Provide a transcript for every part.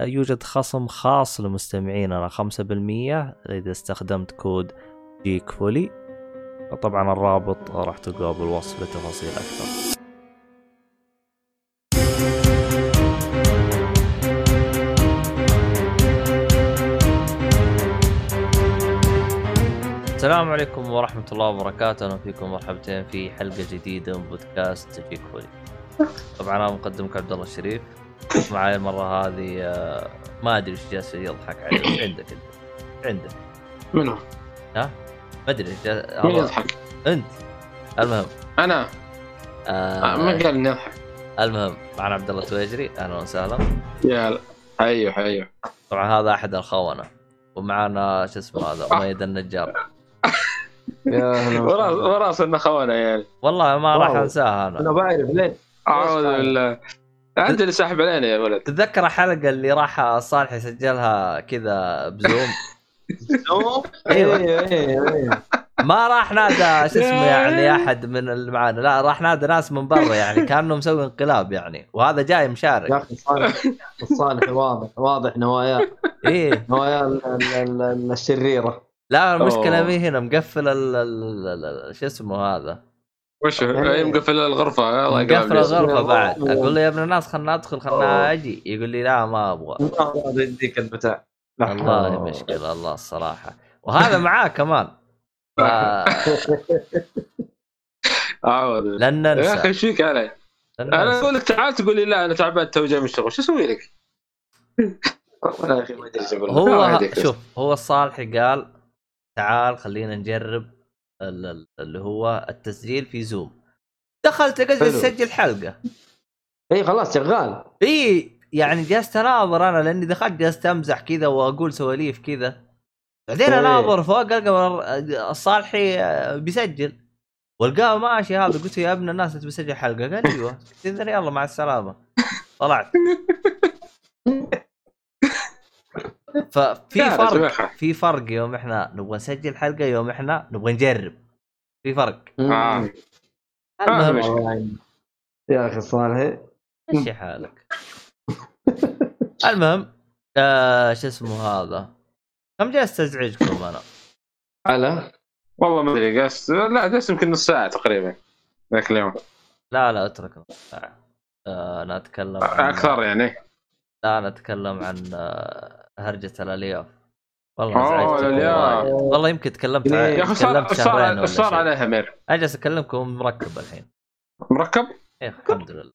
يوجد خصم خاص لمستمعيننا 5% إذا استخدمت كود جيك فولي طبعا الرابط راح تلقاه بالوصف لتفاصيل أكثر. السلام عليكم ورحمة الله وبركاته. أهلا فيكم مرحبتين في حلقة جديدة من بودكاست جيك فولي طبعا أنا مقدمك عبد الله الشريف. معي المرة هذه آه، ما أدري إيش جالس يضحك عليه عندك أنت عندك منو؟ ها؟ ما أدري إيش جالس- مين يضحك؟ أنت. المهم. أنا؟ آه ما قال اني اضحك المهم معنا عبد الله تويجري. أهلا وسهلا. يا. حيو حيو. طبعا هذا أحد الخونه ومعنا شو اسمه هذا؟ أميد النجار. يا أهلا وراس. وراس إنه خونا يعني. والله ما راح. أنساها أنا. أنا بعرف ليه أعوذ بالله. انت اللي ساحب علينا يا ولد. تتذكر الحلقة اللي راح صالح يسجلها كذا بزوم؟ أيوه. أيوه أيوه ما راح نادى شو اسمه يعني أحد من اللي معانا. لا راح نادى ناس من برا يعني كأنه مسوي انقلاب يعني. وهذا جاي يا مشارك أخي صالح صالح واضح واضح نواياه. إيه. نواياه ال- ال- ال- ال- الشريرة. لا المشكلة أوه. مي هنا مقفل ال- ال- ال- ال- شو اسمه هذا؟ وش هو؟ يعني- مقفل الغرفة الله مقفل. الغرفة بعد. أقول له يا ابن الناس خلنا ندخل خلنا أجي يقول لي لا ما أبغى يديك البتاع والله ولا مشكلة الله الصراحة وهذا معاه كمان ف... بالله. لن يا أخي ننسى إيش فيك علي؟ أنا ننسى أقول لك تعال تقول لي لا أنا تعبان تو جاي من الشغل شو أسوي لك؟ هو. شوف هو الصالحي قال تعال خلينا نجرب اللي هو التسجيل في زوم دخلت قلت حلو. اسجل حلقة. اي خلاص شغال. إي يعني جلست أناظر أنا لأني دخلت جلست أمزح كذا وأقول سواليف كذا. بعدين إيه. أناظر فوق القى الصالحي آه، بيسجل. والقاه ماشي هذا قلت يا ابن الناس أنت بسجل حلقة؟ قال أيوه. يلا مع السلامة. طلعت. ففي فرق. في فرق يوم إحنا نبغى نسجل حلقة يوم إحنا نبغى نجرب في فرق آه. المهم. والله يعني. يا أخي صالح مشي حالك المهم آه شو اسمه هذا كم جلست ازعجكم أنا؟ على والله ما أدري قاس لا جلس يمكن نص ساعة تقريبا ذاك اليوم لا لا اترك نص ساعة. آه أنا أتكلم عن أكثر يعني لا أنا أتكلم عن آه هرجة الألياف. والله. وايد. والله. يمكن تكلمت يا يا أخي صار تكلمت شهرين صار صار. عليها مير. أجلس أكلمكم مركب الحين. مركب؟ إيه الحمد لله.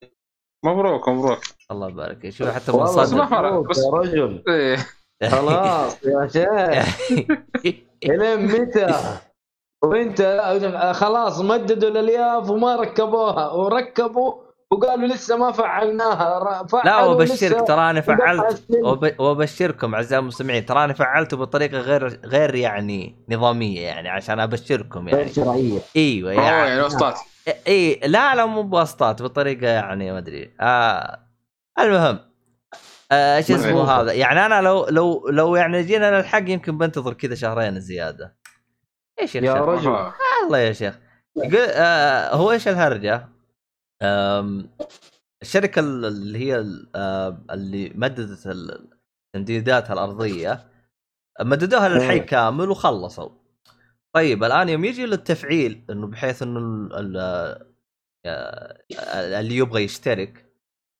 مبروك مبروك. الله يبارك. شوف حتى مبروك بس- يا رجل. إيه خلاص يا شيخ. الين متى؟ وإنت خلاص مددوا الألياف وما ركبوها. وركبوا وقالوا لسه ما فعلناها لا لسه. وابشرك تراني فعلت. وب- وابشركم أعزائي المستمعين تراني فعلته بطريقة غير غير يعني نظامية يعني عشان أبشركم غير يعني. شرعيه أيوه يعني. يعني وسطات إي لا لا مو بواسطات بطريقة يعني ما أدري. آه المهم آه شو اسمه. هذا؟ يعني أنا لو لو لو يعني جينا للحق يمكن بنتظر كذا شهرين زيادة. إيش يا الشيخ رجل. آه. الله يا شيخ. آه هو إيش الهرجة؟ الشركة ال- اللي هي ال- اللي مددت ال- تمديداتها الأرضية مددوها للحي إيه. كامل وخلصوا طيب الآن يوم يجي للتفعيل إنه بحيث إنه آه، اللي يبغى يشترك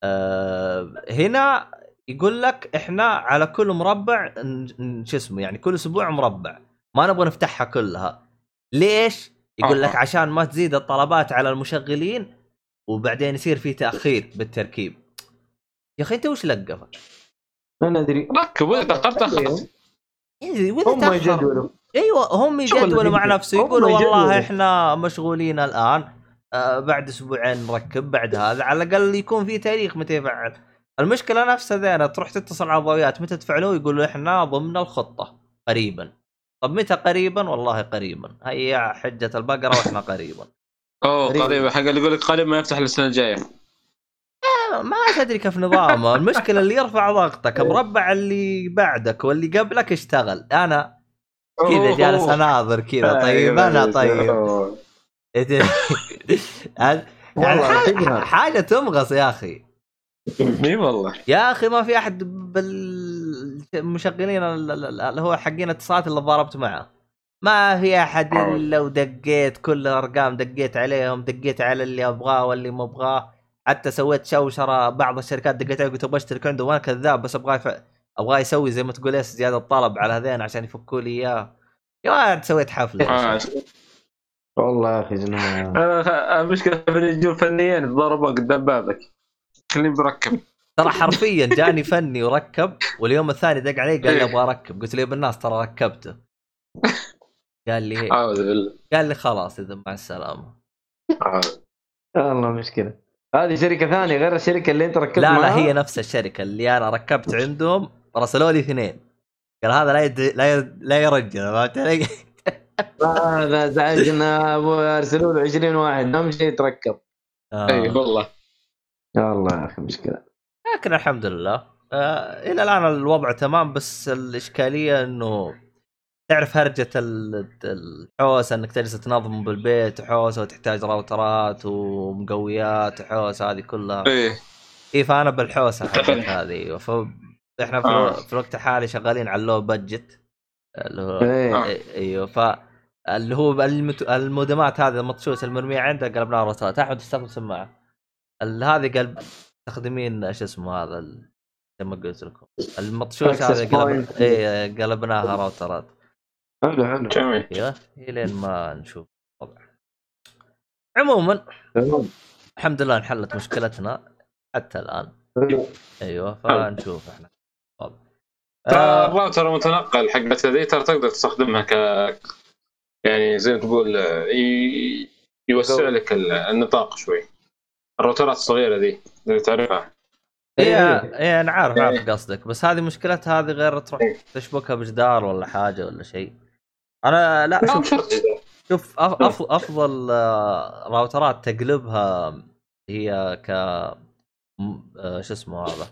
آه، هنا يقول لك إحنا على كل مربع شو اسمه يعني كل أسبوع مربع ما نبغى نفتحها كلها ليش؟ يقول لك. عشان ما تزيد الطلبات على المشغلين وبعدين يصير في تأخير بالتركيب. يا أخي أنت وش لقفك؟ ما ندري ركب وإذا تأخرت خلاص هم يجدولوا. أيوه هم يجدولوا مع. نفسه يقولوا والله. إحنا مشغولين الآن. آه بعد أسبوعين نركب بعد هذا. على الأقل يكون في تاريخ متى يفعل. المشكلة نفسها ذينا تروح تتصل على الضويات متى تفعلوا؟ يقولوا إحنا ضمن الخطة قريبا. طب متى قريبا؟ والله قريبا. هيا حجة البقرة وإحنا قريبا. أوه قريب. قريب حق اللي يقول لك قريب ما يفتح السنة الجاية. ما تدري كيف نظامه. المشكلة اللي يرفع ضغطك مربع اللي بعدك واللي قبلك اشتغل. أنا كذا جالس أناظر كذا. طيب أنا طيب. أوه. هذا- يعني حاجة. حاجة تمغص يا أخي. إي والله. يا أخي ما في أحد بالمشغلين ال- ال- اللي هو حقين الاتصالات اللي ضاربت معه. ما في أحد إلا ودقيت كل الأرقام دقيت عليهم دقيت على اللي أبغاه واللي ما أبغاه. حتى سويت شوشرة بعض الشركات دقيت عليه قلت أبغى اشترك عندهم وأنا كذاب بس ابغاه يف... ابغاه يسوي زي ما تقول إيش زيادة طلب على هذين عشان يفكوا لي إياه. يا ولد سويت حفلة. آه. والله يا أخي جنان. أنا المشكلة في اللي يجون فنيين تضربوا قدام بابك. خليني بركب. ترى حرفيا جاني فني وركب واليوم الثاني دق علي قال لي أبغى أركب. قلت له يا ابن الناس ترى ركبته. قال لي اعوذ بالله قال لي خلاص إذا مع السلامة. والله مشكله هذه شركة ثانية غير الشركة اللي أنت ركبت لا لا معاها؟ هي نفس الشركة اللي أنا ركبت عندهم رسلوا لي اثنين قال هذا لا يد... لا ي... لا يرجل فهمت علي؟ هذا زعلنا أبو أرسلوا له 20 واحد اهم شيء يتركب آه. إي والله يا الله يا أخي مشكله لكن الحمد لله آه إلى الآن الوضع تمام بس الإشكالية إنه تعرف هرجة ال- الحوسة إنك تجلس تنظم بالبيت حوسة وتحتاج راوترات ومقويات وحوسة هذه كلها إيه إي فأنا أفهم. هذه. فاحنا في, آه. في الوقت الحالي شغالين على اللو بادجت اللي هو إيه آه. إيوه ف اللي هو المت... المودمات هذه المطشوشه المرمية عنده قلبناها روترات أحمد تستخدم سماعه ال- هذه قلب مستخدمين شو اسمه هذا ال... زي ما قلت لكم المطشوش هذه قلب... point. إي قلبناها راوترات حلو حلو جميل أيوه الين ما نشوف الوضع عموما تمام. الحمد لله انحلت مشكلتنا حتى الآن. أيوه فنشوف إحنا. ترى آه الراوتر المتنقل حقت ذي ترى تقدر تستخدمها ك يعني زي ما تقول آه، ي... يوسع لك ال- النطاق شوي الراوترات الصغيرة ذي اللي تعرفها إيه إيه. إيه أنا عارف إيه. عارف قصدك بس هذه مشكلتها هذه غير تروح إيه. تشبكها بجدار ولا حاجة ولا شيء أنا لا شوف شوف أفضل آه، راوترات تقلبها هي ك آه، شو اسمه هذا؟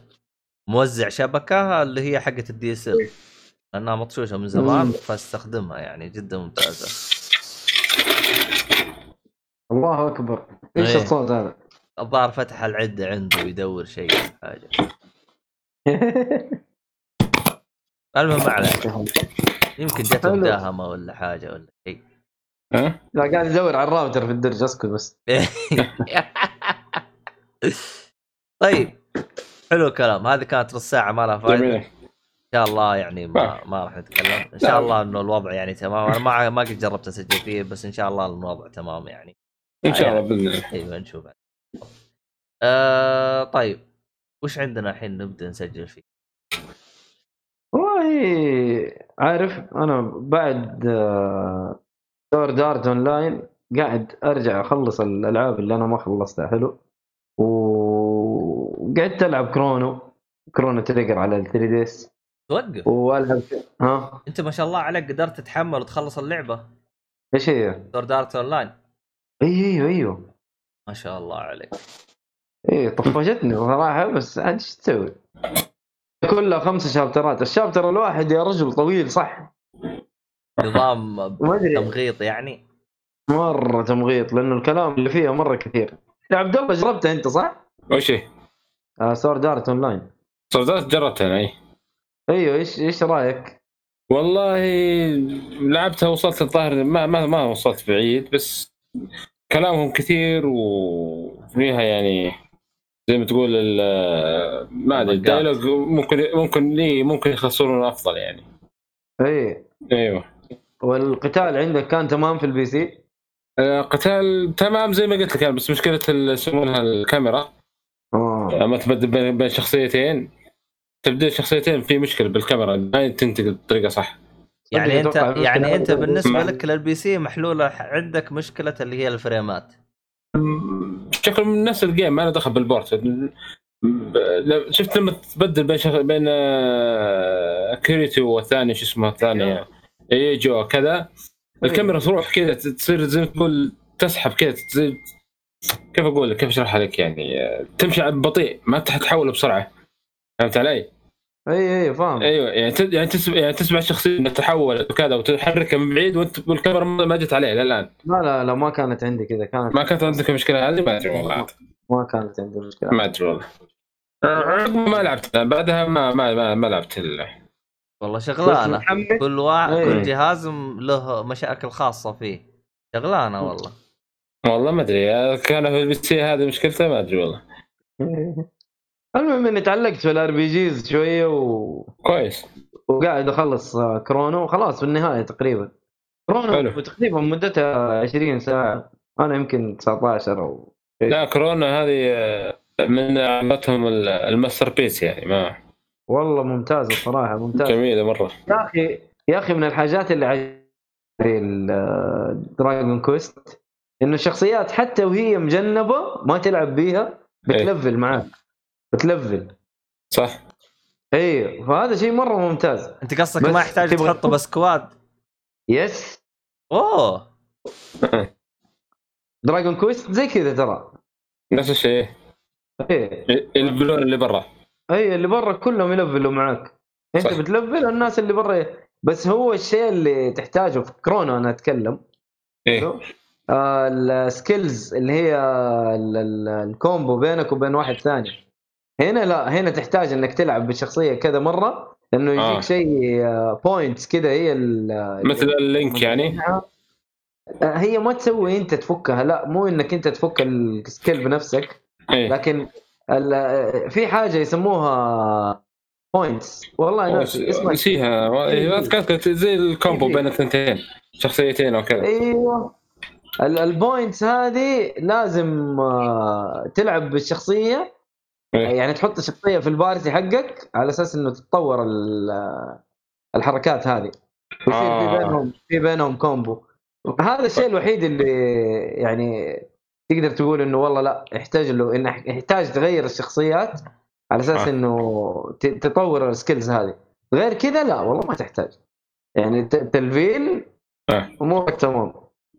موزع شبكة اللي هي حقة ال DSL. لأنها مطشوشة من زمان. فاستخدمها يعني جدا ممتازة. الله أكبر. إيش إيه. الصوت هذا؟ الظاهر فتح العدة عنده يدور شيء حاجة. المهم ما عليك يمكن حلو. مداهمه ولا حاجة ولا شيء. ها؟ لا قاعد يدور على الراوتر في الدرج اسكت بس. طيب حلو الكلام. هذه كانت نص ساعة ما لها فائده إن شاء الله يعني ما, ما راح نتكلم. إن شاء الله إنه الوضع يعني تمام. أنا ما ما قد جربت أسجل فيه بس إن شاء الله الوضع تمام يعني. إن شاء الله بإذن الله. أيوه نشوف. آه طيب. وش عندنا الحين نبدأ نسجل فيه؟ عارف أنا بعد آه، Sword Art Online قاعد أرجع أخلص الألعاب اللي أنا ما خلصتها حلو؟ وقعدت ألعب Chrono Chrono Trigger على ال 3DS توقف؟ وألعب ها؟ أنت ما شاء الله عليك قدرت تتحمل وتخلص اللعبة؟ إيش هي؟ Sword Art Online اي أيوه أيوه ما شاء الله عليك. اي طفشتني صراحة بس عاد إيش تسوي؟ كلها خمس شابترات. الشابتر الواحد يا رجل طويل صح؟ نظام تمغيط يعني. مرة تمغيط لأنه الكلام اللي فيها مرة كثير. يا عبد الله جربتها أنت صح؟ وش هي؟ آه Sword Art Online صدقت جربتها أنا أي. أيوه إيش إيش رأيك؟ والله لعبتها وصلت الظاهر ما ما ما وصلت بعيد بس كلامهم كثير وفيها يعني زي ما تقول ال- ما أدري المقات. الديالوج ممكن ممكن لي ممكن يخسرون أفضل يعني. إي. أيوه. والقتال عندك كان تمام في البي سي؟ آه، قتال تمام زي ما قلت لك أنا، بس مشكلة يسمونها الكاميرا. آه. لما تبدل بين شخصيتين. تبديل شخصيتين في مشكلة بالكاميرا ما تنتقل بطريقه صح. يعني انت يعني أنت بالنسبة مع- لك لل PC محلولة عندك مشكلة اللي هي الفريمات. شكل من نفس ال game ما له دخل بال port. شفت لما تبدل بين شغ... بين آه، كيريتو والثاني شو اسمه الثاني؟ يوجيو كذا. الكاميرا تروح كذا تصير زي تقول تسحب كذا تصير كيف أقول لك؟ كيف اشرحها لك يعني؟ آه، تمشي بطيء ما تحول بسرعة. فهمت علي؟ اي اي فاهم. أيوه يعني ت- يعني تسمع يعني تسمع الشخصية إنها تحولت وكذا وتحركها من بعيد وأنت والكاميرا ما جت عليه للان لا لا لا ما كانت عندي كذا كانت ما كانت عندك مشكلة هذه ما أدري والله. ما كانت عندي مشكلة. ما أدري والله. عقب ما لعبت بعدها ما ما ما, ما لعبت ال... والله شغلانة. كل وا... إيه. كل جهاز م- له مشاكل خاصة فيه. شغلانة والله. والله ما أدري كان في ال PC هذه مشكلته؟ ما أدري والله. المهم إني تعلقت في ال RPGs شوية و... كويس. وقاعد أخلص آه، Chrono. وخلاص في النهاية تقريبا. Chrono حلو. تقريبا مدتها 20 ساعة. أنا يمكن 19 أو لا Chrono هذه آه، من عملتهم ال- ال masterpiece يعني ما والله ممتازة الصراحه ممتازة. جميلة مرة. يا أخي يا أخي من الحاجات اللي عجبتني Dragon Quest إنه الشخصيات حتى وهي مجنبة ما تلعب بيها بتلفل معاك. بتلفل. صح. إي فهذا شيء مرة ممتاز. أنت قصدك ما يحتاج تبغى تحطه ب squad yes أوه. Dragon Quest زي كذا ترى. نفس الشيء. إي. البلون اللي برا. إي اللي برا كلهم يلفلوا معاك. أنت صح. بتلفل الناس اللي برا بس هو الشيء اللي تحتاجه في Chrono أنا أتكلم. إيه آه، ال skills اللي هي ال- ال- ال combo بينك وبين واحد ثاني. هنا لا هنا تحتاج إنك تلعب بالشخصيه كذا مرة لأنه يجيك آه. شيء points كذا هي ال- مثل ال link يعني؟ آه، هي ما تسوي أنت تفكها لا مو إنك أنت تفك ال skill بنفسك إيه. لكن ال- في حاجة يسموها points والله ناسي اسمها. نسيها. ما- إيه، ما كانت زي ال combo بين الثنتين شخصيتين أو كذا. أيوه. ال- ال points هذه لازم آه، تلعب بالشخصية إيه. يعني تحط الشخصيه في ال party حقك على أساس إنه تتطور ال- الحركات هذه. ويصير في آه. بينهم في بينهم combo هذا الشيء الوحيد اللي يعني تقدر تقول إنه والله لا يحتاج له انه يحتاج تغير الشخصيات على أساس آه. إنه تطور السكيلز هذه. غير كذا لا والله ما تحتاج. يعني تلفيل آه. أمورك تمام.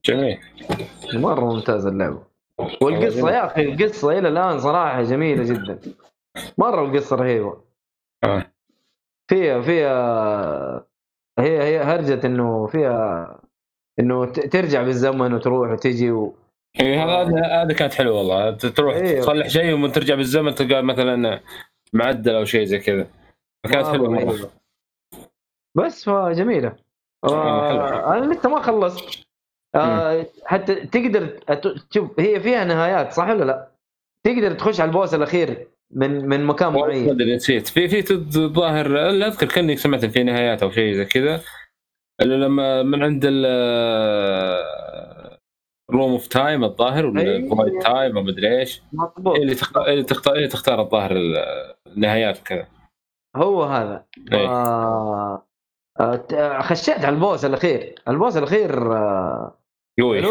جميل. مرة ممتازة اللعبة. والقصة. يا أخي القصة إلى الآن صراحة جميلة جدا مرة القصة رهيبة آه. فيها فيها هي هي هرجه إنه فيها إنه ت- ترجع بالزمن وتروح وتجي و... إيه، هذا هذا- كانت حلوة والله تروح إيه. تصلح شيء ومن ترجع بالزمن تلقى مثلا معدل أو شيء زي كذا كانت مرة حلوة مرة. بس فجميلة حلو. آه أنا لسه ما خلصت آه حتى تقدر تشوف هي فيها نهايات صح ولا لا؟ تقدر تخش على البوس الأخير من من مكان معين. نسيت. في في الظاهر لا أذكر كاني سمعت في نهايات أو شيء زي كذا. اللي لما من عند ال room of time الظاهر ولا أيوة. void time أو مدري إيش مضبوط. اللي تختار اللي تختار اللي تختار الظاهر ال- النهايات وكذا. هو هذا. إيه. آه آه خشيت على ال boss الأخير. ال boss الأخير آه قوي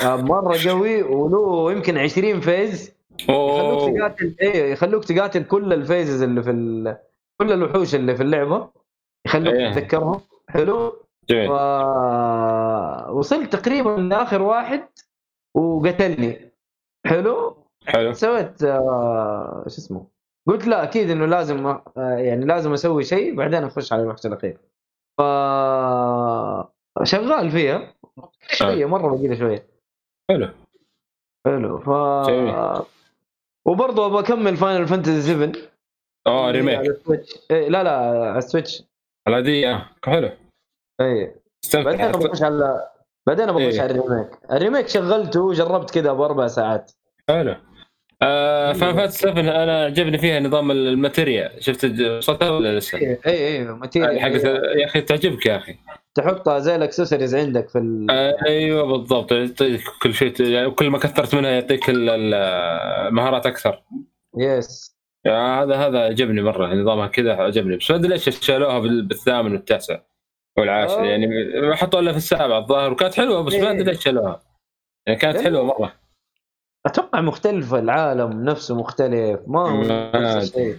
آه مرة قوي وله يمكن 20 phase يخلوك تقاتل إيه يخلوك تقاتل كل ال phases اللي في ال... كل الوحوش اللي في اللعبة. يخلوك إيه. تتذكرهم. حلو. جميل. ف... وصلت تقريبا لآخر واحد وقتلني. حلو. حلو. سويت آه... شو اسمه؟ قلت لا أكيد إنه لازم آه... يعني لازم أسوي شيء بعدين أخش على الوحش الأخير. ف شغال فيها. شوية مرة بقي لي شوية. حلو. حلو ف جميل. وبرضه أبغى أكمل Final Fantasy 7 آه على remake إيه لا لا على ال Switch. العادية آه، حلو. اي بعدين اخش على بعدين اخش إيه. على ال remake. ال remake شغلته وجربت كذا بأربع ساعات. حلو. آه Final Fantasy 7 أنا عجبني فيها نظام ال materia. شفت وصلتها ولا لسه؟ اي اي هذه materia حقت يا أخي تعجبك يا أخي. تحطها زي الاكسسوارز عندك في ال... آه أيوه بالضبط. يعطيك كل شيء يعني كل ما كثرت منها يعطيك ال- ال- المهارات أكثر. yes يعني هذا هذا عجبني مرة. نظامها كذا عجبني. بس ما أدري ليش شالوها بال- بالثامن والتاسع والعاشر. آه. يعني ما حطوا الا في السابع الظاهر وكانت حلوة بس ما أدري إيه. ليش شالوها. يعني كانت حلوة مرة. أتوقع مختلفة العالم نفسه مختلف. ما هو نفس الشيء.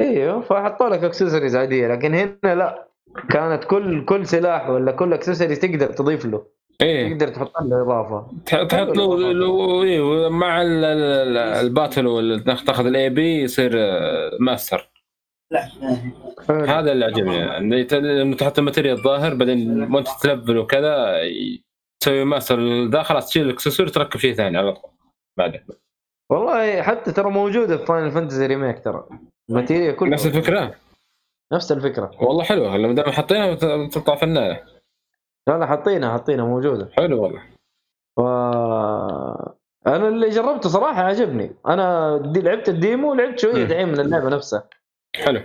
إيوه فحطوا لك اكسسوارز عادية. لكن هنا لا. كانت كل كل سلاح ولا كل accessory تقدر تضيف له. إيه. تقدر تحط له إضافة. تح- تحط له له- إيه، مع ال- ال- ال- ال battle ولا تاخذ ال AP يصير آه، ماستر هذا اللي عجبني. يعني إنه تحط ال materia الظاهر بعدين وانت تلفل وكذا تسوي ماستر ذا خلاص تشيل الاكسسوار تركب شيء ثاني على طول. بعدين. والله حتى ترى موجودة في Final Fantasy remake ترى. ال materia كلها نفس الفكرة. نفس الفكرة. والله حلوة لما دام حاطينها ت- تطلع فنانة. لا لا حاطينها حاطينها موجودة. حلو والله. ف أنا اللي جربته صراحة عجبني. أنا دي لعبت ال demo ولعبت شوية. دحين من اللعبة نفسها. حلو.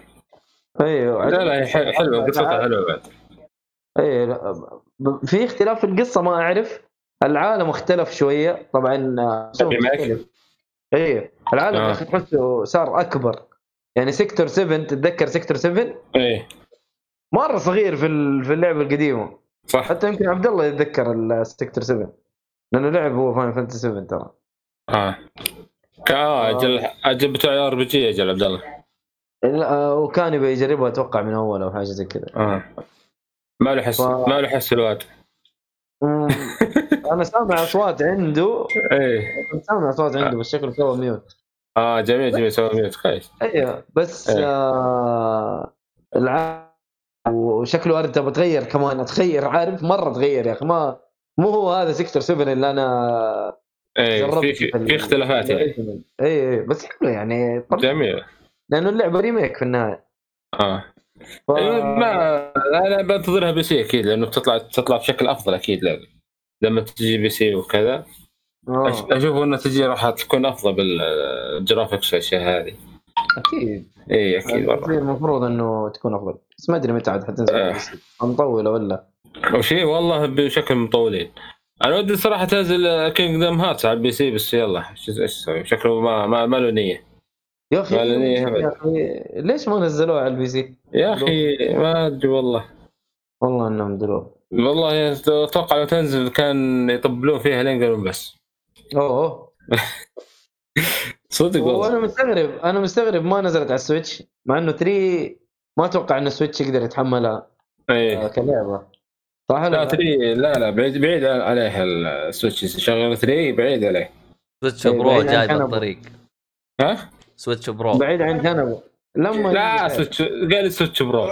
أيوه. لا لا هي حلوة قصتها حلوة بعد. اي لا، ب- في اختلاف في القصة ما أعرف. العالم اختلف شوية. طبعا آه، ال remake؟ مختلف. اي العالم آه. تحسه صار أكبر. يعني Sector 7 تتذكر Sector 7 إيه. مرة صغير في في اللعبة القديمة. صح. حتى يمكن عبد الله يتذكر ال Sector 7 لأنه لعب هو Final Fantasy 7 ترى. آه. كا- آه أجل أجل بتوع RPG أجل عبد الله. لا، آه، وكان يبغى يجربها أتوقع من أول أو حاجة زي كذا. آه. ما له حس ف- ما له حس الواد مم، أنا سامع أصوات عنده. إيه. سامع أصوات عنده بس شكله سوى mute آه جميل جميل سوى ميوت كويس أيوه بس إيه. آه الع... وشكله ارد تبغى تغير كمان تغير عارف؟ مرة تغير يا أخي ما مو هو هذا Sector 7 اللي أنا إيه في في, في اختلافات يعني. اي اي بس حلو يعني جميل. لأنه اللعبة remake في النهاية. آه. ف... إيه، ما أنا بنتظرها PC أكيد لأنه بتطلع تطلع بشكل أفضل أكيد لازم لما تجي PC وكذا. أشوف انها تجي راح تكون أفضل بال graphics والأشياء هذه. أكيد. إي أكيد والله. المفروض إنه تكون أفضل. بس ما أدري متى عاد حتنزل. آه. مطولة ولا؟ وشيء والله بشكل مطولين. أنا ودي صراحة تنزل Kingdom Hearts على ال PC بس يلا. إيش أسوي شكله ما ما, ما له نية. يا أخي. يا أخي ليش ما نزلوها على ال PC؟ يا أخي ما أدري والله. والله إنهم دلوه والله أتوقع لو تنزل كان يطبلون فيها لين قالوا بس. أوه أوه. صدق والله. وأنا مستغرب أنا مستغرب ما نزلت على ال Switch مع إنه 3 ما أتوقع إن ال Switch يقدر يتحملها آه، إيه كلعبة. صح لا 3 لا لا بعيد بعيد عليه ال Switch. شغل 3 بعيد عليه. Switch إيه، Pro جاي. بالطريق. ها؟ Switch Pro. بعيد عن كنبة. لما لا Switch قال Switch Pro.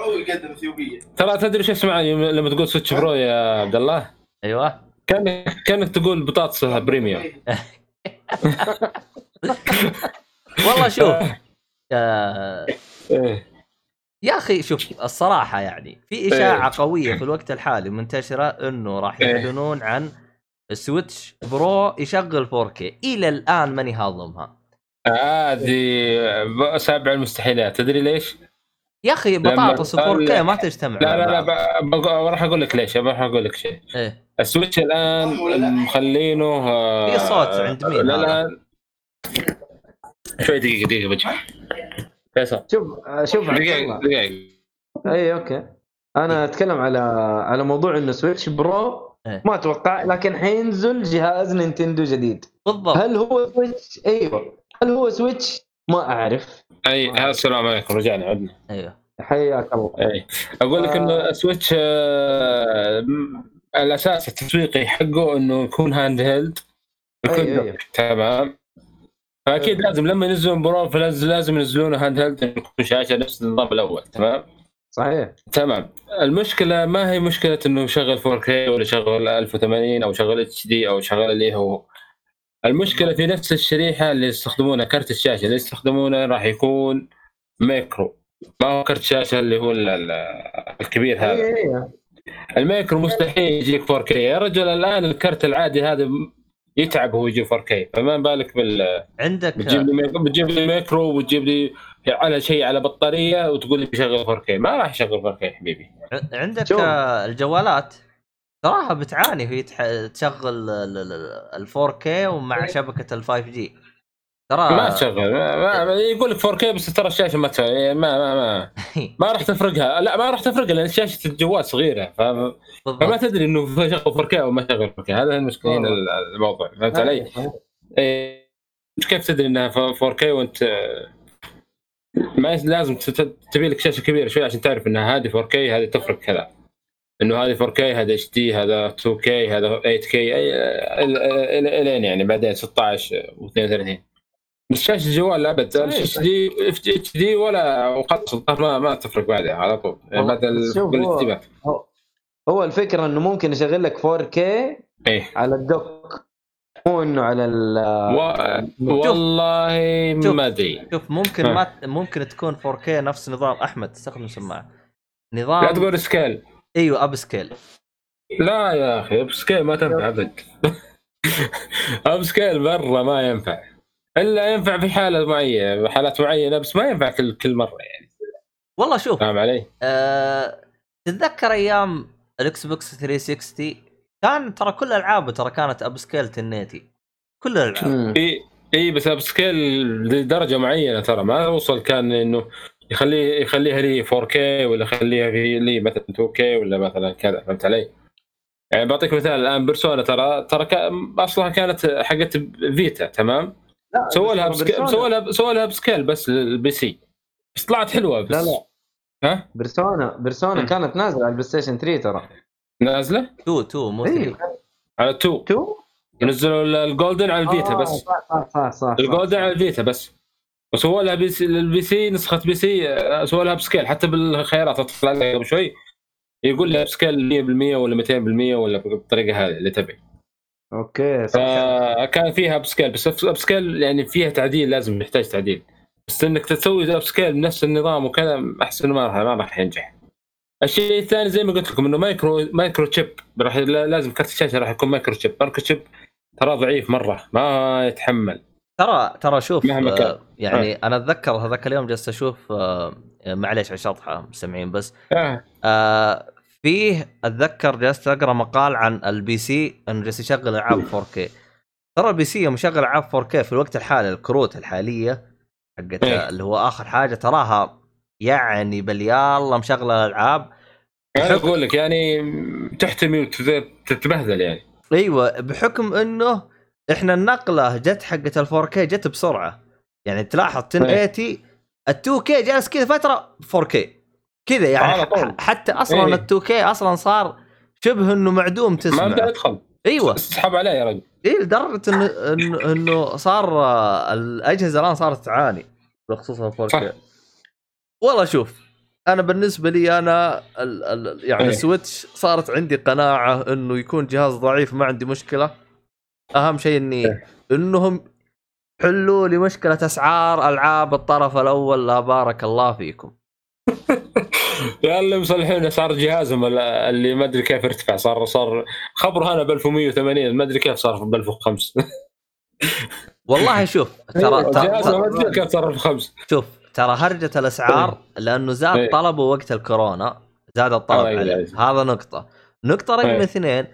ترى تدري شو اسمع لما تقول Switch Pro يا عبد الله؟ أيوه. كانك كانك تقول بطاطس premium والله شوف آه، إيه. يا أخي شوف الصراحة يعني في إشاعة قوية في الوقت الحالي منتشرة إنه راح إيه. يعلنون عن Switch Pro يشغل 4K إلى الآن ماني هاضمها. هذه سابع المستحيلات. تدري ليش؟ يا أخي بطاطس و 4K قال- ما تجتمع لا لا لا ب- راح أقول لك ليش راح أقول لك شيء. إيه. ال Switch الآن مخلينه آه، في صوت عند مين؟ لا؟ لا. شوي دقيقة دقيقة بجي. فيصل. شوف آه، شوف دقيقة. دقيقة. أي okay. أنا أتكلم على على موضوع إنه Switch Pro إيه. ما أتوقع لكن حينزل جهاز Nintendo جديد. بالضبط. هل هو Switch؟ أيوه. هل هو Switch؟ ما أعرف. أي السلام عليكم. رجعنا عدنا. أيوه. حياك الله. اي أقول لك. إنه ال Switch آه، م- الأساس التسويقي حقه إنه يكون handheld يكون تمام. فأكيد. لازم لما ينزلون Pro لازم ينزلونه handheld يكون شاشة نفس النظام الأول تمام؟ صحيح. تمام. المشكلة ما هي مشكلة إنه يشغل 4K ولا يشغل 1080 أو يشغل HD أو يشغل اللي هو. المشكلة في نفس الشريحة اللي يستخدمونها كرت الشاشة. اللي يستخدمونه راح يكون مايكرو ما هو كرت شاشه اللي هو ال- ال- الكبير هذا. المايكرو مستحيل يجيك 4K يا رجل الان الكرت العادي هذا يتعب هو يجيب 4K فما بالك بال عندك بتجيب لي مايكرو بتجيب لي مايكرو وتجيب لي على شيء على بطاريه وتقول لي بيشغل 4K ما راح يشغل 4K يا حبيبي عندك. آه، الجوالات صراحة بتعاني وهي تح- تشغل ال 4K ومع شبكه ال 5G ترى ما تشغل ما ما يقول لك 4K بس ترى الشاشة ما تسوي ما ما ما ما راح تفرقها. لا ما راح تفرقها لأن شاشه الجوال صغيرة. ف- فما تدري إنه شغل 4K أو ما شغل 4K هذا المشكلة هنا. الموضوع. فهمت علي؟ إيه كيف تدري إنها 4K وأنت ما لازم تبي لك شاشة كبيرة شوي عشان تعرف انها هذه 4K هذه تفرق كذا. إنه هذه 4K هذا HD هذا 2K هذا 8K أي- ال- ال- الين يعني؟ بعدين 16 و32 بس شاشه الجوال ابد صحيح، HD HD ولا وخلاص ما ما تفرق بعدها على طول. يعني شوف، هو- هو- الفكرة إنه ممكن يشغل لك 4K إيه. على ال dock مو إنه على ال و... والله. ما أدري. شوف ممكن ها. ما ممكن تكون 4K نفس نظام. أحمد استخدم سماعة. لا نظام تقول scale أيوه upscale لا يا أخي upscale ما تنفع أبد. أب سكيل مره ما ينفع. إلا ينفع في حالة معينة حالات معينة بس ما ينفع كل كل مرة يعني والله شوف فاهم علي؟ أه... تتذكر أيام ال Xbox 360 كان ترى كل ألعابه ترى كانت upscale تنيتي كل الالعاب. اي إي بس upscale لدرجة معينة ترى ما وصل كان إنه يخليه يخليها لي 4K ولا يخليها في لي مثلا 2K ولا مثلا كذا فهمت علي؟ يعني بعطيك مثال الآن Persona ترى ترى كا- اصلها كانت حقت Vita تمام؟ سووا لها سووا لها سووا لها upscale بس لل PC. بس طلعت حلوة بس. لا لا. ها؟ Persona Persona. كانت نازلة على ال PlayStation 3 ترى. نازلة؟ 2 2 مو اي 3 على 2 2 ينزلوا ال- Golden على ال Vita آه، بس. صح صح صح صح ال Golden على ال Vita بس. وسووا لها PC لل PC نسخة PC آه، سووا لها upscale. حتى بالخيارات اطلع لك قبل شوي يقول لها upscale 100% ولا 200% ولا بالطريقة هذه اللي تبي. okay صح. فكان فيها upscale بس upscale يعني فيها تعديل لازم يحتاج تعديل. بس إنك تسوي upscale بنفس النظام وكذا أحس إنه ما راح ما راح ينجح. الشيء الثاني زي ما قلت لكم إنه micro microchip راح لازم كرت الشاشة راح يكون microchip microchip ترى ضعيف مرة ما يتحمل. ترى ترى شوف مهما كان. آه يعني أنا أتذكر هذاك اليوم جلست أشوف آه معليش على الشطحه مستمعين بس آه. آه فيه أتذكر جلست أقرأ مقال عن ال PC انه جالس يشغل ألعاب 4K ترى ال PC يوم يشغل ألعاب 4K في الوقت الحالي الكروت الحالية حقت إيه. اللي هو آخر حاجة تراها يعني باليالله مشغلة الألعاب. أنا أقول لك يعني تحتمي وتتبهدل يعني. أيوه بحكم إنه إحنا النقلة جت حقت ال 4K جت بسرعة. يعني تلاحظ 1080 ال 2K جالس كذا فترة 4K كذا يعني حتى أصلا إيه. ال 2K أصلا صار شبه إنه معدوم ما تسمع أبدأ أدخل أيوه اسحب عليه يا رجل اي لدرجة انه انه إنه صار الأجهزة الآن صارت تعاني بخصوص ال 4K صح. والله شوف أنا بالنسبة لي أنا ال ال يعني إيه. السويتش صارت عندي قناعة إنه يكون جهاز ضعيف ما عندي مشكلة أهم شيء إني إيه. إنهم حلوا لي مشكلة أسعار ألعاب الطرف الأول لا بارك الله فيكم يا اللي مصلحين اسعار جهازهم ال- اللي ما أدري كيف ارتفع صار صار خبر هنا ب 1180 ما أدري كيف صار ب 1005 والله شوف ترى ما ترى أدري كيف صار ب 1005 شوف ترى هرجة الأسعار لأنه زاد إيه. طلبه وقت الكورونا زاد الطلب أيوة، عليه أيوة. هذا نقطة نقطة رقم إيه. اثنين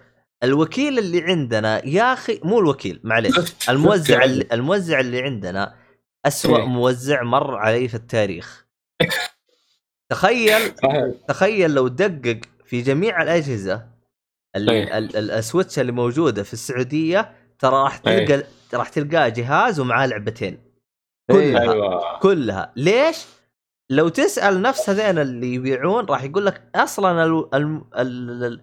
الوكيل اللي عندنا يا أخي مو الوكيل معليش زفت- الموزع اللي الموزع اللي عندنا إيه. موزع مر علي في التاريخ تخيل. تخيل لو دقق في جميع الأجهزة ال- إيه. ال- ال- السويتش اللي موجودة في السعودية ترى راح إيه. تلقى راح تلقاه جهاز ومعاه لعبتين كلها أيوه كلها ليش؟ لو تسأل نفس هذين اللي يبيعون راح يقول لك أصلا ال... ال... ال... ال...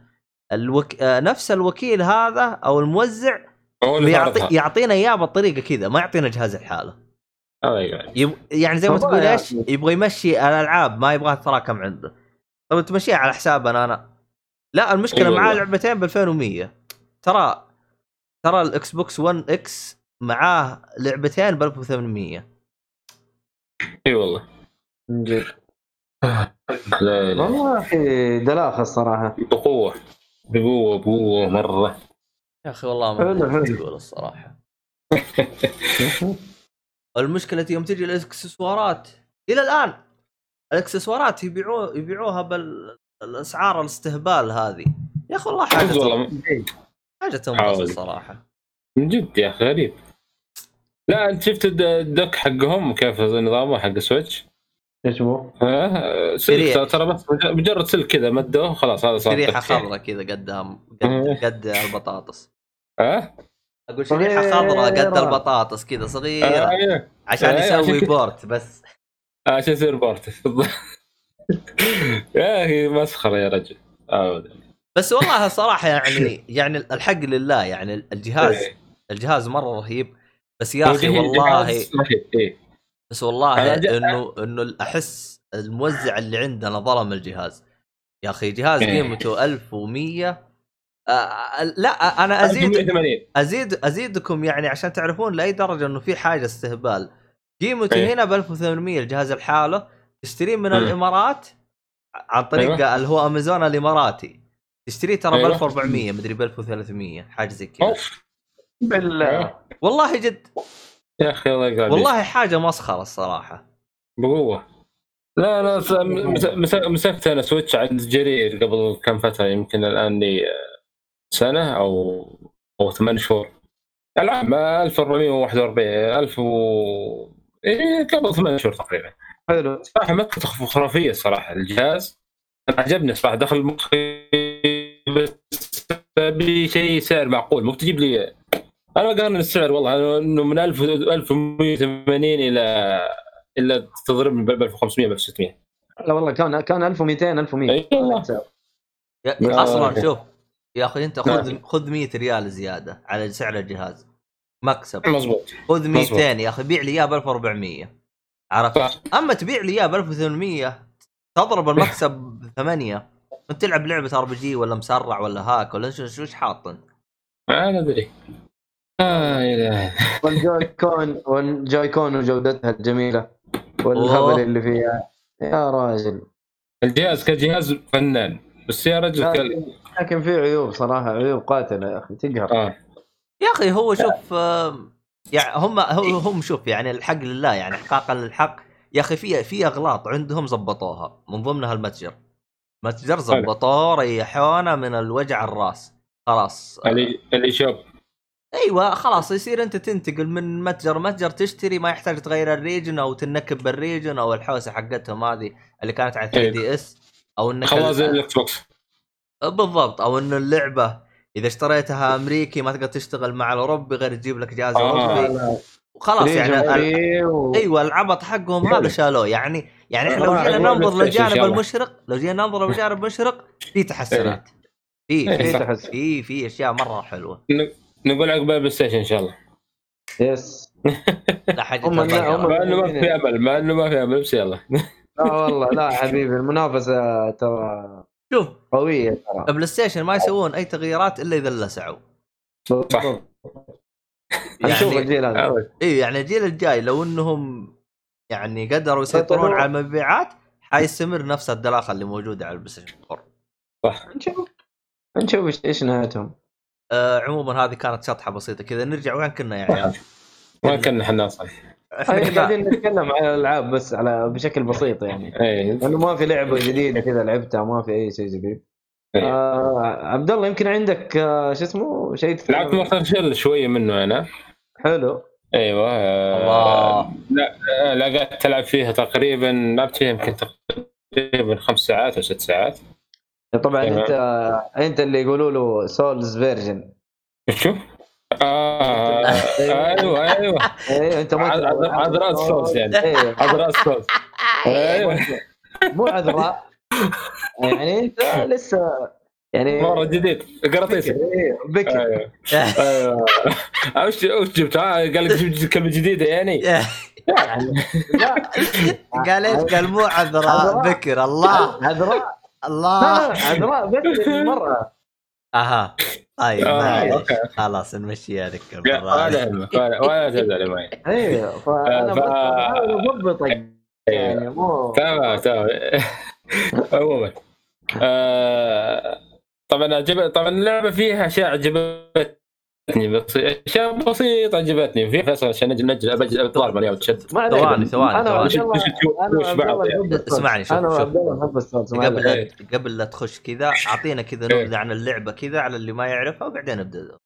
الوك... نفس الوكيل هذا أو الموزع بيعطي... فرضها. يعطينا إياه بالطريقة كذا ما يعطينا جهاز الحالة أيوه يب... يعني زي ما تقول إيش؟ يبغى يمشي الألعاب ما يبغاها تتراكم عنده. طب تمشيها على حسابنا أنا. لا المشكلة أي معاه. لعبتين ب 2100 ترى ترى ال Xbox 1 X معاه لعبتين ب 1800 أي والله. من جد لا لا. والله أخي دلاخة الصراحة. بقوة. بقوة بقوة مرة. يا أخي والله ما حلو. تقول الصراحة. المشكلة يوم تجي الإكسسوارات إلى الآن الإكسسوارات يبيعوه يبيعوها بالأسعار الاستهبال هذه يا أخي والله حاجة والله حاجة تنبسط. الصراحة من جد يا أخي غريب لا أنت شفت الد- الدك حقهم كيف نظامه حق السويتش؟ إيش هو؟ آه، سلك. ترى- بس مج- مجرد سلك كذا مدوه خلاص هذا صار ريحه. خضراء كذا قدها قد, قد البطاطس ها؟ أقول شريحه خضراء قد. البطاطس كذا آه، صغيره أيوه عشان أيوة، يسوي كذا. بورت بس. عشان يصير بارت يا أخي مسخرة يا رجل. ابدا. بس والله الصراحه يعني يعني الحق لله يعني الجهاز إيه. الجهاز مرة رهيب. بس يا أخي والله إيه. بس والله إنه إنه احس الموزع اللي عندنا ظلم الجهاز. يا أخي جهاز إيه. قيمته 1100 آه لا أنا ازيد 180 ازيد أزيدكم يعني عشان تعرفون لاي درجه إنه في حاجة استهبال. قيمته. هنا ب 1800 الجهاز لحاله. تشتريه من مم. الإمارات عن طريق أيوة. اللي هو أمازون الإماراتي. تشتريه ترى ب أيوة. 1400 مدري ب 1300 حاجة زي كذا. أوف. بالله أيوة. والله جد. يا أخي الله يقعد والله حاجة مسخرة الصراحة. بقوة. لا لا س- مس- مس- مسكت أنا سويتش عند جرير قبل كم فترة يمكن الآن لي آه، سنة أو أو ثمان شهور. العاب ما 1441 1000 و إيه قبل ثمان شهور تقريبا. حلو. صراحة مكته خرافية الصراحه الجهاز. أنا عجبني صراحة دخل مخي بس ابي شيء سعر معقول مو تجيب لي. أنا ما قارن السعر والله إنه من 1000 1180 إلى الا تضربني ب 1500 ب 600 لا والله كان كان 1200 1100 أي والله. أصلا شوف. يا أخي أنت خذ نعم. خذ 100 ريال زيادة على سعر الجهاز. مكسب. مضبوط خذ مظبوط. 200 يا أخي بيع لي إياه ب 1400 عرفت؟ صح. أما تبيع لي إياه ب 1800 تضرب المكسب بثمانية. أنت تلعب لعبة RPG ولا مسرع ولا هاك ولا شو شو إيش حاطن؟ ما أدري. آه يا إلهي. وال Joy-Con وال Joy-Con وجودتها الجميلة والهبل. اللي فيها. يا راجل. الجهاز كجهاز فنان. بس يا رجل. لكن, في عيوب صراحة عيوب قاتلة يا أخي تقهر. آه. يا أخي هو شوف يعني هم هو- هم شوف يعني الحق لله يعني احقاقا للحق يا أخي في في أغلاط عندهم زبطوها من ضمنها المتجر. متجر زبطوه ريحونا من الوجع الراس. خلاص. اللي اللي شوف. أيوه خلاص يصير أنت تنتقل من متجر متجر تشتري ما يحتاج تغير الريجن أو تنكب بالريجن أو الحوسة حقتهم هذه اللي كانت على 3DS أو إنك خلاص زي الإكس بوكس. بالضبط. أو إنه اللعبة إذا اشتريتها أمريكي ما تقدر تشتغل مع الأوروبي غير تجيب لك جهاز آه. أوروبي. وخلاص يعني ال- و... أيوه العبط حقهم هذا شالوه. يعني يعني إحنا لو راح جينا ننظر للجانب. المشرق لو جينا ننظر للجانب المشرق في تحسنات. في إيه، في في تحسن في في أشياء مرة حلوة. نقول عقبال بلاي ستيشن إن شاء الله. yes. لا حاجة. هم- مع إنه ما في امل مع إنه ما في امل بس يلا. لا والله لا حبيبي المنافسة ترى شوف. قوية ترى. بلاي ستيشن ما يسوون أي تغييرات إلا إذا لسعوا صح. نشوف يعني الجيل هذا. إي يعني الجيل الجاي لو إنهم يعني قدروا يسيطرون سيطروا. على المبيعات حيستمر نفس الدلاخة اللي موجودة على البلاي ستيشن 4 صح. نشوف. نشوف إيش- إيش نهايتهم. آه عموما هذه كانت شطحة بسيطة كذا. نرجع وين كنا يا عيال؟ ما كنا إحنا أصلا؟ إحنا إحنا كنا قاعدين نتكلم على الألعاب بس على بشكل بسيط يعني. اي لأنه ما في لعبة جديدة كذا لعبتها ما في أي شيء جديد. إيه. آه عبد الله يمكن عندك آه شو اسمه؟ شيء تتكلم لعبت ماستر شيل شوية منه أنا. حلو. أيوه. آه، الله. لا آه، لا قاعد تلعب فيها تقريبا لعبت فيها يمكن تقريبا خمس ساعات أو ست ساعات. طبعا. أنت أنت اللي يقولوا له Souls virgin شو؟ آه أيوه أيوه. إيه أنت ما عذ- عذراء ال Souls يعني. إيه. عذراء ال Souls أيوه. مو عذراء. يعني أنت لسه يعني مرة جديد. قراطيسي إيه، بكر. أيوه. أيوه. وش وش جبت؟ آه، قال لك جبت كلمة جديدة يعني. يعني. قال إيش؟ قال مو عذراء. بكر. الله. عذراء. الله. عذراء بس المرأة أها. طيب آه، معليش. أوكي. خلاص نمشيها لك ولا يهمك ولا ولا تزعل معي. أيوه. فانا يعني مو تمام تمام. عموما. آه، طبعا عجب طبعا اللعبة فيها أشياء عجبتني بس أشياء بسيطة عجبتني. في فيصل عشان نجي نجي بجي طالب أنا وتشد. ثواني، ثواني،. اسمعني، شوف- قبل قبل لا تخش كذا أعطينا كذا. نبذه عن اللعبة كذا على اللي ما يعرفها وبعدين نبدا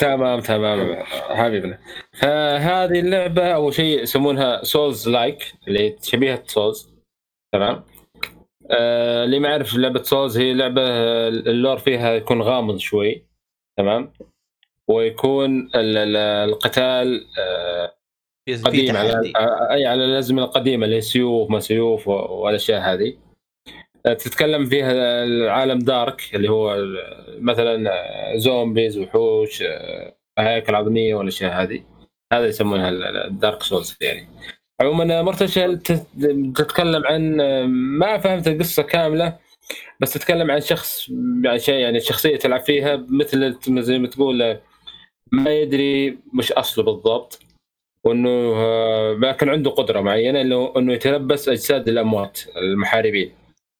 تمام تمام حبيبنا. فهذه اللعبة أول شيء يسمونها souls-like اللي شبيهة Souls تمام؟ آه اللي ما يعرف لعبة Souls هي لعبة ال lore فيها يكون غامض شوي. تمام؟ ويكون ال- ال- القتال آه، قديم على تحدي. أي على الازمنه القديمة اللي سيوف ما سيوف والأشياء هذه. آه، تتكلم فيها العالم dark اللي هو مثلا آه، zombies وحوش آه، هياكل عظميه والأشياء هذه. هذا يسمونها ال- ال- ال Dark Souls يعني. عموما Mortal Shell تت- تتكلم عن آه، ما فهمت القصة كاملة بس تتكلم عن شخص يعني شيء يعني شخصية تلعب فيها مثل زي ما تقول آه، ما يدري مش أصله بالضبط وإنه آه، ما كان عنده قدرة معينة إنه إنه يتلبس أجساد الأموات المحاربين.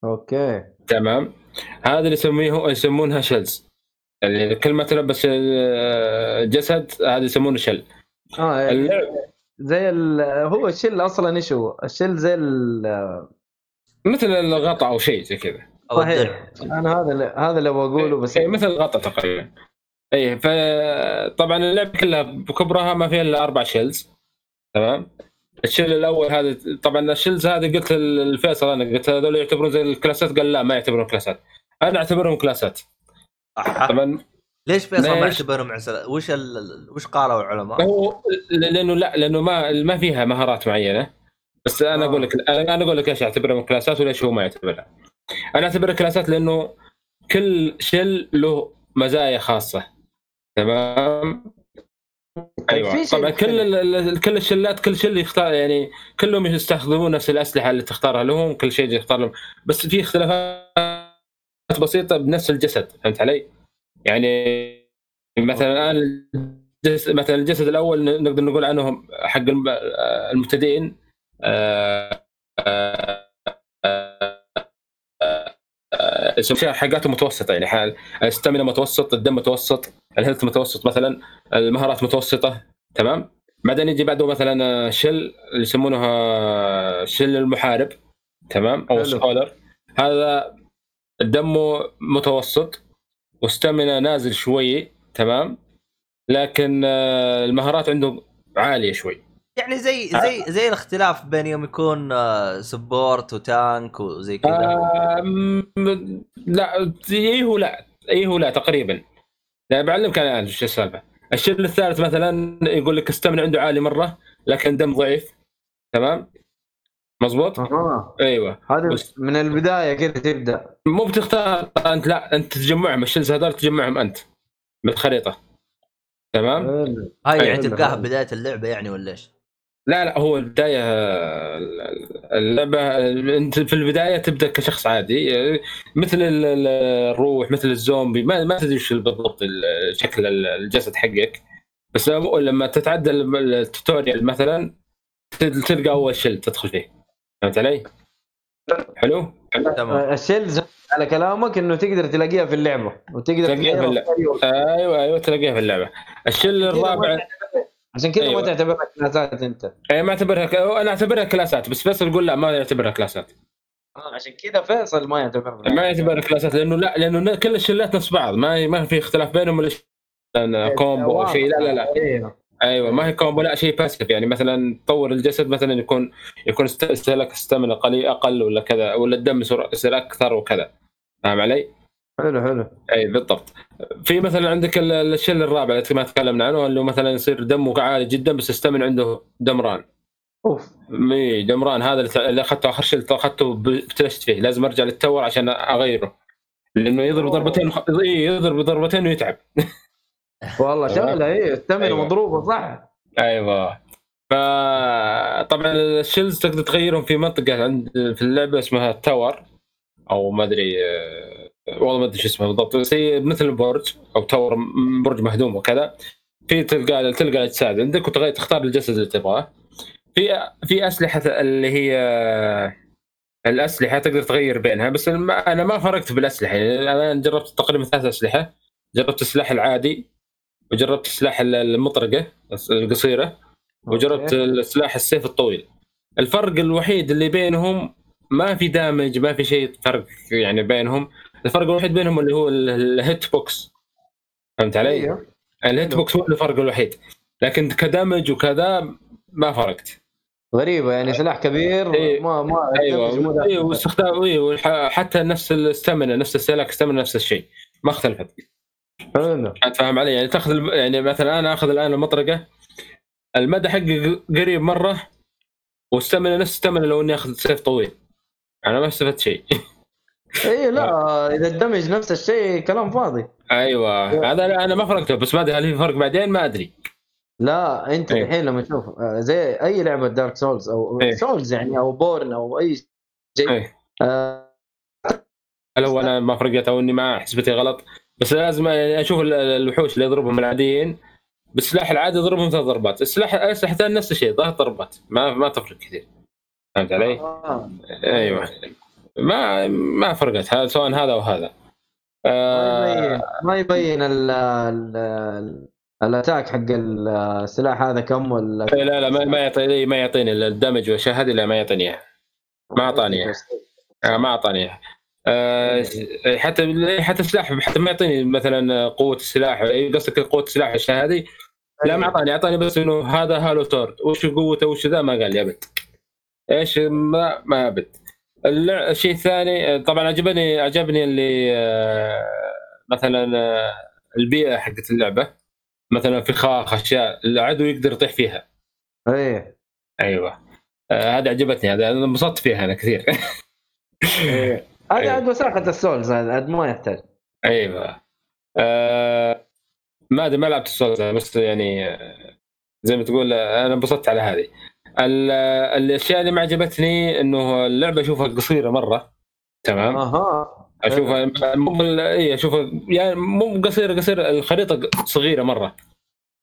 أوكي. تمام؟ هذا اللي يسميه يسمونها شلز يعني كل ما تلبس آه، جسد هذا يسمونه شل آه يعني اللعب زي ال... هو الشل أصلا إيش هو؟ الشل زي ال... مثل الغطاء أو شيء زي كذا. صحيح أنا هذا اللي... هذا اللي بقوله بس إيه، مثل الغطاء تقريبا. اي فطبعا اللعبة كلها بكبرها ما فيها إلا أربع shells تمام ال shell الأول هذا طبعا ال shells هذه قلت الفيصل أنا قلت هذول يعتبرون زي ال كلاسات قال لا ما يعتبرون كلاسات أنا أعتبرهم كلاسات. طبعا ليش فيصل ما ليش؟ يعتبرهم عسل وش ال... وش قالوا العلماء؟ هو لأنه لا لأنه ما ما فيها مهارات معينة بس أنا آه. أقول لك أنا أنا أقول لك ليش أعتبرهم كلاسات وليش هو ما يعتبرها أنا اعتبرها كلاسات لأنه كل شل له مزايا خاصة تمام؟ أيوه. طبعا كل كل الشلات كل شل يختار يعني كلهم يستخدمون نفس الأسلحة اللي تختارها لهم كل شيء يختار لهم. بس في اختلافات بسيطة بنفس الجسد فهمت علي؟ يعني مثلا الآن مثلا الجسد الأول نقدر نقول عنه حق الم- المبتدئين آه، آه، الاشياء حقاته متوسطة يعني حال ال stamina متوسط الدم متوسط ال health متوسط مثلا المهارات متوسطة تمام؟ بعدين يجي بعده مثلا shell اللي يسمونها shell المحارب تمام؟ أو. scholar. هذا دمه متوسط وستامنا نازل شوي تمام؟ لكن المهارات عنده عالية شوي. يعني زي زي زي الاختلاف بين يوم يكون آه، سبورت وتانك وزي كذا. آه لا إيه ولا إيه ولا تقريبا. لا بعلمك أنا الآن إيش السالفة. الشيء الثالث مثلا يقول لك استمن عنده عالي مرة لكن دم ضعيف. تمام؟ مزبوط أها. أيوه. هذا بس- من البداية كذا تبدأ. مو بتختار أنت لا أنت تجمعهم. الشلز هذول تجمعهم أنت بالخريطة. تمام. هاي يعني حلو، تلقاها حلو. بداية اللعبة يعني ولا إيش؟ لا لا هو البداية اللعبة انت في البداية تبدأ كشخص عادي مثل ال- ال- الروح مثل الزومبي ما, ما تدري وش بالضبط ال- شكل ال- الجسد حقك بس لما تتعدى ال- التوتوريال مثلا تل- تلقى أول شل تدخل فيه فهمت علي؟ حلو؟ تمام آه، الشيلز على كلامك إنه تقدر تلاقيها في اللعبة وتقدر تلاقيها في وقت. أيوه أيوه تلاقيها في اللعبة ما الرابع عشان كذا أيوة. ما تعتبرها كلاسات أنت. أي ما أعتبرها ك... أنا أعتبرها كلاسات بس فيصل يقول لا ما يعتبرها كلاسات. آه، عشان كذا فيصل ما يعتبرها. ما يعتبرها كلاسات لأنه لا لأنه كل الشلات نفس بعض. ما ما في اختلاف بينهم ولا شيء combo أو شيء. لا لا لا. أيوه أيوه ما هي combo لا شيء passive يعني مثلا تطور الجسد مثلا يكون يكون است- استهلاك stamina قليل أقل ولا كذا ولا الدم يصير أكثر وكذا. فاهم علي؟ حلو حلو. إي بالضبط. في مثلا عندك ال- ال shell الرابع اللي ما تكلمنا عنه اللي مثلا يصير دمه عالي جدا بس ال stamina عنده دمران. أوف. مي دمران هذا اللي أخذته آخر شيء أخذته ب- ابتلشت فيه لازم أرجع للتور عشان أغيره. لأنه يضرب أوه. ضربتين وخ... يضرب ضربتين ويتعب. والله شغلة ال stamina أيوة. مضروبة صح؟ أيوه. فطبعا ال shells تقدر تغيرهم في منطقة عند في اللعبة اسمها tower أو ما أدري آه، والله ما أدري شو اسمها بالضبط بس هي مثل برج أو tower م- برج مهدوم وكذا. في تلقى تلقى الاجساد عندك وتغير تختار الجسد اللي تبغاه. في في أسلحة اللي هي الأسلحة تقدر تغير بينها بس أنا ما فرقت بالأسلحة. يعني أنا جربت تقريبا ثلاث أسلحة. جربت السلاح العادي وجربت السلاح المطرقة القصيرة وجربت. السلاح السيف الطويل. الفرق الوحيد اللي بينهم ما في damage ما في شيء فرق يعني بينهم. الفرق الوحيد بينهم اللي هو ال- ال hit box. فهمت علي؟ أيوه. ال hit حلو. box هو الفرق الوحيد. لكن ك damage وكذا ما فرقت. غريبة يعني سلاح كبير إيه. ما ما أيوه. أيوه واستخدام أيوه حتى نفس الاستامنا نفس السلاك استامنا نفس الشيء. ما اختلفت. أنت فاهم علي؟ يعني تاخذ يعني مثلا أنا آخذ الآن المطرقة. المدى حقي قريب مرة واستمنى نفس استمنى لو إني آخذ سيف طويل. أنا ما استفدت شيء. اي لا إذا الدمج نفس الشيء كلام فاضي. أيوه. هذا لا، أنا ما فرقته بس ما أدري هل في فرق بعدين؟ ما أدري. لا أنت إيه. الحين لما تشوف آه، زي أي لعبة Dark Souls أو إيه. Souls يعني أو Borne أو أي شيء. إيه. آه، هل هو أنا ما فرقت أو إني ما حسبتي غلط. بس لازم أشوف ال- الوحوش اللي يضربهم العاديين. بالسلاح العادي يضربهم ثلاث ضربات. السلاح الثانية نفس الشيء ثلاث ضربات. ما ما تفرق كثير. فهمت علي؟ آه. أيوه. ما ما فرقت هذا سواء هذا أو هذا. ما آه يبين ما يبين ال ال ال- ال attack حق السلاح هذا كم ولا إيه، لا لا ما ما يعطيني ما يعطيني ال damage والاشياء هذه لا ما يعطيني إياها. ما أعطاني إياها. آه، ما أعطاني إياها. آه، حتى حتى السلاح حتى ما يعطيني مثلا قوة السلاح إيه، قصدك قوة السلاح هذه لا ما أعطاني أعطاني بس إنه هذا Hallowed Sword وش قوته وش ذا؟ ما قال لي أبد. إيش ما ما أبد. الشيء الثاني طبعا عجبني عجبني اللي آه، مثلا آه، البيئة حقت اللعبة. مثلا فخاخ أشياء العدو يقدر يطيح فيها. إيه. أيوه. آه، هذا عجبتني هذا أنا انبسطت فيها أنا كثير. إيه. هذه أيوه. عاد وساخه الـ Souls هذا عاد ما يحتاج. أيوه. آه ما أدري ما لعبت الـ Souls بس يعني زي ما تقول أنا انبسطت على هذه. الأشياء اللي ما عجبتني إنه اللعبة أشوفها قصيرة مرة تمام؟ أها. أشوفها مو اي أشوفها يعني مو قصيرة قصيرة الخريطة صغيرة مرة.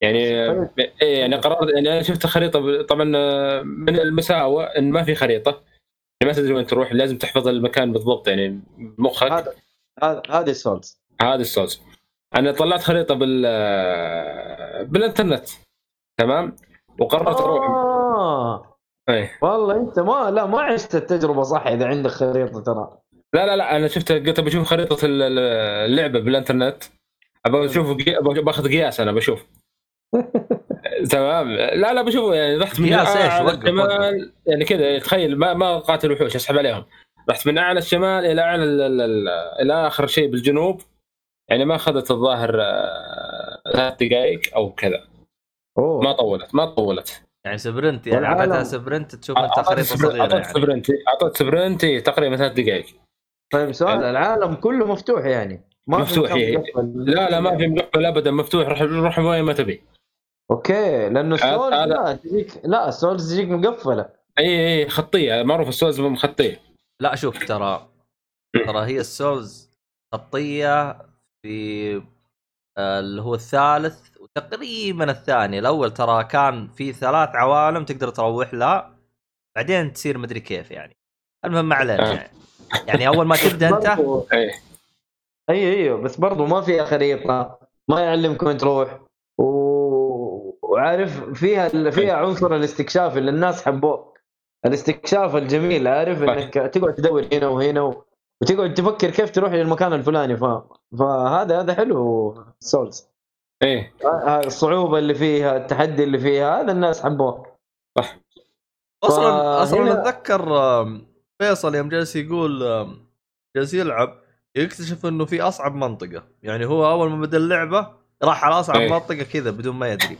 يعني طيب. إيه يعني قررت يعني أنا شفت خريطة ب- طبعا آه، من المساوئ إن ما في خريطة. يعني ما تدري وين تروح لازم تحفظ المكان بالضبط يعني بمخك هذا هذا هذه الـ Souls هذه الـ Souls أنا طلعت خريطة بال بالإنترنت تمام؟ وقررت أروح. آه إيه. والله أنت ما لا ما عشت التجربة صح إذا عندك خريطة ترى. لا لا لا أنا شفت قلت بشوف خريطة ال- ال- اللعبة بالإنترنت. أبغى أشوف باخذ قياس أنا بشوف. تمام. لا لا بشوف يعني رحت من؟ أعلى الشمال يعني كذا تخيل ما ما قاتل وحوش أسحب عليهم. رحت من أعلى الشمال إلى أعلى ال- ال- ال- إلى آخر شيء بالجنوب. يعني ما أخذت الظاهر آه، ثلاث دقائق أو كذا. أوه. ما طولت ما طولت. يعني sprint يعني والعالم- عطيتها sprint تشوف انت خريطه صغيره أعطيت يعني. sprint أعطيت سبرنت تقريبا ثلاث دقائق. طيب سؤال يعني- العالم كله مفتوح يعني. ما في مفتوح، إيه. مقفل. لا لا ما في مقفل ابدا مفتوح روح روح وين ما تبي. okay لأنه الـ Souls لا تجيك لا الـ Souls تجيك مقفلة. اي اي خطية معروف الـ Souls خطيه لا شوف ترى ترى هي الـ Souls خطية في آه، اللي هو الثالث وتقريبا الثاني الأول ترى كان في ثلاث عوالم تقدر تروح لها بعدين تصير مدري كيف يعني. المهم ما علينا آه. يعني. يعني أول ما تبدأ أنت برضو- أي أي أيوه بس برضو ما فيها خريطة ما يعلمك وين تروح. و... وعارف فيها فيها عنصر الاستكشاف اللي الناس حبوه. الاستكشاف الجميل عارف. إنك تقعد تدور هنا وهنا و... وتقعد تفكر كيف تروح للمكان الفلاني ف... فهذا هذا حلو سولز. اي الصعوبة اللي فيها التحدي اللي فيها هذا الناس حبوه. أصلا فهنا- أصلا أتذكر فيصل يوم جالس يقول جالس يلعب يكتشف إنه في أصعب منطقة. يعني هو أول ما بدأ اللعبة راح على أصعب إيه. منطقة كذا بدون ما يدري.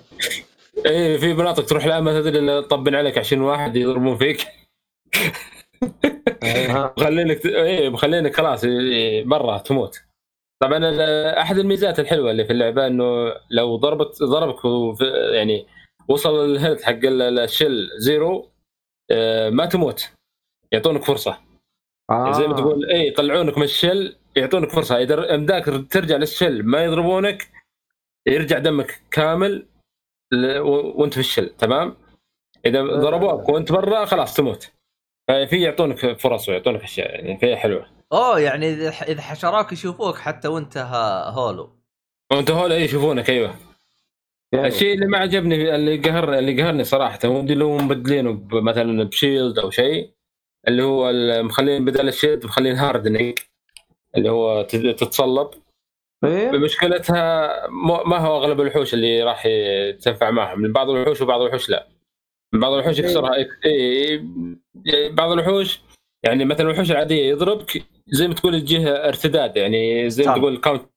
اي إيه، في مناطق تروح لها ما تدري إلا طبن عليك 20 واحد يضربون فيك. ها. مخلينك اي مخلينك خلاص إيه، برا تموت. طبعا أحد الميزات الحلوة اللي في اللعبة إنه لو ضربت ضربك يعني وصل الـ health حق ال- الـ shell zero آه، ما تموت. يعطونك فرصة. آه. زي ما تقول اي يطلعونك من الـ shell يعطونك فرصة. إذا أمداك ترجع لل shell ما يضربونك يرجع دمك كامل وأنت في الـ shell تمام؟ إذا ضربوك وأنت برا خلاص تموت. ففي يعطونك فرص ويعطونك أشياء يعني فيها حلوة. أوه يعني إذا إذا حشراك يشوفوك حتى وأنت hollow. وأنت hollow اي يشوفونك أيوه. يعني الشيء اللي ما عجبني اللي قهر اللي قهرني صراحة هو ودي لو مبدلينه مثلا ب shield أو شيء اللي هو مخلين بدل الـ shield مخلين hardening اللي هو تت- تتصلب. إيه؟ مشكلتها مو- ما هو أغلب الوحوش اللي راح تنفع معهم من بعض الوحوش وبعض الوحوش لا. من بعض الوحوش يكسرها اي بعض الوحوش يعني مثلا الوحوش العادية يضربك زي ما تقول تجيه ارتداد يعني زي ما. تقول counter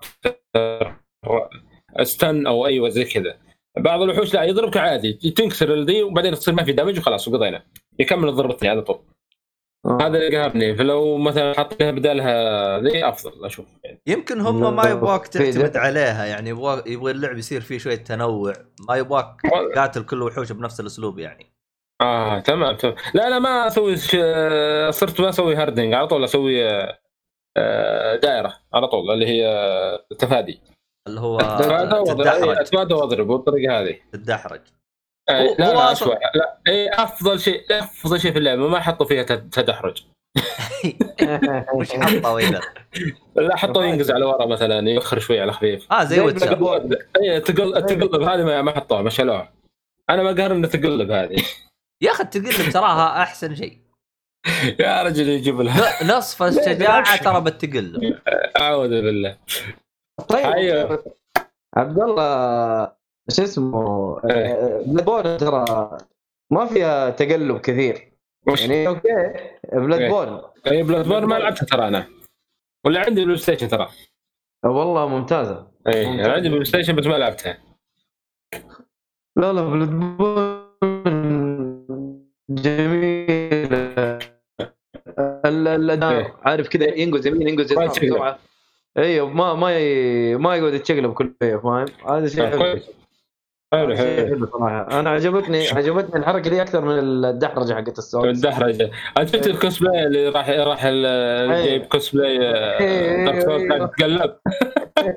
stun أو أيوه زي كذا بعض الوحوش لا يضربك عادي تنكسر الذي وبعدين تصير ما في damage وخلاص وقضينا يكمل الضربه الثانية على طول آه. هذا اللي قهرني فلو مثلا حط لها بدالها ذي أفضل أشوف يعني. يمكن هم ما يبغاك تعتمد. عليها يعني يبغى يبغى اللعب يصير فيه شوية تنوع ما يبغاك قاتل كل وحوش بنفس الأسلوب يعني آه تمام تمام. لا لا ما أسوي ش... صرت ما أسوي هاردنج على طول أسوي آه، دائرة على طول اللي هي تفادي. اللي هو اتفادى وأضرب. وأضرب بالطريقة هذه. تدحرج. آه، هو- لا لا أسوأ. لا إيه أفضل شيء أفضل شيء في اللعبة ما حطوا فيها تد- تدحرج. وش حطوا اذا؟ لا حطوا ينقز على ورا مثلا يوخر شوي على خفيف. آه زي ويتشر. اي تقل التقلب هذه ما- ما حطوها ما شالوها أنا ما قهر إنه تقلب هذه. يا أخي التقلب تراها أحسن شيء. يا رجل يجيب لها. نصف الشجاعة ترى بالتقلب أعوذ بالله. طيب أيوه. عبد الله شو اسمه؟ إيه. بلاد ترى ما فيها تقلب كثير. يعني okay Blood إيه. borne اي Bloodborne ما لعبتها ترى أنا. ولا عندي PlayStation ترى. والله ممتازة. اي أنا عندي بلاي ستيشن بس ما لعبتها. لا لا Bloodborne جميله ال- الاداء إيه. عارف كذا ينقز يمين ينقز يسار أيوه ما ما ي... ما يقعد يتشقلب كل شوية فاهم؟ هذا شيء آه، حلو. حلو شيء حلو. صراحة. أنا عجبتني عجبتني الحركة دي أكثر من الدحرجة حقت السوق الدحرجة. أنت شفت الكوسبلاي اللي راح راح. جايب كوسبلاي إيه، إيه. قاعد تتقلب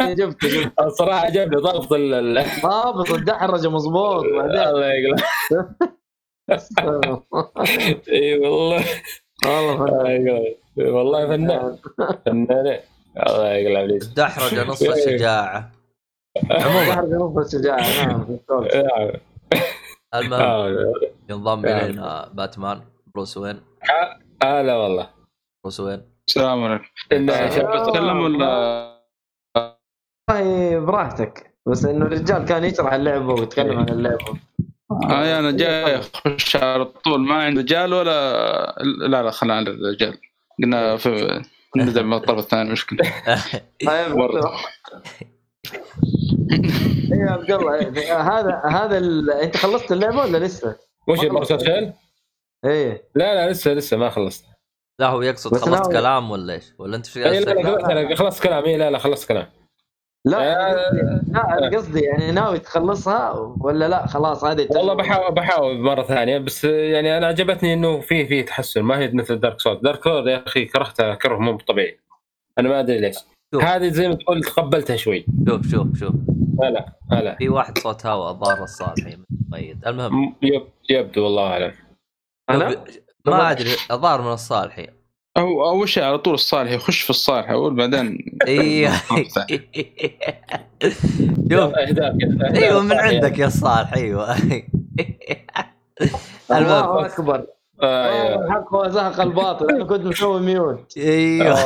جبت الصراحه عجبني ال- ضابط الدحرجة مضبوط الله يقلب. إي والله. والله الله يقلب والله فنان. فنان. الله يقلب عليك. الدحرج نص الشجاعة. عموما. دحرجه نص الشجاعة. نعم. نعم. المهم آه، ينضم. إلينا باتمان. بروس وين؟ هلا والله. بروس وين؟ السلام عليكم. آه. اتكلم ولا؟ والله براحتك. بس إنه الرجال كان يشرح اللعبة ويتكلم عن اللعبة. آه أنا جاي أخش على طول ما عند رجال ولا لا لا خلينا عند الرجال قلنا في نبدا من الطرف الثاني مشكلة طيب برضه. إيه يا عبد الله هذا هذا ال... أنت خلصت اللعبة ولا لسه؟ وش برسل فين؟ إيه لا لا لسه لسه ما خلصت لا هو يقصد خلصت كلام ولا إيش؟ ولا أنت شو اي لا لا قصدك؟ لا، خلصت كلام اي لا لا خلصت كلام لا آه. لا أنا قصدي يعني ناوي تخلصها ولا لا؟ خلاص هذه والله بحاول بحاول مرة ثانية بس يعني أنا عجبتني إنه في في تحسن ما هي مثل Dark Souls Dark Souls يا أخي كرهتها كره مو طبيعي. أنا ما أدري ليش. هذه زي ما تقول تقبلتها شوي. شوف شوف شوف. لا لا لا, لا. في واحد صوت هواء الظاهر الصالحي ميت المهم. يب يبدو والله أعلم. أنا؟ شوف، ما أدري الظاهر من الصالحي هو اول شيء على طول الصالح يخش في الصالح اول بعدين أيوه أيوه من عندك يا الصالح أيوه. المهم. الله أكبر. آه،. الحق وزهق الباطل. أنا كنت مسوي mute. أيوه.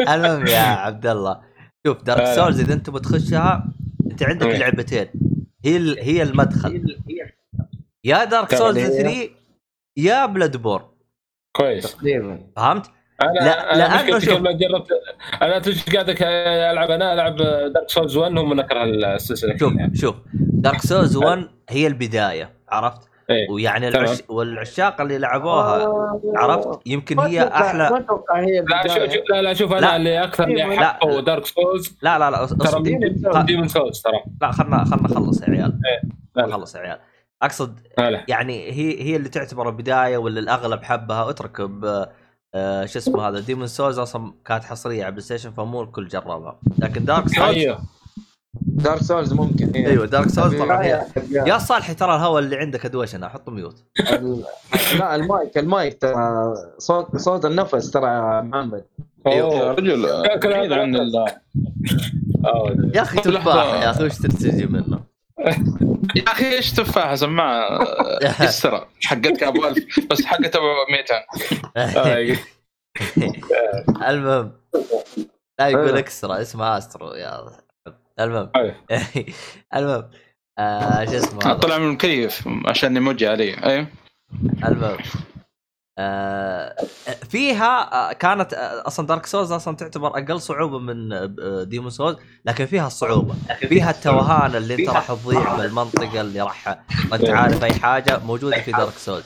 المهم يا عبد الله شوف Dark هلا. Souls إذا أنت بتخشها أنت عندك. لعبتين. هي هي المدخل. يا Dark. Souls 3 يا Bloodborne كويس تقريبا فهمت؟ أنا لا- أنا لأنه شوف. لما جربت أنا تش قاعد ألعب أنا ألعب دارك سولز 1 هم من اكره السلسلة شوف كلها. شوف Dark Souls 1 هي البداية عرفت؟ إيه. ويعني. العش... والعشاق اللي لعبوها آه. عرفت؟ يمكن ما هي أتوقع- ما أحلى أتوقع هي لا شوف لا لا شوف أنا لا. اللي أكثر اللي لا. حقه دارك سولز لا لا لا ترى ديمون سولز ترى لا خلنا خلنا نخلص يا عيال لا. نخلص يا عيال أقصد هلا يعني هي هي اللي تعتبر بدايه ولا الأغلب حبها اترك ب آه، شو اسمه هذا ديمون سولز أصلا كانت حصرية على بلاي ستيشن فمو الكل جربها لكن دارك سولز أيوه دارك سولز ممكن هي. أيوه دارك سولز طبعا هي. يا صالحي ترى الهواء اللي عندك أدوشنا احطه ميوت لا المايك المايك ترى صوت صوت النفس ترى يا محمد يا أوه. رجل بعيد عن ال- أوه. يا أخي. تفاح يا أخي وش ترتجي منه يا أخي إيش تفاحه سماعه يسرى حقتك أبو 1000 بس حقت أبو 200 آه، المهم لا يقول أيوه. إكسترا اسمها أسترو يا المهم أيوه. المهم آه شو اسمه؟ طلع من المكيف عشان يموجي علي أيوه المهم آه فيها آه كانت آه أصلا Dark Souls أصلا تعتبر أقل صعوبة من Demon's Souls لكن فيها الصعوبة. فيها التوهان اللي انت راح تضيع بالمنطقة اللي راح ما أنت عارف أي حاجة موجودة في Dark Souls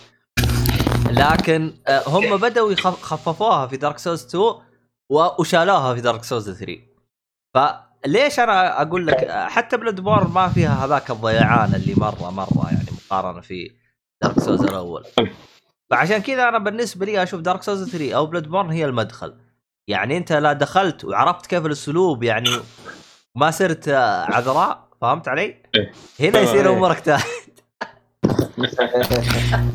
لكن آه هم بدأوا يخف- خففوها في Dark Souls 2 و- وشالوها في Dark Souls 3 فليش أنا أقول لك آه، حتى Bloodborne ما فيها هذاك الضيعان اللي مرة مرة يعني مقارنة في Dark Souls الأول. فعشان كذا أنا بالنسبة لي أشوف Dark Souls 3 أو Bloodborne هي المدخل. يعني أنت لا دخلت وعرفت كيف الأسلوب يعني ما صرت عذراء فهمت علي؟ هنا يصير إيه. أمورك تاه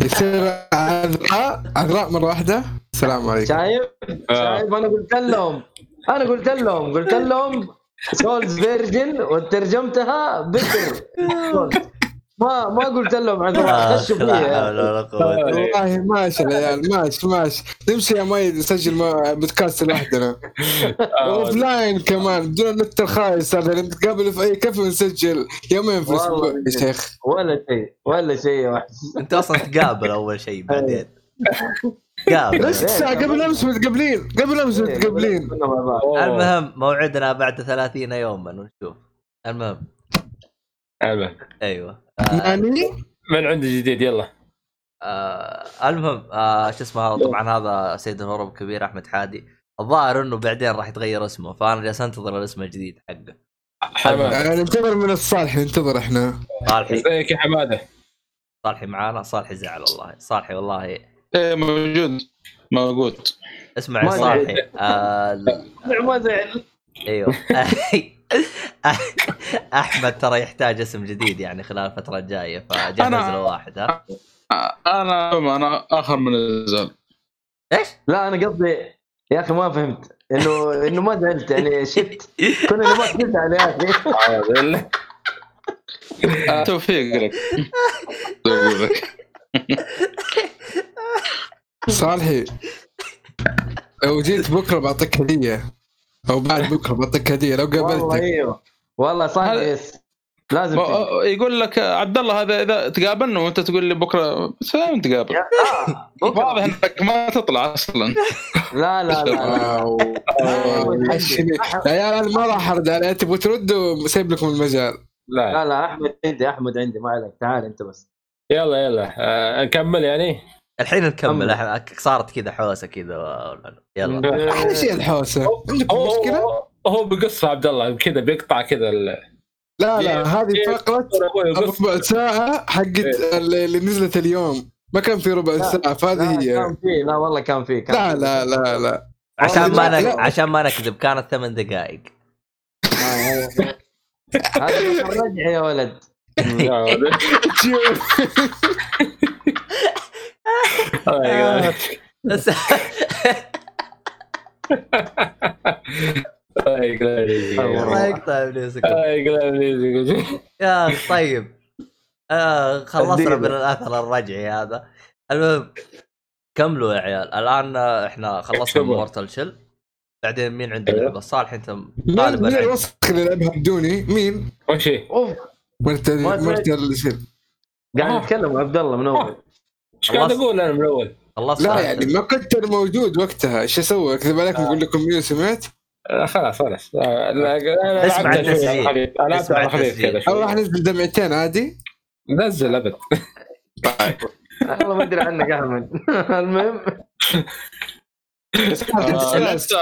يصير عذراء عذراء مرة واحدة. السلام عليكم. شايف؟ آه. شايف؟ أنا قلت لهم أنا قلت لهم قلت لهم Souls virgin وترجمتها بكر ما ما قلت لهم عذراء خشوا آه، لا فيها. حول ولا قوة والله ماشي يا عيال ماشي ماشي. نمشي يا مايد نسجل ما- بودكاست لوحدنا. offline كمان بدون النت الخايس هذا نتقابل في أي كافي ونسجل يومين في الأسبوع. يا شيخ. ولا شيء ولا شيء يا وحش. أنت أصلا تقابل أول شيء بعدين. قابل نص ساعة قبل أمس متقابلين. قبل أمس متقابلين. المهم موعدنا بعد 30 يوما ونشوف. المهم. أيوه. آه يعني؟ من عندي جديد؟ يلا. آه المهم آه شو اسمه هذا طبعا هذا سيد الهروب الكبير أحمد حادي. الظاهر إنه بعدين راح يتغير اسمه فأنا جالس أنتظر الاسم الجديد حقه. حماد يعني ننتظر من الصالح ننتظر إحنا. صالحي. ازيك يا حمادة. صالحي معانا صالحي زعل والله. صالحي والله. إيه موجود. موجود. اسمع يا صالحي. آه ما زعل أيوه. أحمد ترى يحتاج اسم جديد يعني خلال الفترة الجاية فجهز له واحد ها؟ أنا أنا آخر من الزول إيش؟ لا أنا قصدي يا أخي ما فهمت. انه إنه ما زعلت يعني شفت. كنا نبغى تزعل يا أخي. أعوذ بالله. آه، توفيق لك توفيق لك. صالحي لو جيت بكرة بعطيك هدية. أو بعد بكرة بعطيك هديه لو والله قابلتك أيوه. والله صح هل- لازم يقول لك عبد الله هذا إذا تقابلنا وأنت تقول لي بكرة بس نتقابل؟ آه،. واضح إنك ما تطلع أصلا. لا لا لا. يا عيال أنا ما راح أرد عليه تبغوا تردوا سيب لكم المجال. لا. لا لا أحمد عندي أحمد عندي. ما عليك تعال أنت بس. يلا يلا. آه، نكمل يعني؟ الحين نكمل. صارت كذا حوسة كذا يلا. أحلى شيء الحوسة. عندكم هو مشكلة؟ هو- هو بقص عبد الله كذا بيقطع كذا ال- لا لا هذه فقرة أبوي قص. ربع ساعة حقت اللي اللي نزلت اليوم. ما كان في ربع. ساعة فهذه هي. كان في. لا والله كان في كان لا. لا لا لا. عشان ما نك... عشان ما نكذب كانت ثمان دقائق. آه، هذا الرجع يا ولد. آه،. الله يقطع إبليسك آه، يقلع لي. يا طيب آه خلصنا. من الأثر الرجعي هذا المهم كملوا يا عيال الآن إحنا خلصنا. مورتال شل بعدين مين عنده أيوه. لعبه صالح أنت مين غالبا مين. الوسخ اللي لعبها بدوني مين؟ وش هي؟ اوف مرتل ما مرتل شل. قاعد. نتكلم عبد الله من أول إيش قاعد خلصت. أقول أنا من اول؟ خلصنا لا يعني ما كنت موجود وقتها إيش أسوي؟ اكذب عليك نقول لكم مين سمعت؟ آه، خلاص خلاص آه، اسمع التسجيل. اسمع التسجيل. راح ننزل دمعتين عادي نزل ابد والله ما ادري عنك احمد المهم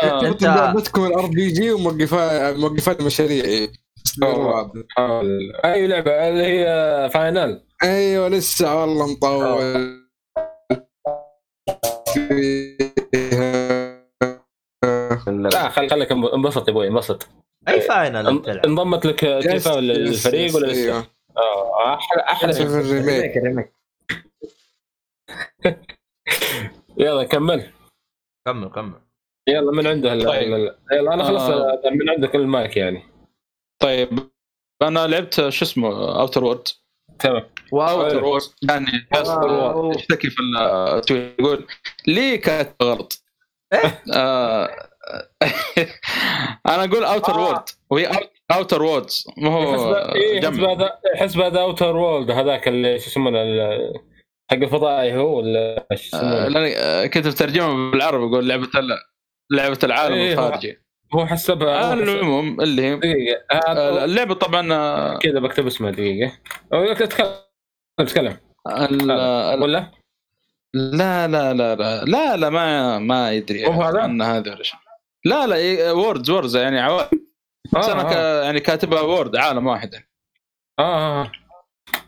آه، كنت لعبتكم الار بي جي وموقفات موقفات مشاريعي آه. اي لعبه اللي هي فاينل أيوه لسه والله مطول لا خل خليك انبسط يا أبوي انبسط. أي Final انضمت لك ولا الفريق ولا لسه؟ آه أحلى أحلى. ال remake يلا كمل. كمل كمل. يلا من عنده هلا؟ طيب. يلا يلا أنا خلصت آه. من عندك المايك يعني. طيب أنا لعبت شو اسمه Outer World تمام. Outer World يعني واو. يشتكي في ال tweet يقول؟ ليه كانت غلط؟ آه، أنا أقول Outer آه. World وهي Outer Worlds مو هو حسب إيه، هذا حسب هذا Outer Wild هذاك اللي شو يسمونه ال- حق الفضائي هو ولا يسمونه؟ لأني آه، كنت مترجمه بالعربي يقول لعبة لعبة العالم إيه، الخارجي. هو حسبها حسب- المهم اللي هي دقيقة اللعبة طبعا كذا بكتب اسمها دقيقة. تتكلم ال- ولا؟ لا لا لا لا لا لا ما ما يدري هذا؟ عن هذا ولا شيء. لا لا إيه، Worlds Worlds يعني عوالم بس أنا آه, ك- آه. يعني كاتبها World عالم واحد يعني. آه, آه.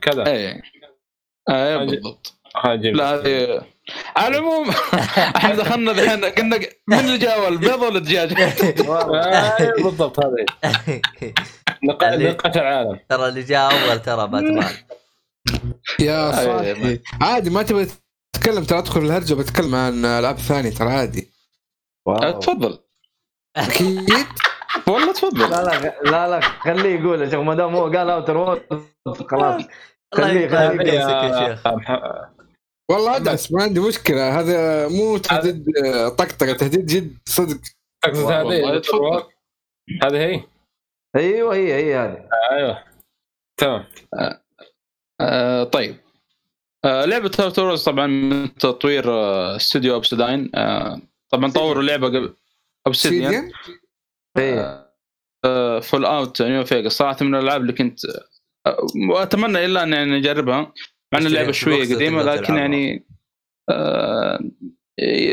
كذا إيه إيه أجي- بالضبط هاجي لا هذه على العموم إحنا دخلنا الحين قلنا من اللي جاء البيض ولا الدجاج؟ آه، بالضبط اللي- نقاش العالم ترى اللي جاء أول ترى باتمان يا أيوة، صاحبي. عادي ما تبغى تتكلم ترى أدخل الهرجة بتكلم عن ألعاب ثانية ترى عادي. واو. تفضل. أكيد؟ والله تفضل. لا لا لا لا خليه يقول. يا شيخ ما دام هو قال Outer World خلاص. خليه- خليه. يمسك يا شيخ. والله أدعس ما عندي مشكلة. هذا مو تهديد آه، طقطقة تهديد جد صدق. تقصد هذه. هذه هي؟ أيوه هي هي هذه. أيوه. تمام. آه طيب. آه لعبة Outer Worlds طبعا من تطوير آه، استوديو Obsidian آه طبعا طوروا لعبة قبل. Obsidian sidian هي Fallout New Vegas صراحة من الألعاب اللي كنت آه، وأتمنى إلا ان يعني نجربها مع إن اللعبة شوية قديمة لكن. يعني آه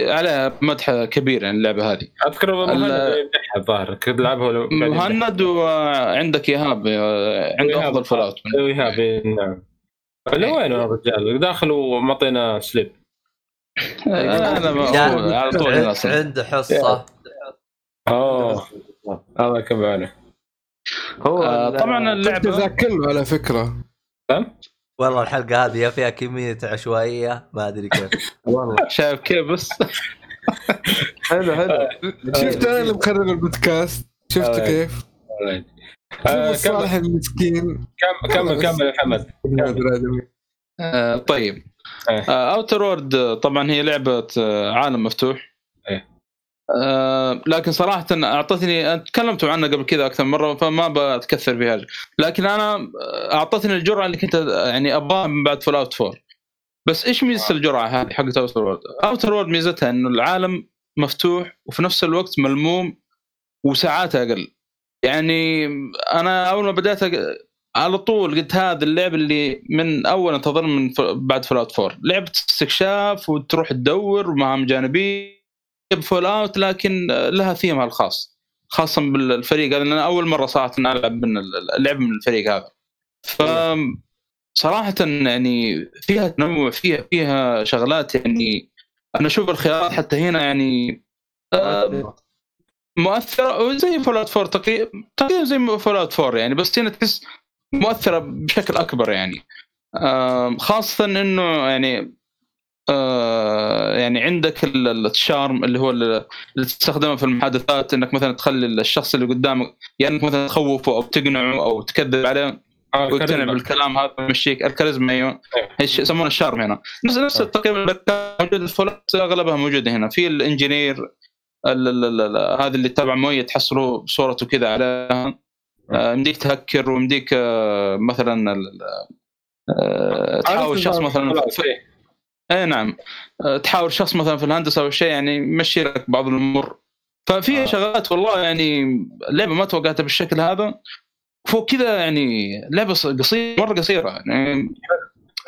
عليها مدح كبير يعني اللعبة هذه. أذكر مهند يمدحها الظاهر. كنت العبها. مهند وعندك إيهاب آه، عنده. أفضل فول اوت إيهاب إيه، نعم. اللي وين الرجال داخل ومعطينا سليب. آه، أنا على طول عنده حصة. أوه. الله يكون بعونه هو آه، طبعا اللعبه ذا كله على فكرة. والله الحلقة هذه يا فيها كمية عشوائية ما أدري كيف. والله. شايف كيف بس. حلو حلو. شفت أنا اللي مخرب البودكاست؟ شفت آه. كيف؟ آه، صالح المسكين. كمل كمل كمل. يا محمد آه، طيب. إيه. Outer World طبعا هي لعبة آه، عالم مفتوح. إيه. آه لكن صراحة أعطتني تكلمتوا عنها قبل كذا أكثر مرة فما بتكثر فيها لكن أنا آه، أعطتني الجرعة اللي كنت آه، يعني أبغاها من بعد Fallout 4 بس إيش ميزة الجرعة هذه حقت Outer World؟ Outer World ميزتها إنه العالم مفتوح وفي نفس الوقت ملموم وساعاتها أقل. يعني أنا أول ما بدأت أق- على طول قلت هذا اللعبه اللي من أول انتظر من. بعد Fallout 4 لعبة استكشاف وتروح تدور ومهام جانبية Fallout لكن لها ثيمها الخاص خاصه بالفريق هذا أنا أول مرة صراحة ألعب من اللعب من الفريق هذا ف صراحة يعني فيها تنوع فيها فيها شغلات يعني أنا أشوف الخيارات حتى هنا يعني مؤثرة زي Fallout 4 تقريبا تقريبا زي Fallout 4 يعني بس هنا تحس مؤثرة بشكل أكبر يعني. خاصة إنه يعني يعني عندك ال- ال- ال charm اللي هو ال- اللي تستخدمه في المحادثات إنك مثلا تخلي الشخص اللي قدامك يعني انك مثلا تخوفه أو تقنعه أو تكذب عليه آه، ويقتنع. بالكلام هذا يمشيك الكاريزما أيوه. إيش يسمونه؟ الشارم هنا. نفس نفس آه. تقريبا الفولات أغلبها موجودة هنا. في الإنجينير ال- ال- ال- ال- هذا اللي تبع مؤيد تحصلوا بصورته كذا عليها آه، يمديك تهكر ويمديك آه، مثلا آه، تحاول شخص مثلا خلاص، إيه. اي نعم. آه، تحاول شخص مثلا في الهندسة أو شيء يعني يمشي لك بعض الأمور. ففي آه. شغلات والله يعني اللعبه ما توقعتها بالشكل هذا. فوق كذا يعني لعبة قصيرة مرة قصيرة يعني.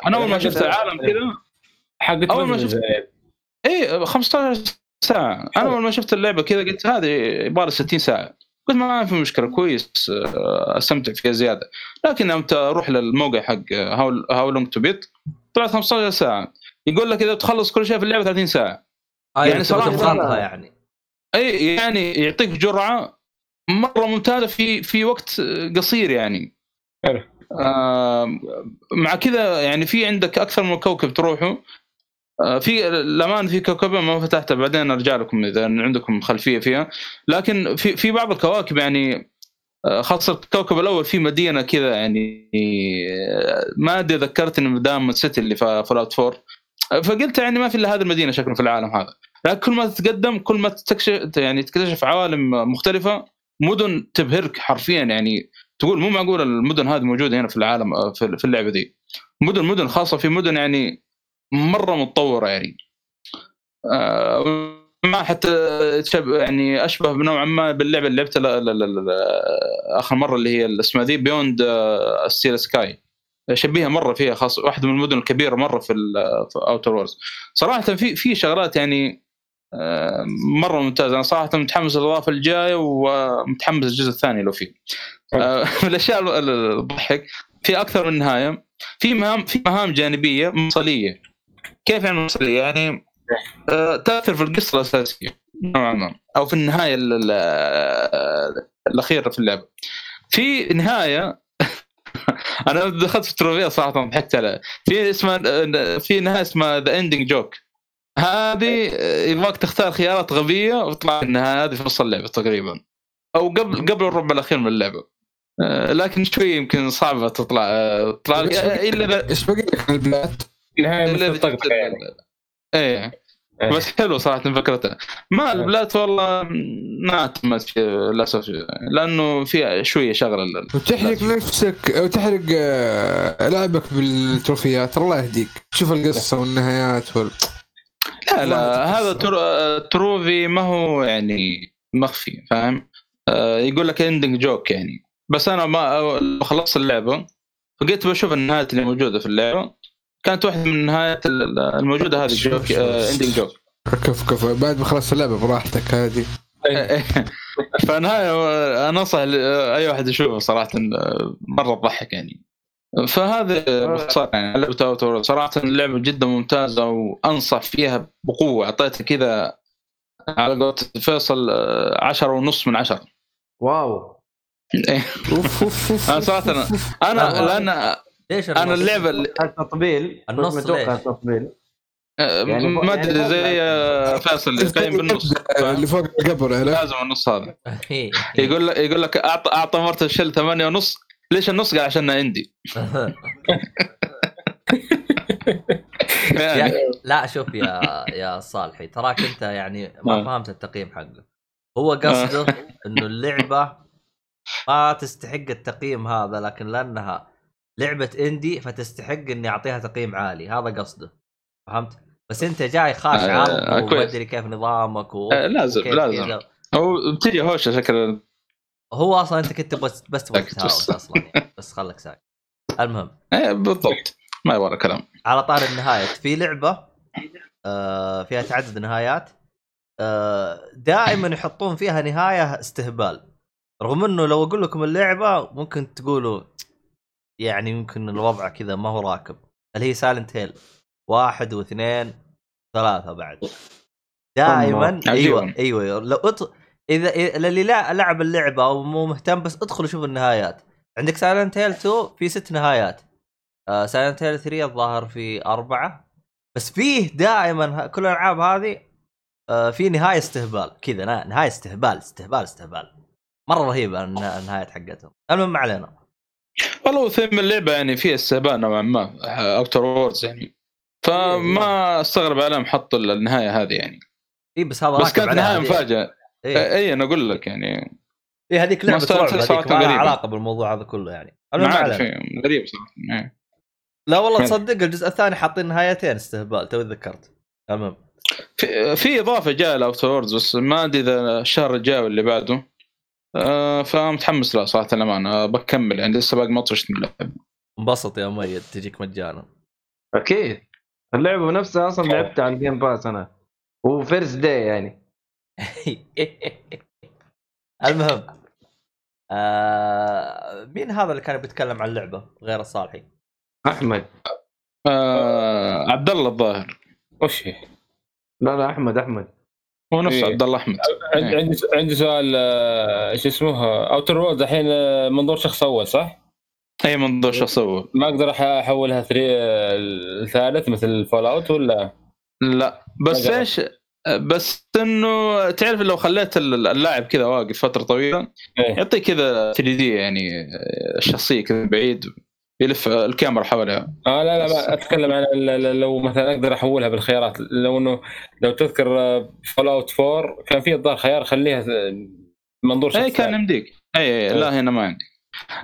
أنا أول ما شفت العالم كذا أول ما شفت- اي 15 ساعة. أنا أول ما شفت اللعبة كذا قلت هذه يبغى لها 60 ساعة. قلت ما في مشكلة كويس آه، أستمتع فيها زيادة. لكن يوم أروح للموقع حق How How Long to Beat طلعت 15 ساعة. يقول لك إذا تخلص كل شيء في اللعبة 30 ساعة. يعني يعني صراحة يعني. أي يعني يعطيك جرعة مرة ممتازة في في وقت قصير يعني. حلو. آه مع كذا يعني في عندك أكثر من كوكب تروح له آه في الأمانة في كوكب ما فتحتها بعدين أرجع لكم إذا عندكم خلفية فيها. لكن في في بعض الكواكب يعني آه، خاصة الكوكب الأول في مدينة كذا يعني آه، ما أدري ذكرتني ب Diamond City اللي في Fallout 4 آه، فقلت يعني ما في إلا هذه المدينة شكله في العالم هذا. لكن كل ما تتقدم كل ما تستكشف يعني تكتشف عوالم مختلفة مدن تبهرك حرفيا يعني. تقول مو معقول المدن هذه موجودة هنا في العالم آه، في اللعبة دي. مدن مدن خاصة في مدن يعني مرة متطورة يعني. آه، ما حتى يعني أشبه نوعا ما باللعبة اللي لعبتها آخر مرة اللي هي اسمها ذي بيوند ستايل سكاي شبيهه مرة فيها خاص واحدة من المدن الكبيرة مرة في Outer Worlds صراحة في في شغلات يعني آه، مرة ممتازة. أنا صراحة متحمس للأضافة الجاية ومتحمس للجزء الثاني لو في آه، من الأشياء ال- ال- الضحك. في أكثر من نهاية. في مهام في مهام جانبية مفصلية. كيف يعني مفصليه يعني آه، تأثر في القصة الأساسية. نوعا ما. أو في النهاية ال- ال- آه، الاخيره في اللعبة. في نهاية أنا دخلت في التروفية صراحة ضحكت عليها. في اسمها في نهاية اسمها ذا اندنج جوك هذه آه، يبغاك تختار خيارات غبية وتطلع النهاية. هذه في نص اللعبة تقريبا. أو قبل قبل الربع الأخير من اللعبة. لكن شوي يمكن صعبة تطلع تطلع. إلا إيش بقي لك البلاد؟ النهاية الا مثل يعني إيه. إيه. بس حلو صراحة فكرتها ما البلاد والله ما اهتمت للأسف. لأنه في شوية شغلة وتحرق نفسك أو تحرق آه، لعبك بال trophyات. الله يهديك. شوف القصة والنهايات وال... لا لا هذا tro... trophy ما هو يعني مخفي فاهم؟ آه يقول لك ending joke يعني. بس أنا ما خلصت اللعبة فقلت بشوف النهايات اللي موجودة في اللعبة. كانت واحدة من النهايات ال- الموجودة هذه joke آه ending joke كف كف. بعد ما خلصت اللعبة براحتك هذه فنهاية أنا أنصح ل- أي واحد يشوفه صراحة مرة تضحك يعني. فهذا باختصار يعني لعبه اوتور صراحة اللعبة جدا ممتازة وأنصح فيها بقوة. أعطيتها كذا على قولة فيصل آه، عشرة ونص من عشرة. واو. أوف أوف أوف أنا صراحة أنا, أنا آه. لأن ليش أنا؟ اللعبة اللي التطبيل النص متوقع؟ التطبيل آه، يعني ما يعني أدري زي آه، فيصل اللي قايم بالنص. اللي فوق القبر؟ لازم النص هذا. يقول لك يقول لك اعطى أعطى مرت الشل ثمانية ونص. ليش النص؟ قال عشان عندي. يعني. لا شوف يا يا صالحي تراك أنت يعني ما آه. فهمت التقييم حقه. هو قصده إنه اللعبة ما تستحق التقييم هذا لكن لأنها لعبة اندي فتستحق إني أعطيها تقييم عالي. هذا قصده. فهمت؟ بس أنت جاي خاش آه، عرض كويس. ومدري كيف نظامك و... آه، لازم لازم. هو بتجي هوشه شكل. هو أصلا أنت كنت بس بس تبغى. أصلا يعني. بس خليك ساكت. المهم. إيه بالضبط. ما يبغى كلام. على طار النهاية. في لعبة آه فيها تعدد نهايات. آه دائما يحطون فيها نهاية استهبال. رغم إنه لو أقول لكم اللعبة ممكن تقولوا يعني يمكن الوضع كذا ما هو راكب. اللي هي Silent Hill واحد واثنين ثلاثة بعد. دائما عجيبة. أيوه أيوه. لو أط... إذا اللي لا لعب اللعبة أو مو مهتم بس ادخل شوف النهايات. عندك Silent Hill 2 في ست نهايات. Silent Hill 3 الظاهر في أربعة. بس فيه دائما كل الألعاب هذه آه، في نهاية استهبال. كذا نهاية استهبال استهبال استهبال. مرة رهيبة النها- النهايات حقتهم. المهم ما علينا. والله ثيم اللعبة يعني فيها استهبال نوعا ما Outer Worlds يعني فما استغرب عليهم حطوا النهاية هذه يعني اي بس هذا بس كانت نهاية. مفاجأة إيه. اي أنا أقول لك يعني إيه هذيك هذيك صراحة ما لها. علاقة بالموضوع هذا كله يعني ما إيه، غريب صراحة إيه. لا والله. تصدق الجزء الثاني حاطين نهايتين استهبال تو ذكرت المهم في, في إضافة جاية ل Outer Worlds بس ما أدري إذا الشهر الجاي واللي بعده آه فمتحمس له صراحة الامانه بكمل. يعني لسه باقي ما طرشت من اللعبه انبسط يا ميت تجيك مجانا. أكيد. اللعبة نفسها أصلا لعبتها على ال Game Pass أنا. و first day يعني. المهم آه مين هذا اللي كان بيتكلم عن اللعبه غير الصالحي؟ أحمد. آه عبد الله الظاهر. وش هي؟ لا لا أحمد أحمد. هو نفسه إيه. عبد الله أحمد. عندي إيه. عندي عندي سؤال آه، إيش اسمه Outer Worlds الحين آه، منظور شخص أول صح؟ اي منظور شخص أول ما أقدر أحولها third الثالث مثل Fallout ولا لا بس. إيش بس إنه تعرف لو خليت اللاعب كذا واقف فترة طويلة إيه. يعطيك كذا 3D يعني آه، الشخصيه كذا بعيد يلف الكاميرا حولها آه لا لا ما أتكلم عن لو مثلا أقدر أحولها بالخيارات. لو انه لو تذكر Fallout 4 كان في الظاهر خيار خليها منظور شخص اي كان. يمديك أي أي لا هنا ما عندي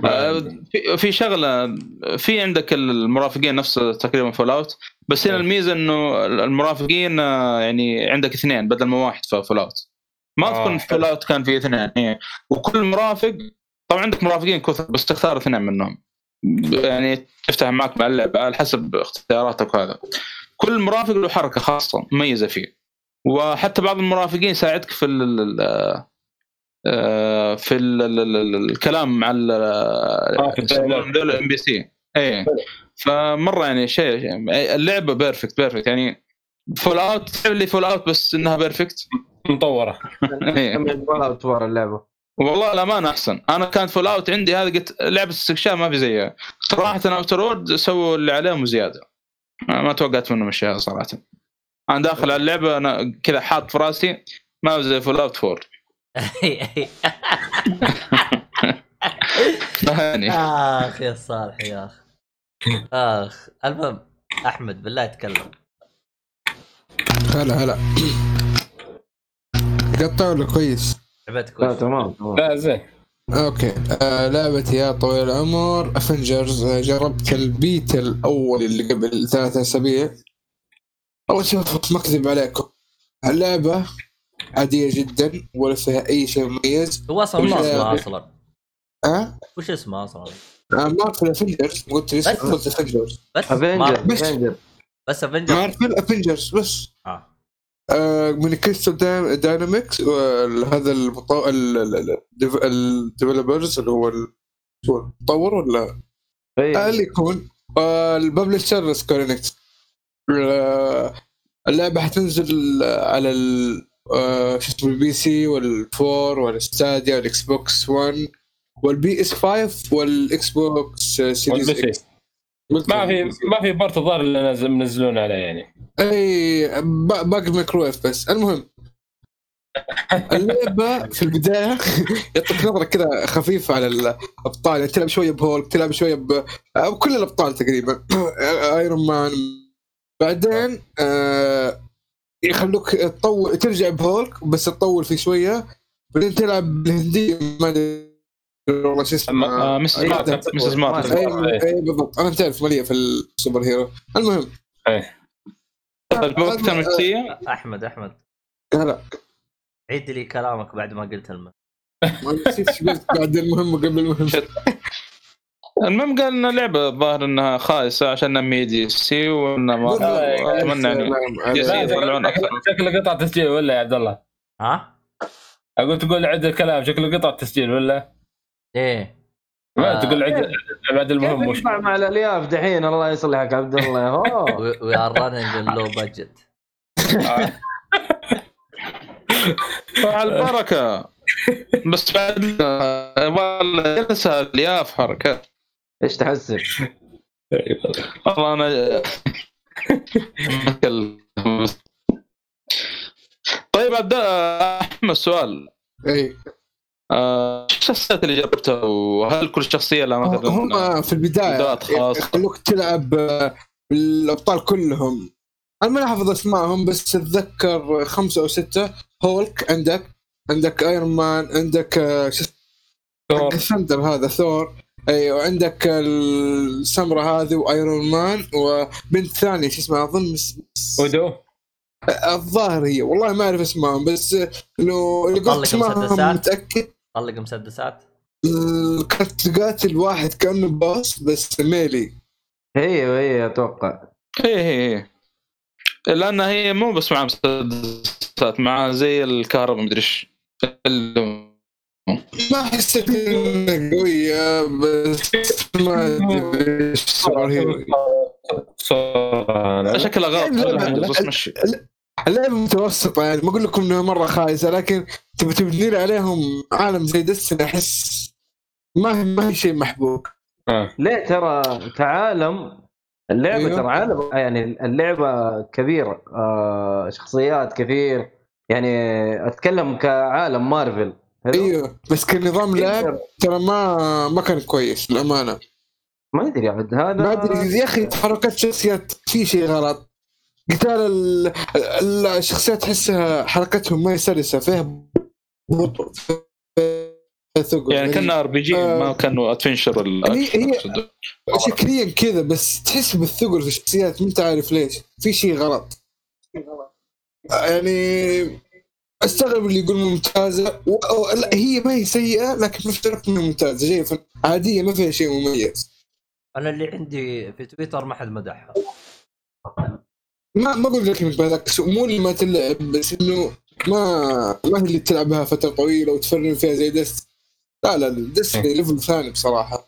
آه، في- في شغلة في عندك المرافقين نفس تقريبا Fallout بس هنا إيه. الميزة إنه المرافقين آه، يعني عندك اثنين بدل ما واحد في Fallout ما آه، اذكر إن حلو. Fallout كان في اثنين. إيه. وكل مرافق طبعا عندك مرافقين كثر بس تختار اثنين منهم. يعني تفتح معك مع اللعبه على حسب اختياراتك وهذا. كل مرافق له حركة خاصة مميزة فيه. وحتى بعض المرافقين يساعدك في ال ال- آه، في ال ال ال الكلام مع. ال NPC. إيه. فمرة يعني شيء اللعبة perfect perfect. يعني Fallout تعرف اللي Fallout بس إنها perfect؟ مطورة. إيه. يبغى اطوار اللعبة. والله الامانه أحسن. أنا كانت Fallout عندي هذه قلت لعبة استكشاف ما في زيها. صراحة Outer Worlds سووا اللي عليهم وزياده ما توقعت منهم الشيء هذا صراحة. أنا داخل على اللعبة أنا كذا حاط في راسي ما هو زي Fallout 4 يعني آخ يا صالح يا أخ. آخ المهم أحمد بالله تكلم. هلا هلا. قطع ولا كويس؟ لعبتك لا؟ تمام تمام لا زين okay آه لعبتي يا طويل العمر Avengers آه جربت البيت الأول اللي قبل ثلاثة أسابيع والله شوف ما اكذب عليكم اللعبة عادية جدا ولا فيها أي شيء مميز هو أصلا وش وش- اسمه أصلا؟ ها؟ وش اسمه أصلا؟ آه Marvel Avengers قلت لي بس. قلت Avengers بس Avenger Marvel. بس. Avenger بس Avenger Marvel Avengers بس آه من Crystal Dy- Dynamics هذا المطو... ال developers اللي هو ال- هو المطور ولا آه إيه. اللي يكون آه ال publisher Square Enix اللعبة حتنزل على ال آه، شو اسمه ال PC وال 4 وال Stadia وال Xbox 1 وال PS 5 وال Xbox Series X. ما في ما في بارت الظاهر اللي منزلون عليه يعني. أي با- باقي الميكرويف بس. المهم اللعبة في البداية يعطيك نظرة كذا خفيفة على الأبطال. يعني تلعب شوية بهولك تلعب شوية ب أو كل الأبطال تقريبا. Iron Man بعدين آه يخلوك تطول ترجع بهولك بس تطول فيه شوية. بعدين تلعب بالهنديه ما أدري. والله شو اسمه. آه، مسز أي مارتن. مسز مارتن اي بالضبط. أنا تعرف مليء في السوبر هيرو. المهم. الوقت المكسيه أحمد أحمد. هلا عيد لي كلامك بعد ما قلت الم ما نسيت إيش قلت بعد المهم قبل المهم. المهم قال ان اللعبه الظاهر إنها خايسة عشان ميدي سي وانها ما أتمنى يعني يطلعون أكثر. شكله قطع تسجيل ولا يا عبد الله؟ ها؟ أقول تقول عد الكلام شكله قطع تسجيل ولا؟ إيه. ما آه. تقول عد بعد المهم ينفع مع الألياف دحين؟ الله يصلحك عبد الله. وي ار رانينج لو بادجت على البركة. بس بعد والله جلسه الياف حركات إيش تحسب؟ والله أنا طيب عبد أحمد سؤال. اي الشخصيات اللي جربتها وهل كل شخصية لها مثلا هم في البداية. يخلوك تلعب آه، الابطال كلهم. أنا ما أحفظ أسمائهم بس أتذكر خمسة أو ستة. هولك عندك عندك Iron Man عندك آه، شو اسمه؟ ثور. ال thunder هذا ثور أي وعندك السمرة هذه و Iron Man وبنت ثانية شو اسمها؟ أظن ودو الظاهر هي. والله ما أعرف أسمائهم بس انه قلت مسدسات. متأكد طلق مسدسات؟ كنت تقاتل واحد كأنه باص بس ميلي. هي هي أتوقع. إيه إيه إيه لأن هي مو بس مع مسدسات مع زي الكهرباء مدري إيش. ما حسيت انها قوية بس ما أدري إيش صار هي شكلها غلط. اللعبة متوسطة يعني ما أقول لكم إنها مرة خايسة لكن تبي تبني لي عليهم عالم زي دستن أحس ما هي ما هي شيء محبوب آه. ليه ترى كعالم اللعبة أيوه. ترى عالم يعني اللعبة كبيرة آه شخصيات كثير يعني أتكلم كعالم مارفل؟ أيوه بس كنظام لعب ترى ما ما كان كويس للأمانة ما أدري عاد هذا ما أدري يا أخي حركات شخصيات في شيء غلط قتال ال- ال- الشخصيات تحسها حركتهم ما هي سلسة فيها بطء ثقل. يعني كانه RPG. ما كانه adventure ولا هي-. شكليا كذا بس تحس بالثقل في الشخصيات ما انت عارف ليش. في شيء غلط. يعني أستغرب اللي يقول ممتازة و... لا هي ما هي سيئة لكن في نفس الوقت إنها ممتازة. جاية فن- عادية ما فيها شيء مميز. أنا اللي عندي في تويتر ما حد مدحها ما ما أقول لك انك بالعكس مو اللي ما تلعب بس إنه ما ما هي اللي تلعبها فترة طويلة وتفرن فيها زي دست لا لا دستني ليفل ثاني بصراحة.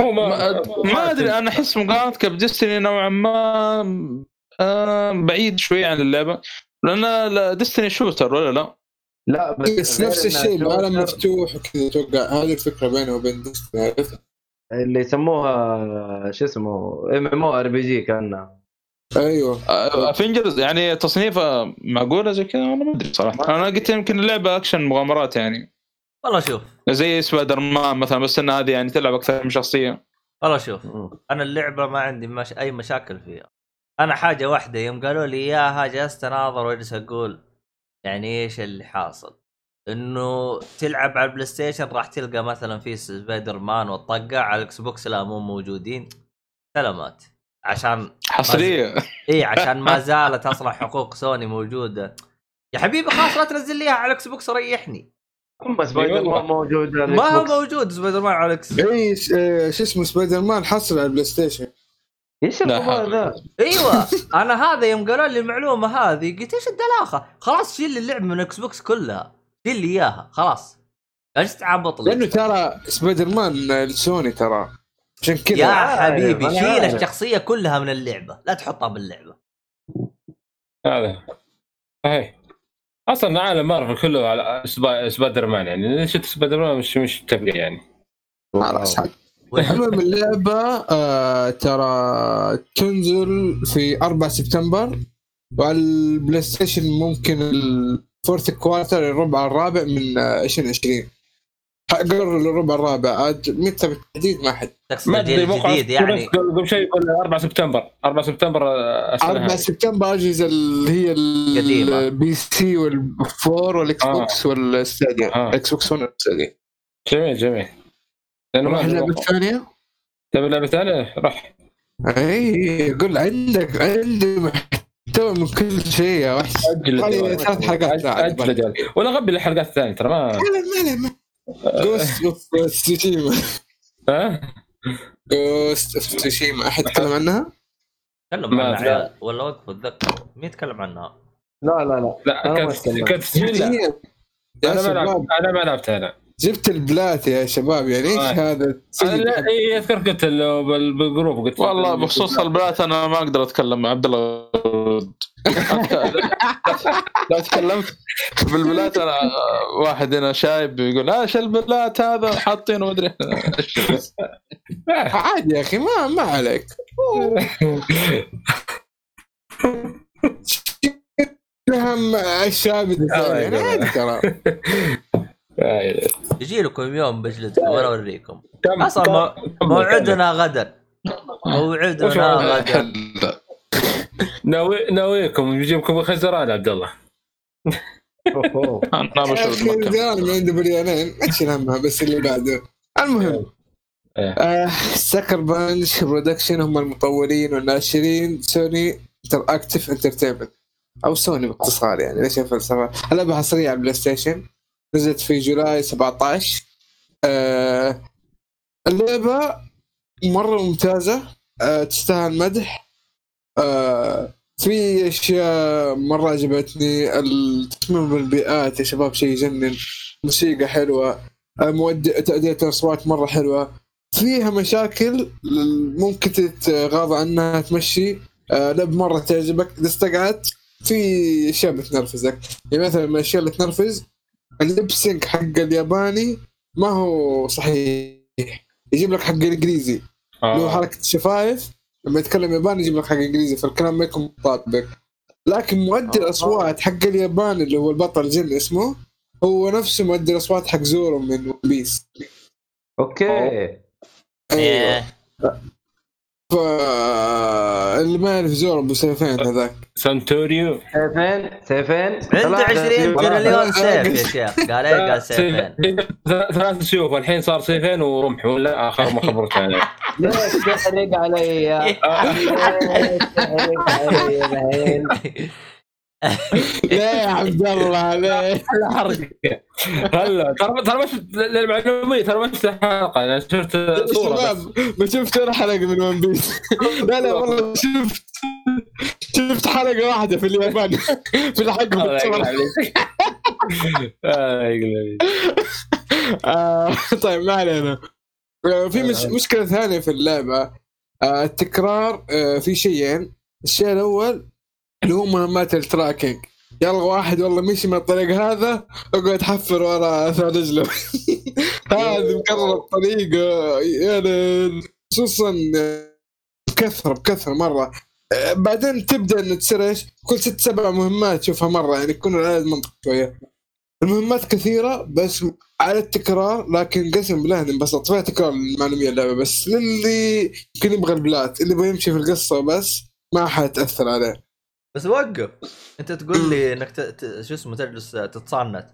هو ما ما, ما أدري أنا أحس مقارنتك بديستني نوعا ما آه بعيد شوي عن اللعبة. لأن Destiny shooter ولا لا؟ لا بس, بس غير نفس الشيء العالم مفتوح وكذا أتوقع هذه الفكرة بينه وبين Destiny عرفت؟ اللي يسموها شو اسمه ام ام أو ار بي جي كانها أيوه. Avengers يعني تصنيفها معقولة زي كذا؟ أنا ما أدري صراحة. أنا قلت يمكن اللعبه أكشن مغامرات يعني. والله شوف. زي سبايدر مان مثلا بس ان هذه يعني تلعب أكثر من شخصية. والله شوف أنا اللعبة ما عندي مش... أي مشاكل فيها. أنا حاجة واحدة يوم قالوا لي اياها جلست اناظر وأجلس أقول. يعني إيش اللي حاصل؟ إنه تلعب على ال PlayStation راح تلقى مثلا في سبايدر مان والطقع على ال Xbox لا مو موجودين. سلامات. عشان حصرية. إي عشان ما زالت أصلا حقوق سوني موجودة. يا حبيبي خلاص لا تنزل لي إياها على ال Xbox ريحني. هم Spider والله. Man موجود ما هو. موجود سبايدر مان على ال X إي شو اسمه سبايدر مان حصل على ال PlayStation إيش لا الغباء حول. ذا؟ أيوه أنا هذا يوم قالوا لي المعلومة هذه قلت إيش الدلاخة؟ خلاص شيل اللعبه من ال Xbox كلها. شيل لي إياها خلاص. إيش تعبط لأنه ترى سبايدر مان لسوني ترى. عشان كذا. يا عارف، حبيبي شيل عارف. الشخصية كلها من اللعبة لا تحطها باللعبة. هذا. صحيح. أصلا عالم مارفل كله على Spi- Spider-Man يعني شفت سبايدر مان مش مش تبقى يعني. خلاص. المهم اللعبة آه ترى تنزل في 4 سبتمبر وعلى ال PlayStation ممكن ال fourth quarter الربع الرابع من آه، 2020 قرر الربع الرابع عاد متى بالتحديد ما حد تقصد ما الجيل أدري موقع الجديد يعني قبل شيء يقول 4 سبتمبر 4 سبتمبر آه، السنة 4 هذه. سبتمبر أجهزة اللي هي. ال PC وال 4 وال X آه. box وال Stadia آه. ال Xbox 1 وال Stadia جميل جميل لأنه ما موقع. ثانية تبي لعبه ثانية راح اي يقول عندك عندي محتوى من كل شيء يا وحش أجل. ثلاث حلقات أجل. ولا غبي الحلقات الثانية ترى ما لا لا لا Ghost of Tsushima ها؟ Ghost of Tsushima أحد يتكلم عنها؟ تكلم عنها. عيال. ولا وقفوا اتذكر مين يتكلم عنها؟ لا لا لا. لا أنا ما كانت. كانت أنا ما لعبت أنا ما لعبتها أنا. جبت البلات يا شباب يعني إيش آه. هذا؟ لا إيه، أذكر قلت بال- بالجروب قلت والله بخصوص البنات أنا ما أقدر أتكلم مع عبد الله. لو تكلمت بالبلات أنا واحد هنا شايب يقول إيش البلات هذا؟ حاطينه ما ادري إيش. عادي يا أخي ما ما عليك. فهم الشاب الثاني يعني عادي ترى. آه، يجي لكم يوم بجلدكم وأنا أوريكم. كم أصلا موعدنا غدا. موعدنا؟ غدا. ناوي ناويكم يجيبكم خزران عبد الله. أنا بشوف ما عنده ما تشيل همها بس اللي بعده. المهم إيه. Sucker Punch Productions هم المطورين والناشرين Sony Interactive Entertainment أو سوني باختصار يعني ليش الفلسفه اللعبه حصريه على ال PlayStation نزلت في July 17 آه اللعبة مرة ممتازة. آه تستاهل مدح آه في أشياء مرة عجبتني. التصميم بالبيئات يا شباب شيء يجنن موسيقى حلوة. آه، تأدية الأصوات مرة حلوة. فيها مشاكل ممكن تتغاضى عنها تمشي. آه، لعب مرة تعجبك. إذا استقعدت في أشياء بتنرفزك. يعني مثلا من الأشياء اللي تنرفز ال lip sync حق الياباني ما هو صحيح. يجيب لك حق هو آه. حركة الشفايف لما يتكلم ياباني يجيب لك حق انجليزي فالكلام ما يكون مطابق لكن مؤدي آه. الأصوات حق الياباني اللي هو البطل جن اسمه هو نفسه مؤدي الأصوات حق زورو من One Piece okay. أيوه. اللي ما يعرف زور أبو سيفين هذاك. سانتوريو. سيفين؟ سيفين؟ عنده ثلاثة 20 سيوف. تريليون سيف يا شيخ. قال إيه؟ قال سيفين. ثلاث سيوف الحين صار سيفين ورمح. ولا آخر ما خبرت عليه. ليش تحرق علي ليه يا عبد الله ليه؟ هلا ترى ترى مش للمعلومية ترى مش الحلقة أنا شفت صورة. شباب ما شفت ولا حلقة من One Piece لا لا والله شفت شفت حلقة واحدة في اليابان. في الحلقة آه، طيب ما علينا. آه، في مش مشكلة ثانية في اللعبة. آه، التكرار آه، في شيئين. الشيء الأول اللي هو مهمات ال tracking يلا واحد والله مشي من الطريق هذا اقعد حفر ورا اثر رجله هذه مكررة يا ليل خصوصا بكثرة بكثرة مرة. بعدين تبدأ ان تصير إيش؟ كل ست سبع مهمات تشوفها مرة يعني يكون العدد منطقي شوية. المهمات كثيرة بس على التكرار لكن قسم بالله انبسطت. فيها تكرار المعلومية اللعبة بس للي يمكن يبغى البلات اللي يبغى يمشي في القصة بس ما حتاثر عليه. بس وقف. انت تقول لي انك ت... ت... شو اسمه تجلس تتصنت.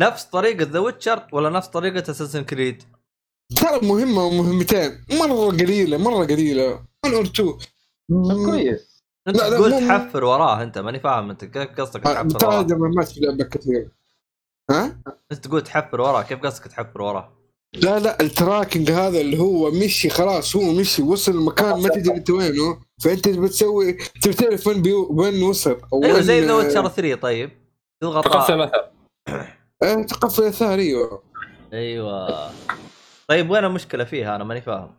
نفس طريقة The Witcher ولا نفس طريقة Assassin's Creed؟ ترى مهمة ومهمتين. مرة قليلة مرة قليلة. 1 or 2 كويس. انت لا، لا، تقول مو- تحفر وراه انت ماني فاهم انت كيف قصدك تحفر ترى وراه؟ هذه مهمات في اللعبه كثير ها؟ انت تقول تحفر وراه كيف قصدك تحفر وراه؟ لا لا ال tracking هذا اللي هو مشي خلاص هو مشي وصل المكان ما تدري انت وينه. فانت بتسوي؟ تبي تعرف وين بيو وين وصل أيوه وين زي The Witcher 3 طيب. تضغط آه. اثر آه، تقفى اثار أيوه. أيوه. طيب وين المشكلة فيها؟ أنا ماني فاهم.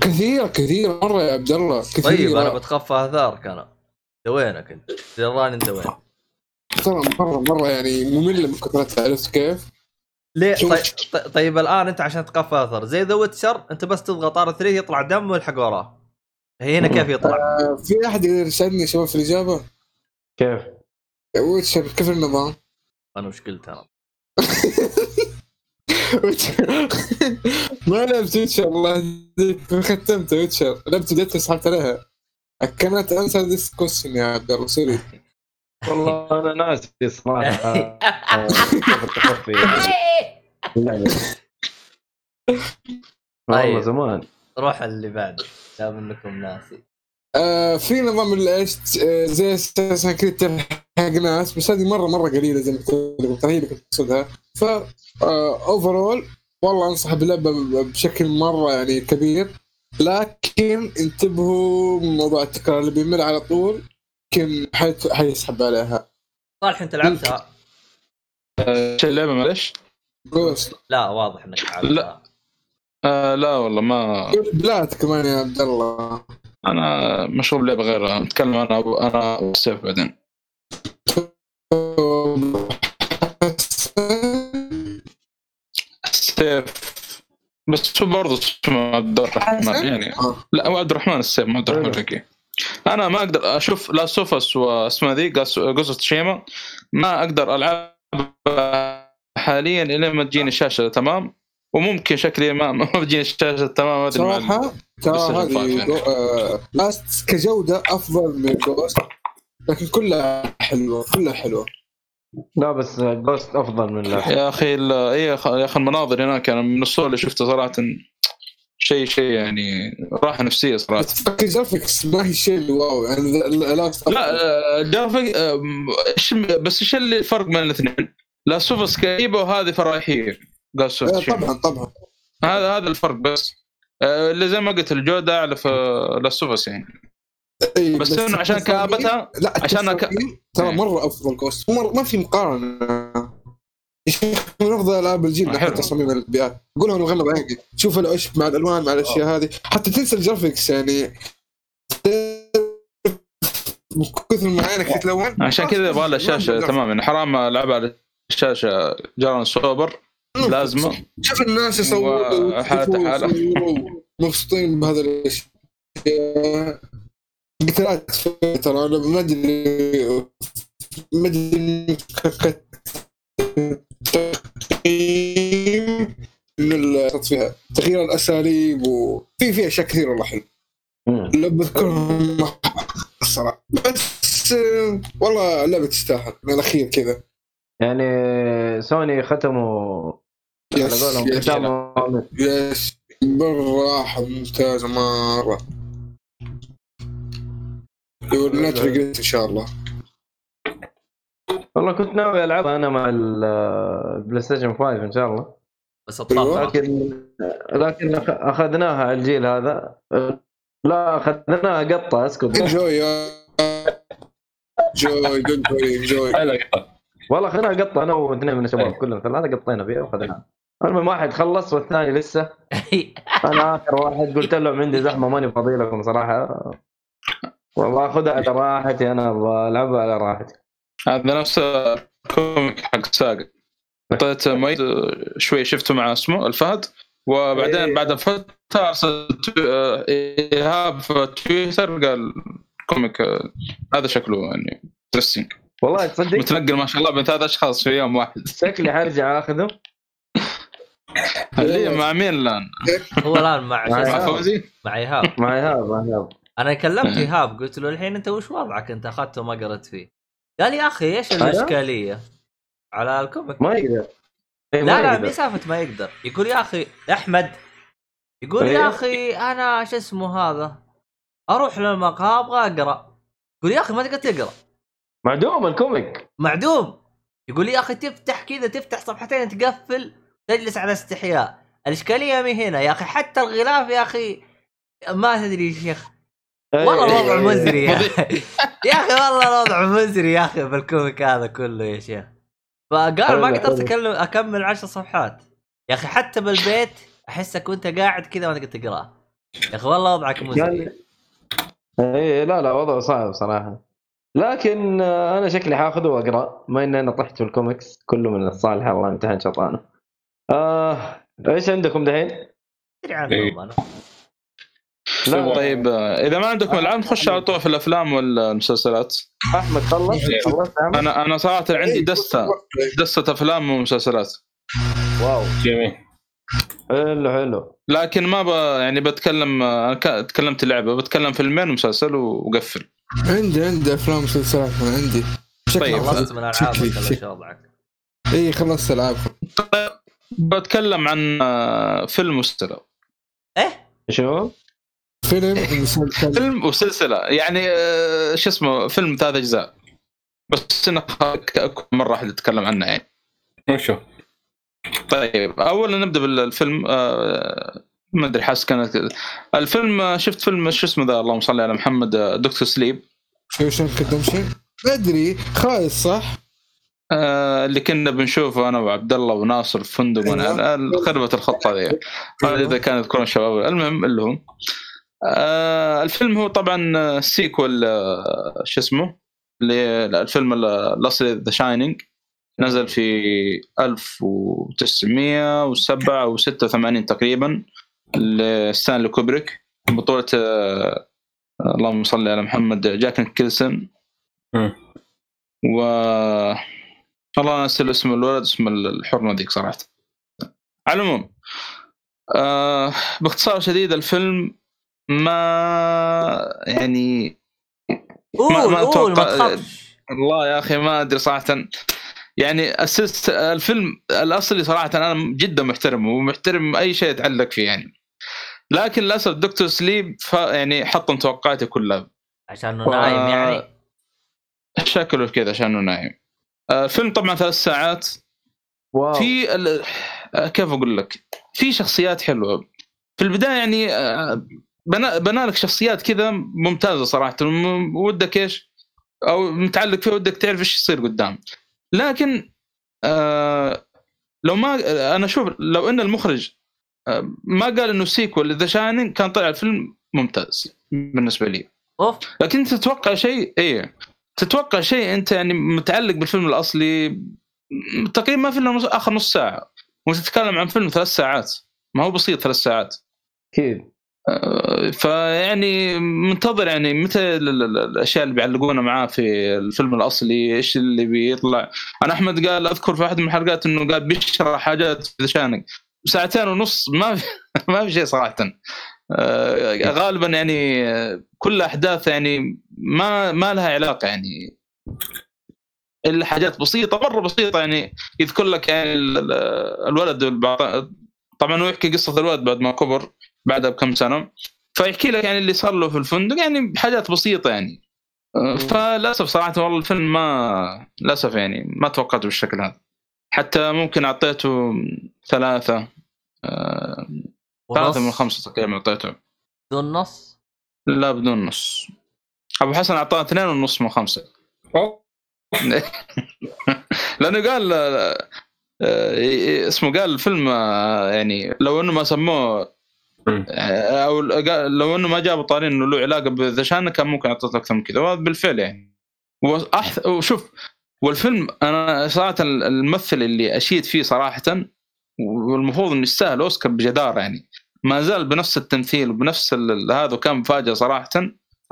كثير كثير مرة يا عبد الله كثير. طيب أنا بتقفى اثارك أنا. انت وينك أنت؟ دراني انت وين؟ ترى مرة مرة يعني ممله من كثرتها عرفت كيف؟ ليه. طيب, طيب الآن أنت عشان تقفى اثر زي The Witcher أنت بس تضغط R3 يطلع دم ويلحق وراه هنا كيف يطلع؟ آه، في أحد يقدر يساعدني شباب في الإجابة؟ كيف؟ Witcher كيف النظام؟ أنا وش قلت أنا؟ ما لعبت Witcher الله يهديك ختمت Witcher لعبت بديت سحبت عليها كانت answer this question يا عبد الله sorry والله أنا ناسي صراحة. والله طيب. زمان روح اللي بعد دام انكم ناسي. آه في نظام الايش آه، زي أساسا كريد حق ناس بس هذه مره مرة قليلة زي ما قلت هي اللي كنت اقصدها ف اوفرول والله أنصح باللعبة بشكل مرة يعني كبير. لكن انتبهوا من موضوع التكرار اللي بيمر على طول يمكن حيسحب عليها. صالح أنت لعبتها؟ إيش اللعبة؟ معلش؟ جوست لا واضح إنك لعبتها. لا. آه لا والله ما بلات كمان يا عبد الله. أنا مشغول بلعبه غيرها نتكلم أنا أبو أنا والسيف بعدين. السيف بس هو برضه اسمه عبد الرحمن يعني. آه. لا هو عبد الرحمن السيف مو عبد الرحمن حلو. الرقي. أنا ما أقدر أشوف لا سوفس واسمها ذي قص- قصة شيما ما أقدر ألعبها حاليا إلا ما تجيني الشاشة تمام؟ وممكن شكلي ما ما بتجيني الشاشه تمام ما أدري مع- صراحة ترى هذه يعني. جو- آه، لاست كجودة أفضل من جوست لكن كلها حلوة كلها حلوة. لا بس جوست أفضل من لا يا أخي ال- إيه يا أخي المناظر هناك أنا من الصور اللي شفتها صراحة شيء شيء يعني راحة نفسية صراحة. بس الجرافيكس ما هي الشيء اللي واو يعني لاست لا آه، graphics آه، إيش بس إيش اللي الفرق بين الاثنين؟ لا سوفس كئيبة وهذه فرايحية. سوفس شيما. طبعا طبعا. هذا هذا الفرق بس. آه، اللي زي ما قلت الجودة أعلى في Last يعني. إيه، بس إنه عشان كآبتها لا عشان ك- ترى إيه. مرة أفضل Ghost مرة ما في شيخ من أفضل ألعاب الجيل حلو. ناحيه تصاميم البيئات. قولها نغلب عادي. شوف العشب مع الألوان مع الأشياء هذه. حتى تنسى ال graphics يعني. من كثر ما عينك تتلون. عشان كذا يبغى لها شاشة تمام يعني. حرام ألعبها على الشاشه جارا سوبر لازمه شوف الناس يصوروا حالة. ويصوروا مبسوطين بهذا الأشياء. قتالات ترى أنا ما أدري ما أدري تقييم فيها. تغيير الأساليب وفي في أشياء كثير والله حلو لا بذكرهم الصراحه بس والله لعبه تستاهل. من الأخير كذا. يعني سوني ختموا على يس قولهم يس, بالراحه ممتازه مره يقول لا تريجريت ان شاء الله والله كنت ناوي العبها أنا مع ال- البلاي ستيشن 5 ان شاء الله بس الطاقه لكن لكن أخذناها على الجيل هذا. لا أخذناها قطة أسكت. انجوي انجوي دونت وري انجوي هلا قطع. والله أخذناها قطة أنا وإثنين من الشباب أي. كلنا ثلاثة قطينا فيها وأخذناها. المهم واحد خلص والثاني لسه. أنا آخر واحد قلت لهم عندي زحمة ماني فاضي لكم صراحة واخذها على راحتي أنا ألعبها على راحتي. هذا نفس ال comic حق Saga أعطيت مؤيد شوي شفته مع اسمه الفهد. وبعدين إيه. بعد فترة ارسل تو- آه، إيهاب في تويتر قال comic هذا شكله يعني interesting والله تصدق؟ متنقل ما شاء الله بين ثلاث أشخاص في يوم واحد. شكلي حرجع أخذه. اللي مع مين الآن؟ هو الآن مع شو مع. فوزي؟ مع ايهاب مع ايهاب مع ايهاب أنا كلمت ايهاب قلت له الحين أنت وش وضعك؟ أنت أخذته ما قرأت فيه. قال يا أخي إيش؟ الاشكاليه على ال comic. ما يقدر. إيه، ما لا لا. مي سالفة ما يقدر. يقول يا أخي أحمد. يقول إيه. يا أخي أنا شو اسمه هذا؟ أروح للمقهى أبغى أقرأ. يقول يا أخي ما تقدر تقرأ. معدوم ال comic. معدوم. يقول يا أخي تفتح كذا تفتح صفحتين تقفل. تجلس على استحياء. الإشكالية مي هنا يا أخي حتى الغلاف يا أخي ما تدري يا شيخ. والله إيه، الوضع إيه، مزري يا أخي. يا أخي والله الوضع مزري يا أخي بال comic هذا كله يا شيخ. فقال ما قدرت. اكلم أكمل عشر صفحات. يا أخي حتى بالبيت احسك وانت قاعد كذا ما تقدر تقرا يا أخي والله وضعك مزري. يعني إيه لا لا وضعه صعب صراحة. لكن آه، أنا شكلي حاخذه وأقرأ ما إني أنا طحت في الكوميكس كله من الصالح الله امتحان شيطانه. آه إيش عندكم دحين؟ ادري عنهم أنا لا طيب آه، إذا ما عندكم العاب نخش على طول في الأفلام والمسلسلات. أحمد خلص؟ عم؟ أنا أنا صراحة عندي دستة دستة أفلام ومسلسلات. واو. جميل. حلو حلو. لكن ما ب... يعني بتكلم أنا ك- تكلمت اللعبه بتكلم فيلمين ومسلسل وقفل. عندي عندي أفلام ومسلسلات عندي. طيب، خلصت من العابك شكلي- ولا. شو وضعك؟ اي خلصت العاب بتكلم عن آه، فيلم وسلسلة. إيه؟ شو؟ فيلم ومسلسل فيلم وسلسلة. يعني آه، شو اسمه فيلم ثلاث أجزاء. بس إنه مرة واحدة اتكلم عنه يعني. وشو؟ طيب أولا نبدأ بالفيلم آه، ما أدري حاسس كانت الفيلم شفت فيلم شو اسمه ذا اللهم صل على محمد دكتور سليب. شو شنك دمشي ما أدري خايس صح؟ آه، اللي كنا بنشوفه أنا وعبد الله وناصر في فندق أيوة. وأنا خربة الخطة ذي هذا إذا كانت يذكرون الشباب المهم اللي هم آه، الفيلم هو طبعا سيكول آه، شو اسمه؟ للفيلم الاصلي ذا شاينينج نزل في 1907 أو 86 تقريبا لستانلي كوبريك. بطولة آه، اللهم صل على محمد جاك كيلسون. و والله ناسي اسم الولد اسم الحرمة ذيك صراحة. على العموم آه باختصار شديد الفيلم ما يعني ما ما تخافش. والله يا أخي ما أدري صراحة. يعني أسست الفيلم الأصلي صراحة أنا جدا محترمه ومحترم أي شيء يتعلق فيه يعني. لكن للأسف دكتور سليب ف يعني حطم توقعاتي كلها. عشانه نايم يعني. شكله كذا عشانه نايم. آه، الفيلم طبعا ثلاث ساعات. واو. في ال... آه، كيف أقول لك؟ في شخصيات حلوة. في البداية يعني آه، بنا بنا لك شخصيات كذا ممتازة صراحة. ودك إيش؟ أو متعلق فيها ودك تعرف إيش يصير قدام. لكن آه لو ما أنا أشوف لو إن المخرج آه ما قال إنه sequel The Shining كان طلع الفيلم ممتاز بالنسبة لي. أوف. لكن انت تتوقع شيء؟ إيه. تتوقع شيء أنت يعني متعلق بالفيلم الأصلي؟ تقريبا ما في إلا آخر نص ساعة. وتتكلم عن فيلم ثلاث ساعات. ما هو بسيط ثلاث ساعات. أكيد. آه، فيعني منتظر يعني متى ال- ال- ال- الأشياء اللي بيعلقونا معاه في الفيلم الأصلي؟ إيش اللي بيطلع؟ أنا أحمد قال أذكر في واحد من الحلقات إنه قال بيشرح حاجات في ذا شانق ساعتين ونص ما في ما في شيء صراحة. آه، غالبا يعني كل أحداث يعني ما ما لها علاقة يعني. الا حاجات بسيطة مرة بسيطة يعني. يذكر لك يعني ال- ال- الولد طبعا هو يحكي قصة الولد بعد ما كبر بعدها بكم سنة. فيحكي لك يعني اللي صار له في الفندق يعني حاجات بسيطة يعني. فللأسف صراحة والله الفيلم ما للأسف يعني ما توقعته بالشكل هذا. حتى ممكن أعطيته ثلاثة آه، ثلاثة من خمسة تقريبا أعطيته. دون نص؟ لا بدون نص. أبو حسن أعطاه اثنين ونص من خمسة. لأنه قال آه، اسمه قال الفيلم آه، يعني لو إنه ما سموه. آه، أو قال- لو إنه ما جابوا طارين إنه له علاقة بذا شان كان ممكن اعطيته أكثر من كذا. وهذا بالفعل يعني. وأحث... وشوف والفيلم أنا صراحة الممثل اللي أشيد فيه صراحة والمفروض إنه يستاهل أوسكار بجدارة يعني. ما زال بنفس التمثيل وبنفس ال- هذا وكان مفاجأة صراحة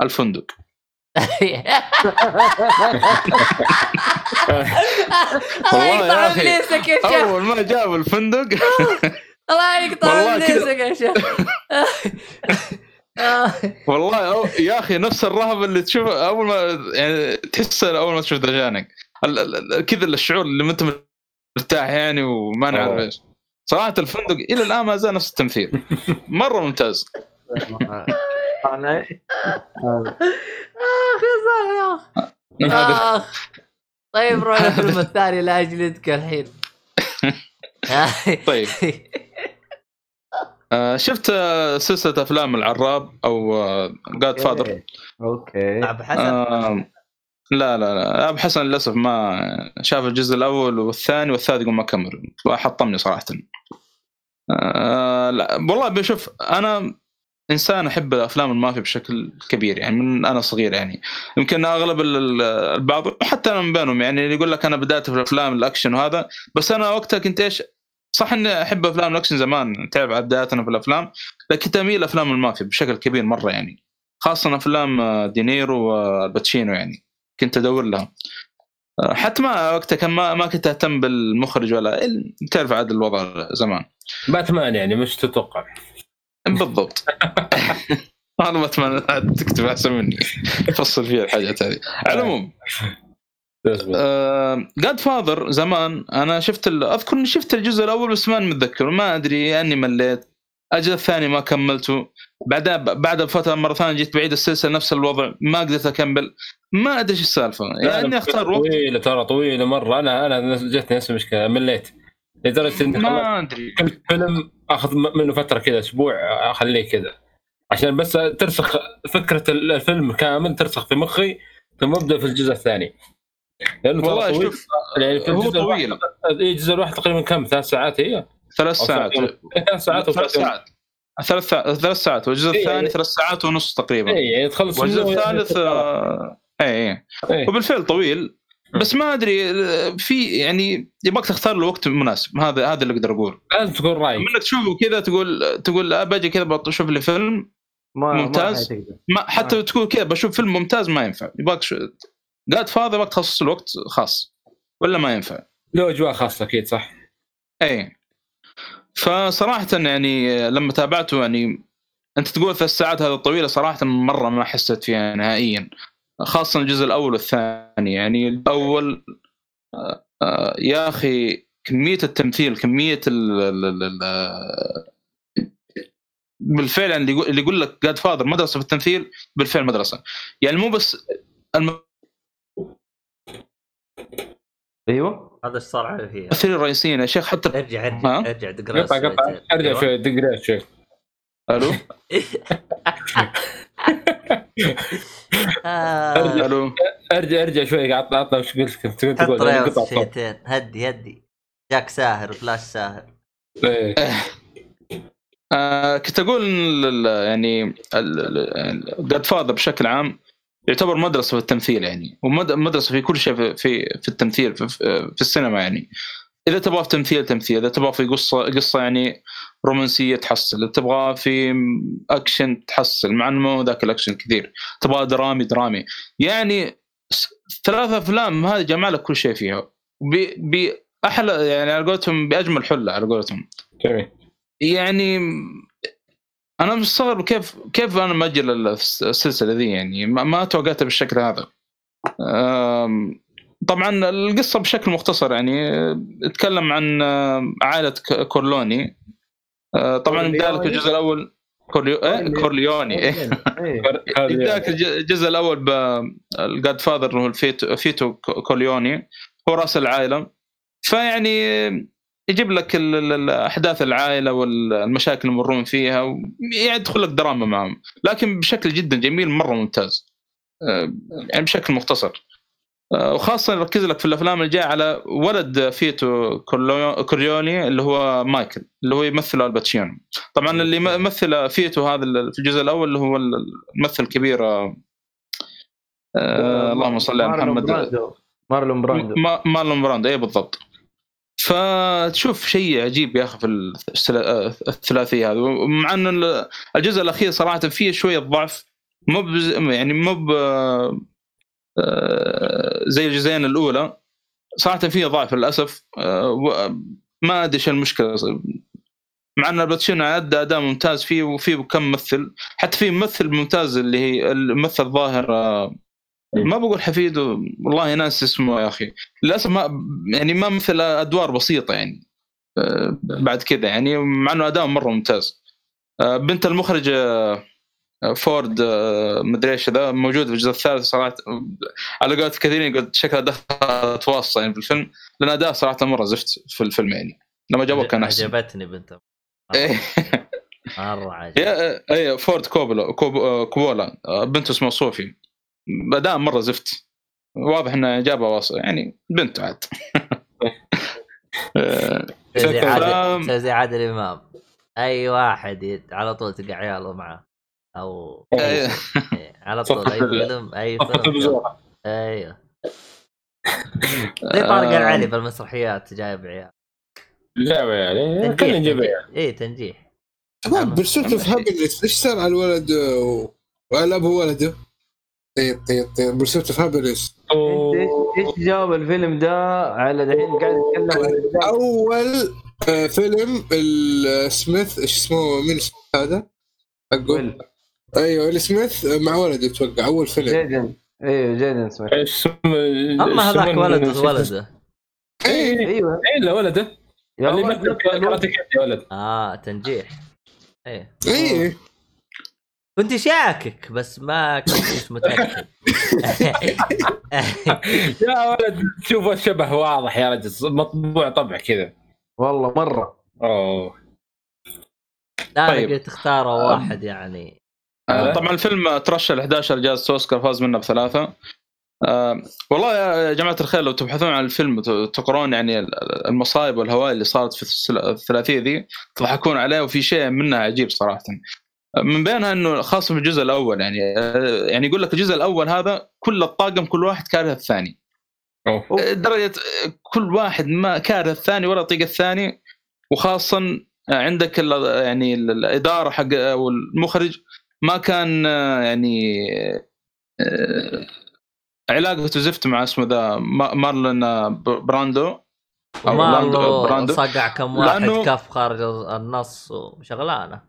الفندق. الله يقطع. ابليسك يا شيخ أول ما جاب الفندق الله يقطع. ابليسك يا شيخ. والله يا أخي نفس الرهبه اللي تشوفها أول ما يعني تحسها أول ما تشوف دجانك كذا الشعور اللي ما أنت مرتاح يعني وما نعرف. إيش صراحة الفندق إلى الآن ما زال نفس التمثيل مرة ممتاز اخ يا هذا اخ طيب روح الفيلم الثاني لاجل يدك الحين. طيب. آه، شفت آه، سلسلة أفلام العراب أو جاد فادر أوكي. أبو حسن؟ آه. لا لا لا. أبو حسن للأسف ما شاف الجزء الأول والثاني والثالث يقول ما كمل. فحطمني صراحة. آه لا. والله بشوف أنا إنسان أحب الأفلام المافيا بشكل كبير يعني من أنا صغير يعني. يمكن أغلب ال- ال- البعض حتى أنا من بينهم يعني يقول لك أنا بدأت في الأفلام الأكشن وهذا بس أنا وقتها كنت إيش؟ صح إني أحب أفلام الأكشن زمان تعرف عاد بداياتنا في الأفلام لكن كنت أميل افلام المافيا بشكل كبير مرة يعني. خاصة أفلام آه، دينيرو وآل باتشينو يعني كنت أدور لها آه، حتى ما وقتها كان ما, ما كنت أهتم بالمخرج ولا تعرف عاد الوضع زمان. باتمان يعني مش تتوقع. بالضبط. أنا ما اتمنى تكتب أحسن مني. فصل فيها الحاجات هذه. على العموم جاد فاذر زمان أنا شفت ال... أذكر إني شفت الجزء الأول بس ما متذكر ما أدري أني مليت. الجزء الثاني ما كملته. بعدها بعد بفتره مرة ثانية جيت بعيد السلسلة نفس الوضع ما قدرت أكمل. ما أدري إيش السالفة. يعني اني أختار وقت. طويلة ترى طويلة مرة. أنا أنا جتني نفس المشكلة مليت. لدرجة إني ما أدري. كل فيلم آخذ منه فترة كذا أسبوع اخليه كذا. عشان بس ترسخ فكرة الفيلم كامل ترسخ في مخي ثم أبدأ في الجزء الثاني. لأنه والله طويل. شوف يعني في هو طويل. إيه، الجزء الواحد تقريبا كم؟ ثلاث ساعات هي ثلاث ساعات. ساعتين. إيه، ثلاث ساعات. ثلاث. ساعات. ثلاث ساعات. ثلاث ساعات. والجزء إيه، الثاني يعني- ثلاث ساعات ونص تقريبا. اي يعني تخلص والجزء يعني الثالث آه، اي اي إيه. وبالفعل طويل. بس ما أدري آه، في يعني يبغاك تختار له وقت مناسب. هذا هذا اللي أقدر أقول لازم تكون رايق منك تشوفه كذا تقول تقول آه، باجي كذا بشوف لي فيلم ما ممتاز. ما. ما حتى تقول كذا بشوف فيلم ممتاز ما ينفع. يبغاك شو... قاعد فاضي يبغاك تخصص له وقت خاص. ولا ما ينفع. له أجواء خاصة أكيد صح؟ إي. فصراحة يعني لما تابعته يعني أنت تقول ثلاث ساعات هذه الطويلة صراحة مرة ما حسيت فيها نهائيا. خاصة الجزء الأول والثاني. يعني الأول آه، آه، يا أخي كمية التمثيل كمية ال ال- ال- ال- بالفعل يعني اللي يقول- لك جاد فاذر مدرسة في التمثيل بالفعل مدرسة. يعني مو بس أيوه. هذا إيش صار عليه؟ فيها الممثلين الرئيسيين يا شيخ حتى ارجع ارجع ها؟ ارجع دقرا قطع قطع. ارجع أيوة. شوي دق شوي ألو؟ آه. ألو ارجع أرجع شوي عطنا عطنا وش قلت كنت تقول يعني. شويتين هدي هدي جاك ساهر فلاش ساهر إيه. آه كنت أقول يعني جاد فاذر بشكل عام يعتبر مدرسة في التمثيل يعني ومدرسه في كل شيء في في, في التمثيل في, في السينما يعني إذا تبغى في تمثيل تمثيل إذا تبغى في قصه قصة يعني رومانسية تحصل تبغى في اكشن تحصل مع إنه ما هو ذاك الاكشن كثير تبغى درامي درامي. يعني س- ثلاث أفلام هذه جمع لك كل شيء فيها. ب- باحلى يعني على قولتهم بأجمل حلة على قولتهم. جميل. يعني أنا مستغرب كيف كيف أنا مأجل السلسله ذي يعني ما, ما توقعتها بالشكل هذا. طبعا القصة بشكل مختصر يعني تتكلم عن عائلة كورلوني. طبعا بدايه الجزء الأول كورليو... إيه؟ كورليوني إيه. إيه. يبداك الج- الجزء الأول بال Godfather اللي هو الفيتو فيتو كورليوني هو رأس العائلة. فيعني يجيب لك ال- ال- ال- أحداث العائلة والمشاكل اللي يمرون فيها يدخل لك دراما معهم. لكن بشكل جدا جميل مرة ممتاز. آه، يعني بشكل مختصر. آه، وخاصة يركز لك في الأفلام الجاية على ولد فيتو كورليوني اللي هو مايكل اللي هو يمثل آل باتشينو. طبعا اللي يمثل فيتو هذا في الجزء الأول اللي هو الممثل الكبير آه، آه، اللهم صل على محمد. مارلون براندو. ما- مارلون براندو اي بالضبط. فتشوف شيء عجيب يا أخي في الثلا- الثلاثية هذه. ومع ان ال- الجزء الأخير صراحة فيه شوية ضعف مو يعني مو آه، زي الجزئين الأولى. صراحة فيه ضعف للأسف. آه، ما أدري إيش المشكلة. مع أن الباتشينو أدى أداء ممتاز فيه وفيه كم ممثل. حتى في ممثل ممتاز اللي هي الممثل الظاهر آه، ما بقول حفيده والله ناس اسمه يا أخي. للأسف ما يعني ما مثل أدوار بسيطة يعني. آه، بعد كذا يعني مع أنه أداء مرة ممتاز. آه، بنت المخرج آه، فورد آه، مدري إيش ذا موجود في الجزء الثالث صراحة. على قولة كثيرين قلت شكلها دخلت واسطة يعني في الفيلم لأن أداء صراحة مرة زفت في الفيلم يعني. لما جابوه كان أحسن. عجبتني بنت. مرة عجب يا أي فورد كوبولا كوب آه، كوبولا آه، بنته اسمها صوفي. أداء مرة زفت. واضح إنه جابها واسطة يعني بنت عاد. آه، زي. عادل إمام. أي واحد على طول تلقى عياله معه. أو إيه. إيه، على طول أي فيلم أي فيلم. أيوه زي طارق آه، العلي بالمسرحيات جايب عيال جابه يعني تنجيح خلينا تنجيح. يعني إيه تنجيح شباب Pursuit of Happyness إيش صار على الولد وعلى ابو ولده؟ طيب طيب طيب Pursuit of Happyness إيش جاب الفيلم ده على دحين قاعد يتكلم عن الرجال؟ أول آه، فيلم ال- سميث إيش اسمه مين هذا؟ حقه. أيوه ويل سميث آه، مع ولده أتوقع أول فيلم. جيدن إيوه جيدن سميث. أما هذاك ولد ولده. اي أيوه. الا ولده. يا اللي مثل يا ولد. آه تنجيح. إيه. اي كنت شاكك بس ما كنت مش متأكد. يا ولد تشوف الشبه واضح يا رجل مطبوع طبع كذا. والله مرة. أوه. لا طيب. قلت اختاروا واحد يعني. طبعا الفيلم ترشح ل 11 جائزة أوسكار فاز منها بثلاثة. آه والله يا جماعة الخير لو تبحثون عن الفيلم وتقرون يعني المصايب والهوائي اللي صارت في الثلاثية ذي تضحكون عليه وفي شيء منها عجيب صراحة. آه، من بينها إنه خاصة في الجزء الأول يعني آه، يعني يقول لك الجزء الأول هذا كل الطاقم كل واحد كاره الثاني. درجة كل واحد ما كاره الثاني ولا يطيق الثاني وخاصه عندك يعني ال- الإدارة حق أو المخرج ما كان آه، يعني آه، علاقته زفت مع اسمه ذا مارلون آه، ب- براندو. براندو- مارلو براندو صقع كم واحد كف خارج النص وشغلانة.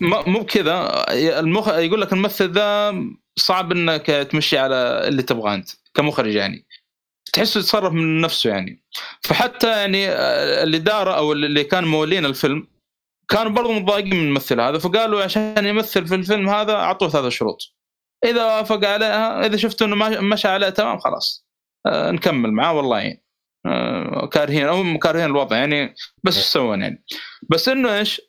مو بكذا. المخ... يقول لك الممثل ذا صعب إنك تمشي على اللي تبغاه أنت كمخرج يعني. تحسه يتصرف من نفسه يعني. فحتى يعني الاداره أو اللي كان مولين الفيلم كانوا برضو متضايقين من الممثل هذا فقالوا عشان يمثل في الفيلم هذا أعطوه ثلاث شروط. إذا وافق عليها إذا شفتوا إنه مشى عليه تمام خلاص. آه نكمل معاه والله. يعني آه كارهين هم كارهين الوضع يعني بس إيش يسوون يعني؟ بس إنه إيش؟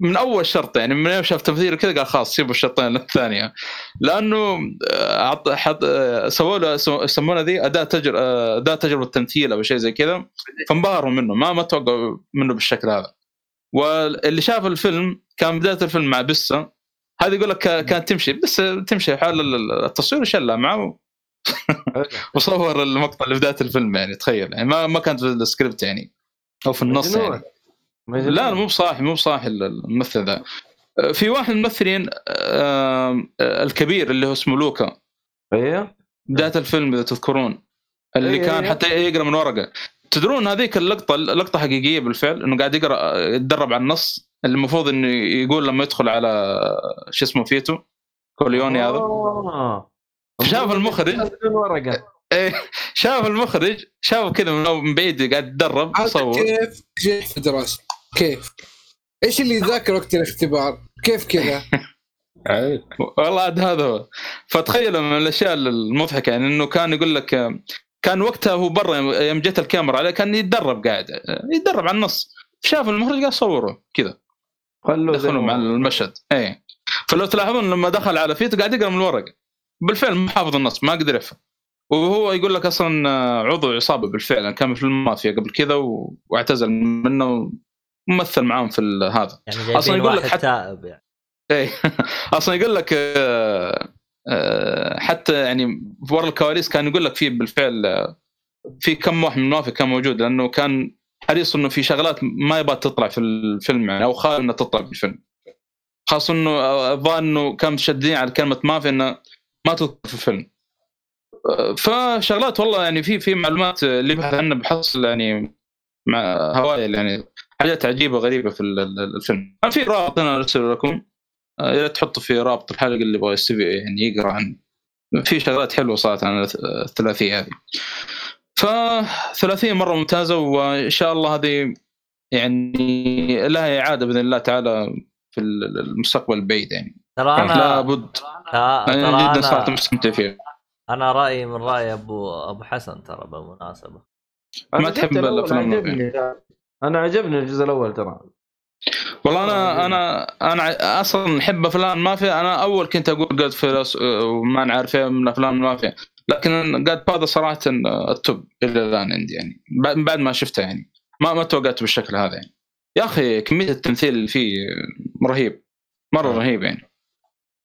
من أول شرط يعني من يوم شاف تمثيل كذا قال خلاص سيبوا الشرطين الثانية. لأنه آه، عط- حط آه، سووا له سو- يسمونه ذي أداء تجر آه، أداء تجربة تمثيل أو شيء زي كذا. فانبهروا منه ما ما توقعوا منه بالشكل هذا. واللي شاف الفيلم كان بداية الفيلم مع بسة. هذه يقول لك كا- كانت تمشي. بس تمشي حال ال- التصوير وشلها معه. وصور المقطع اللي بداية الفيلم يعني تخيل. يعني ما ما كانت في السكريبت يعني. أو في النص. يعني. لا مو بصاحي مو بصاحي الممثل ذا. في واحد من الممثلين الكبير اللي هو اسمه لوكا. أيوه بداية الفيلم إذا تذكرون. اللي إيه كان إيه. حتى يقرأ من ورقة. تدرون هذيك اللقطة لقطة حقيقية بالفعل إنه قاعد يقرأ يتدرب على النص. اللي المفروض إنه يقول لما يدخل على شو اسمه فيتو كورليوني هذا. آه. شاف المخرج؟ إيه، شاف المخرج شافه كذا من- بعيد قاعد يتدرب يصور كيف نجح في دراسته كيف؟ إيش اللي ذاكر وقت الاختبار؟ كيف كذا. والله عاد هذا هو. فتخيل من الأشياء المضحكة يعني إنه كان يقول لك كان وقتها هو برا يوم جت الكاميرا عليه كان يتدرب قاعد يتدرب على النص. شاف المخرج قال صوره كذا. دخلوا مع. المشهد. إيه. فلو تلاحظون لما دخل على فيتو قاعد يقرا من الورق بالفعل ما حافظ النص ما قدر يفهم. وهو يقول لك أصلا عضو عصابه بالفعل كان في المافيا قبل كذا و... واعتزل منه وممثل معاهم في هذا. يعني أصلاً يقول لك حتى- يعني. إيه. أصلا يقول لك آه، حتى يعني ورا الكواليس كان يقول لك في بالفعل آه، في كم واحد من المافيا كان موجود لأنه كان حريص إنه في شغلات ما يبغى تطلع في الفيلم يعني أو خايف إنها تطلع في الفيلم. خاصة إنه الظاهر إنه كان مشددين على كلمة مافيا إنه ما تذكر في الفيلم. آه، فشغلات والله يعني في في معلومات اللي يبحث عنها بحصل يعني مع هوايل يعني حاجات عجيبة غريبه في ال- ال- الفيلم. في رابط أنا أرسله لكم. آه، يا ريت تحطوا في رابط الحلقة اللي يبغى يستفيد يعني يقرأ عن في شغلات حلوة صارت عن الث- الثلاثية هذه. فثلاثية مرة ممتازة وإن شاء الله هذه يعني لها إعادة بإذن الله تعالى في ال- المستقبل البعيد يعني. ترى أنا لابد. ترى أنا جدا صراحة أنا مستمتع فيها. أنا رأيي من رأي ابو أبو حسن ترى بالمناسبة. أنا ما تحب عجبني. أنا عجبني الجزء الأول ترى. والله أنا أنا أنا أصلا أحب أفلام المافيا أنا أول كنت أقول جاد فيلس وما نعرف من أفلام المافيا. لكن جاد فاذر صراحة ال top إلى الآن عندي يعني. بعد ما شفته يعني. ما ما توقعت بالشكل هذا يعني. يا أخي كمية التمثيل اللي فيه رهيب. مرة رهيب يعني.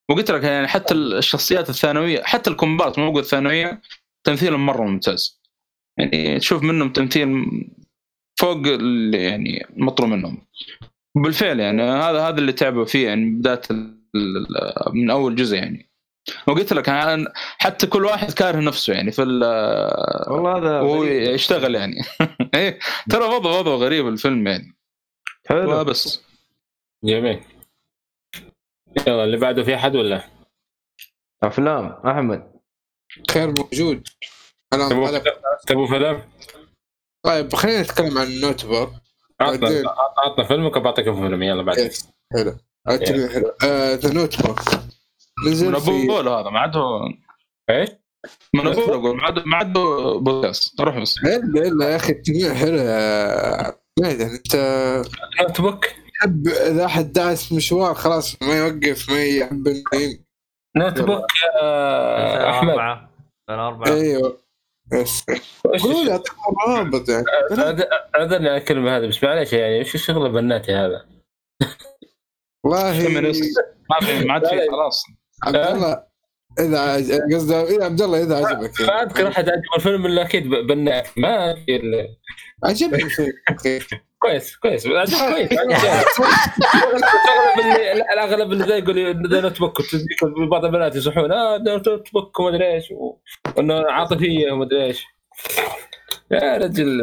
وقلت لك يعني حتى الشخصيات الثانوية حتى الكومبارس مو الثانويه تمثيلهم مرة ممتاز. يعني تشوف منهم تمثيل فوق اللي يعني المطلوب منهم. بالفعل يعني هذا هذا اللي تعبوا فيه يعني بدايه من أول جزء يعني. وقلت لك حتى كل واحد كاره نفسه يعني في ال- والله هذا وهو غريب. يشتغل يعني. إيه، ترى وضع وضع غريب الفيلم يعني. حلو. وبس جميل. يلا اللي بعده في أحد ولا؟ أفلام أحمد. خير موجود. أنا تبغوا فيلم؟ طيب خلينا نتكلم عن ال Notebook عطنا بعدين. عطنا فيلمك وبعطيكم فيلم يلا بعد. yes حلو. أتبع حلو. ذا نوت بوك من نزل بول هذا؟ ما عاد هو إيش؟ من ابو بول أقول ما عاد ما عاد بودكاست. روح بس. الا الا يا أخي التجميع حلو يا بعيد أنت نوت بوك تحب إذا أحد داعس مشوار خلاص ما يوقف ما يحب نوت بوك يا أحمد. 2004 2004 أيوه. قولوا لي اعطيكم روابط يعني. اعذرني على الكلمة هذه بس معلش يعني وش الشغل البناتي هذا؟ والله. ما في ما عاد في خلاص. عبد الله إذا عج- قصده إيه عبد الله إذا عجبك ما أذكر أحد عجبه الفيلم إلا أكيد بناتي ما في عجبني. كويس كويس. عجب كويس. الأغلب اللي الأغلب اللي زي يقول The Notebook بعض البنات يصحون آه Notebook وما أدري إيش وانه عاطفية وما أدري إيش. يا رجل.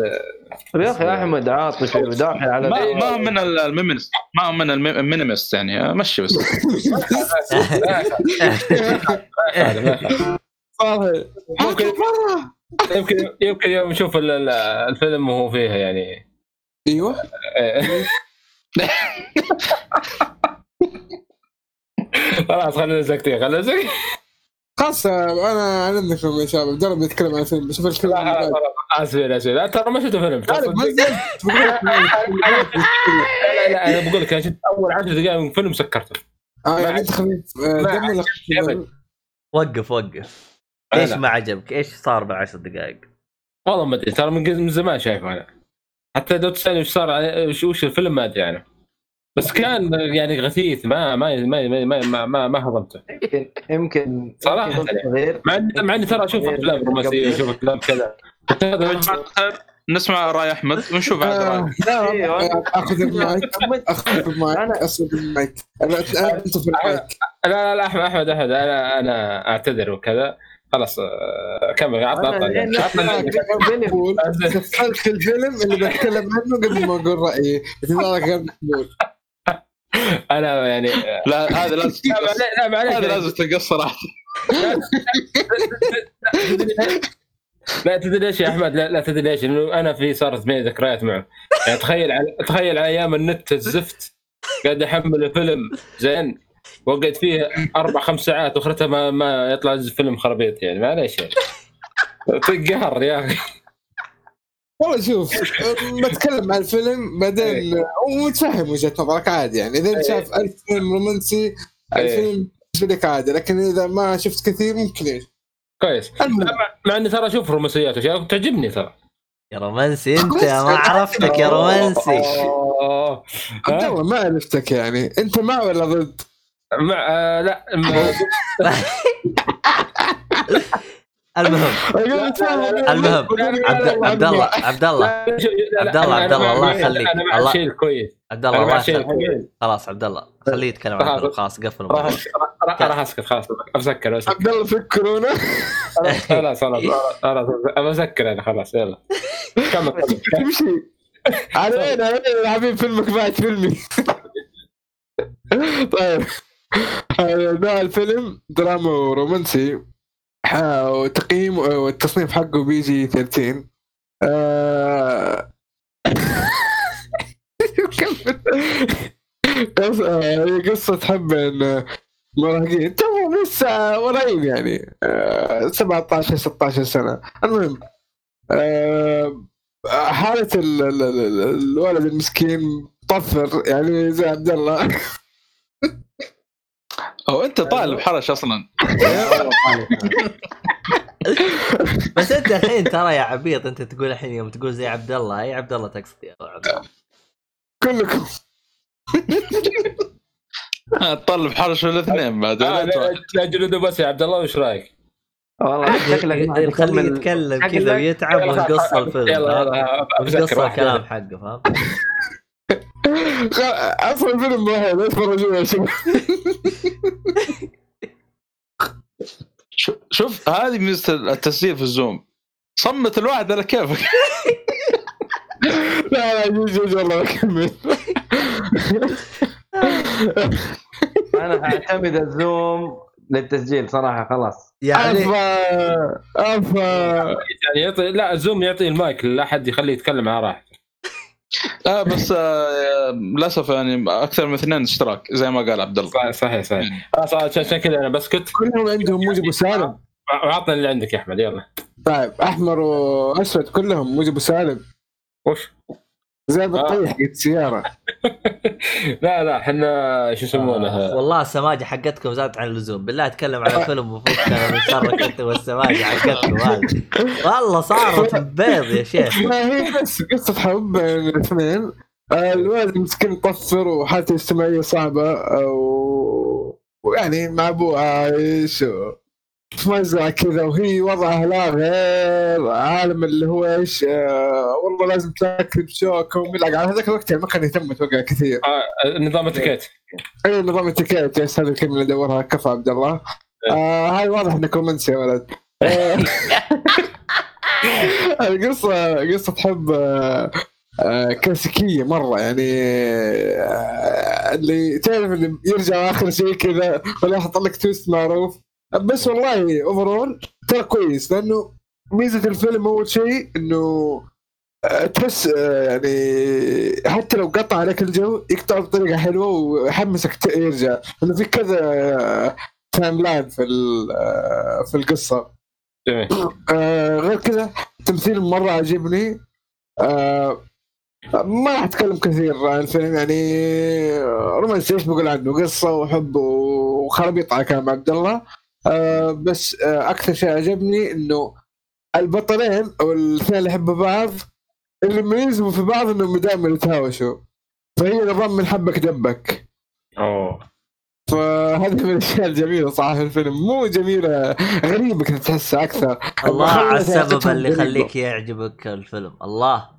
يا أخي أحمد عاطفي وداخل على ما ما هو من المينيمست ما هو من المينيمست يعني مشي بس. ممكن يمكن يمكن يوم نشوف ال- ال- الفيلم وهو فيها يعني. أيوه. خلاص خلينا ساكتين خلينا ساكتين خلاص أنا أعلمكم يا شباب الله بيتكلم عن الفيلم بشوف الفيلم لا، بعد. اسفين لا ترى ما شفت فيلم عارف، ما زلت بقول لك لا لا أنا بقول لك أنا شفت أول 10 دقائق من الفيلم سكرته آه يعني أنت خفيف. آه،. وقف وقف. إيش. ما عجبك؟ إيش صار بالعشر دقائق؟ والله ما أدري ترى من زمان شايفه أنا. حتى لو تسالني وش صار وش الفيلم ما أدري أنا. بس كان يعني غثيث ما ما ما ما ما, ما, ما, ما هضمته. يمكن يمكن صراحة يمكن يعني. مع اني مع إني ترى أشوف أفلام رومانسية أشوف أفلام كذا. نسمع رأي أحمد ونشوف عاد راي أخذ المايك أحمد، أخذ المايك اسحب المايك. أنت في المايك. لا لا لا احمد أحمد أحمد أنا أنا أعتذر وكذا. خلاص آه، كمل عطنا عطنا سفلت الفيلم اللي بتكلم عنه قبل ما أقول رأيي. اعتذارك غير مقبول أنا يعني لا هذا لازم لا معليش لا معليش هذا لازم تنقص صراحة لا تدري ليش يا أحمد؟ لا, لا تدري ليش؟ انه أنا في صارت معي ذكريات معه. يعني تخيل على تخيل على أيام النت الزفت قاعد أحمل الفيلم زين وقعد فيه أربع خمس ساعات واخرتها ما, ما يطلع فيلم خرابيط يعني. معليش يعني. قهر يا أخي. والله شوف بتكلم عن الفيلم بعدين ومتفهم وجهة نظرك عادي يعني. إذا أنت شايف ألف فيلم رومانسي الفيلم بالنسبة لك عادي لكن إذا ما شفت كثير ممكن إيش؟ كويس. مع- إني ترى أشوف رومانسيات وأشياء تعجبني ترى. يا رومانسي أنت ما عرفتك يا رومانسي. عبد؟ الله ما عرفتك يعني. أنت مع ولا ضد؟ مع آه لا المهم المهم عبد عبد الله عبد الله عبد الله، عبد الله، الله يخليك. أنا مع الله- الشيء الكويس عبد الله الله يخليك. خلاص عبد الله خليه يتكلم عن خلاص. قفل راح الموضوع. راح راح أسكت خلاص اسكر اسكر عبد الله في كورونا خلاص خلاص خلاص بسكر أنا خلاص يلا. كمل كمل. تمشي. على وين على وين حبيبي فيلمك بعد فيلمي. طيب. آه، ده الفيلم دراما ورومانسي. وتقييم والتصنيف حقه بيجي 13 آه، آه، قصة حب مراهقين تو لسه قريب يعني آه، 17 16 سنة. المهم آه، حالة ال- ال- ال- الولد المسكين طفر يعني زي عبد الله. هو أنت طالب حرش أصلا بس أنت الحين ترى يا عبيط أنت تقول الحين يوم تقول زي عبد الله أي عبد الله تقصد يا عبد الله كلكم طالب حرش الاثنين بعد آه، لا جلده بس يا عبد الله وش رأيك؟ والله شكلك ما خليه تكمل. يتكلم كذا. ويتعب يلا، ونقص الفيلم واحد. الكلام حقه فاهم؟ أصلا الفيلم واحد اتفرجوا يا شباب شوف- هذه ميزه التسجيل في الزوم. صمت الواحد على كيفك. لا لا جوك والله بكمل أنا أعتمد الزوم للتسجيل صراحة خلاص. يعني افا افا يعني يعطي لا الزوم يعطي المايك لاحد يخليه يتكلم على راحته لا بس آه، للأسف يعني أكثر من اثنين اشتراك زي ما قال عبد الله. صحيح صحيح خلاص عشان كذا أنا بسكت كلهم عندهم موجب وسالب. وعطنا اللي عندك يا أحمد يلا. طيب أحمر وأسود كلهم موجب وسالب. وش؟ زي البطيح حقت السياره لا لا إحنا شو يسمونه؟ والله السماجة حقتكم زادت عن اللزوم. بالله أتكلم على فيلم وفكنا من شرك أنت والسماجة حقتكم هذه. والله صارت بيض يا شيخ. ما هي بس قصة حب بين الاثنين. آه، الولد مسكين طفر وحالته الاجتماعية صعبة آه، و- ويعني مع أبوه عايش و- مزرعة كذا وهي وضعها لا غير عالم اللي هو إيش آه، والله لازم تاكل بشوكة وملعقة. على هذاك الوقت يعني ما كان يهتم أتوقع كثير. آه، نظام اتيكيت اي نظام التكات يس هذه الكلمة اللي ادورها كفى عبد الله. آه هاي واضح إنك رومانسي يا ولد. آه، القصة قصة حب آه، آه، كلاسيكية مرة يعني اللي تعرف اللي يرجع آخر شيء كذا ولا يحط لك twist معروف. بس والله overall ترى كويس لأنه ميزة الفيلم أول شيء إنه آه، تحس آه، يعني حتى لو قطع عليك الجو يقطع بطريقة حلوة ويحمسك يرجع. إنه في كذا timeline في آه، في القصة. جميل آه غير كذا التمثيل مرة عجبني آه ما راح أتكلم كثير عن الفيلم يعني آه، رومانسي إيش بقول عنه؟ قصة وحب وخرابيط على كلام عبد الله. آه بس آه أكثر شيء عجبني إنه البطلين أو الاثنين اللي يحبوا بعض اللي يميزهم في بعض إنهم دائما يتهاوشوا. فهي نظام من حبك دبك أوه. فهذه من الأشياء الجميلة صراحة في الفيلم. مو جميلة غريبة كنت تحسها أكثر. الله على السبب اللي. يخليك يعجبك الفيلم. الله.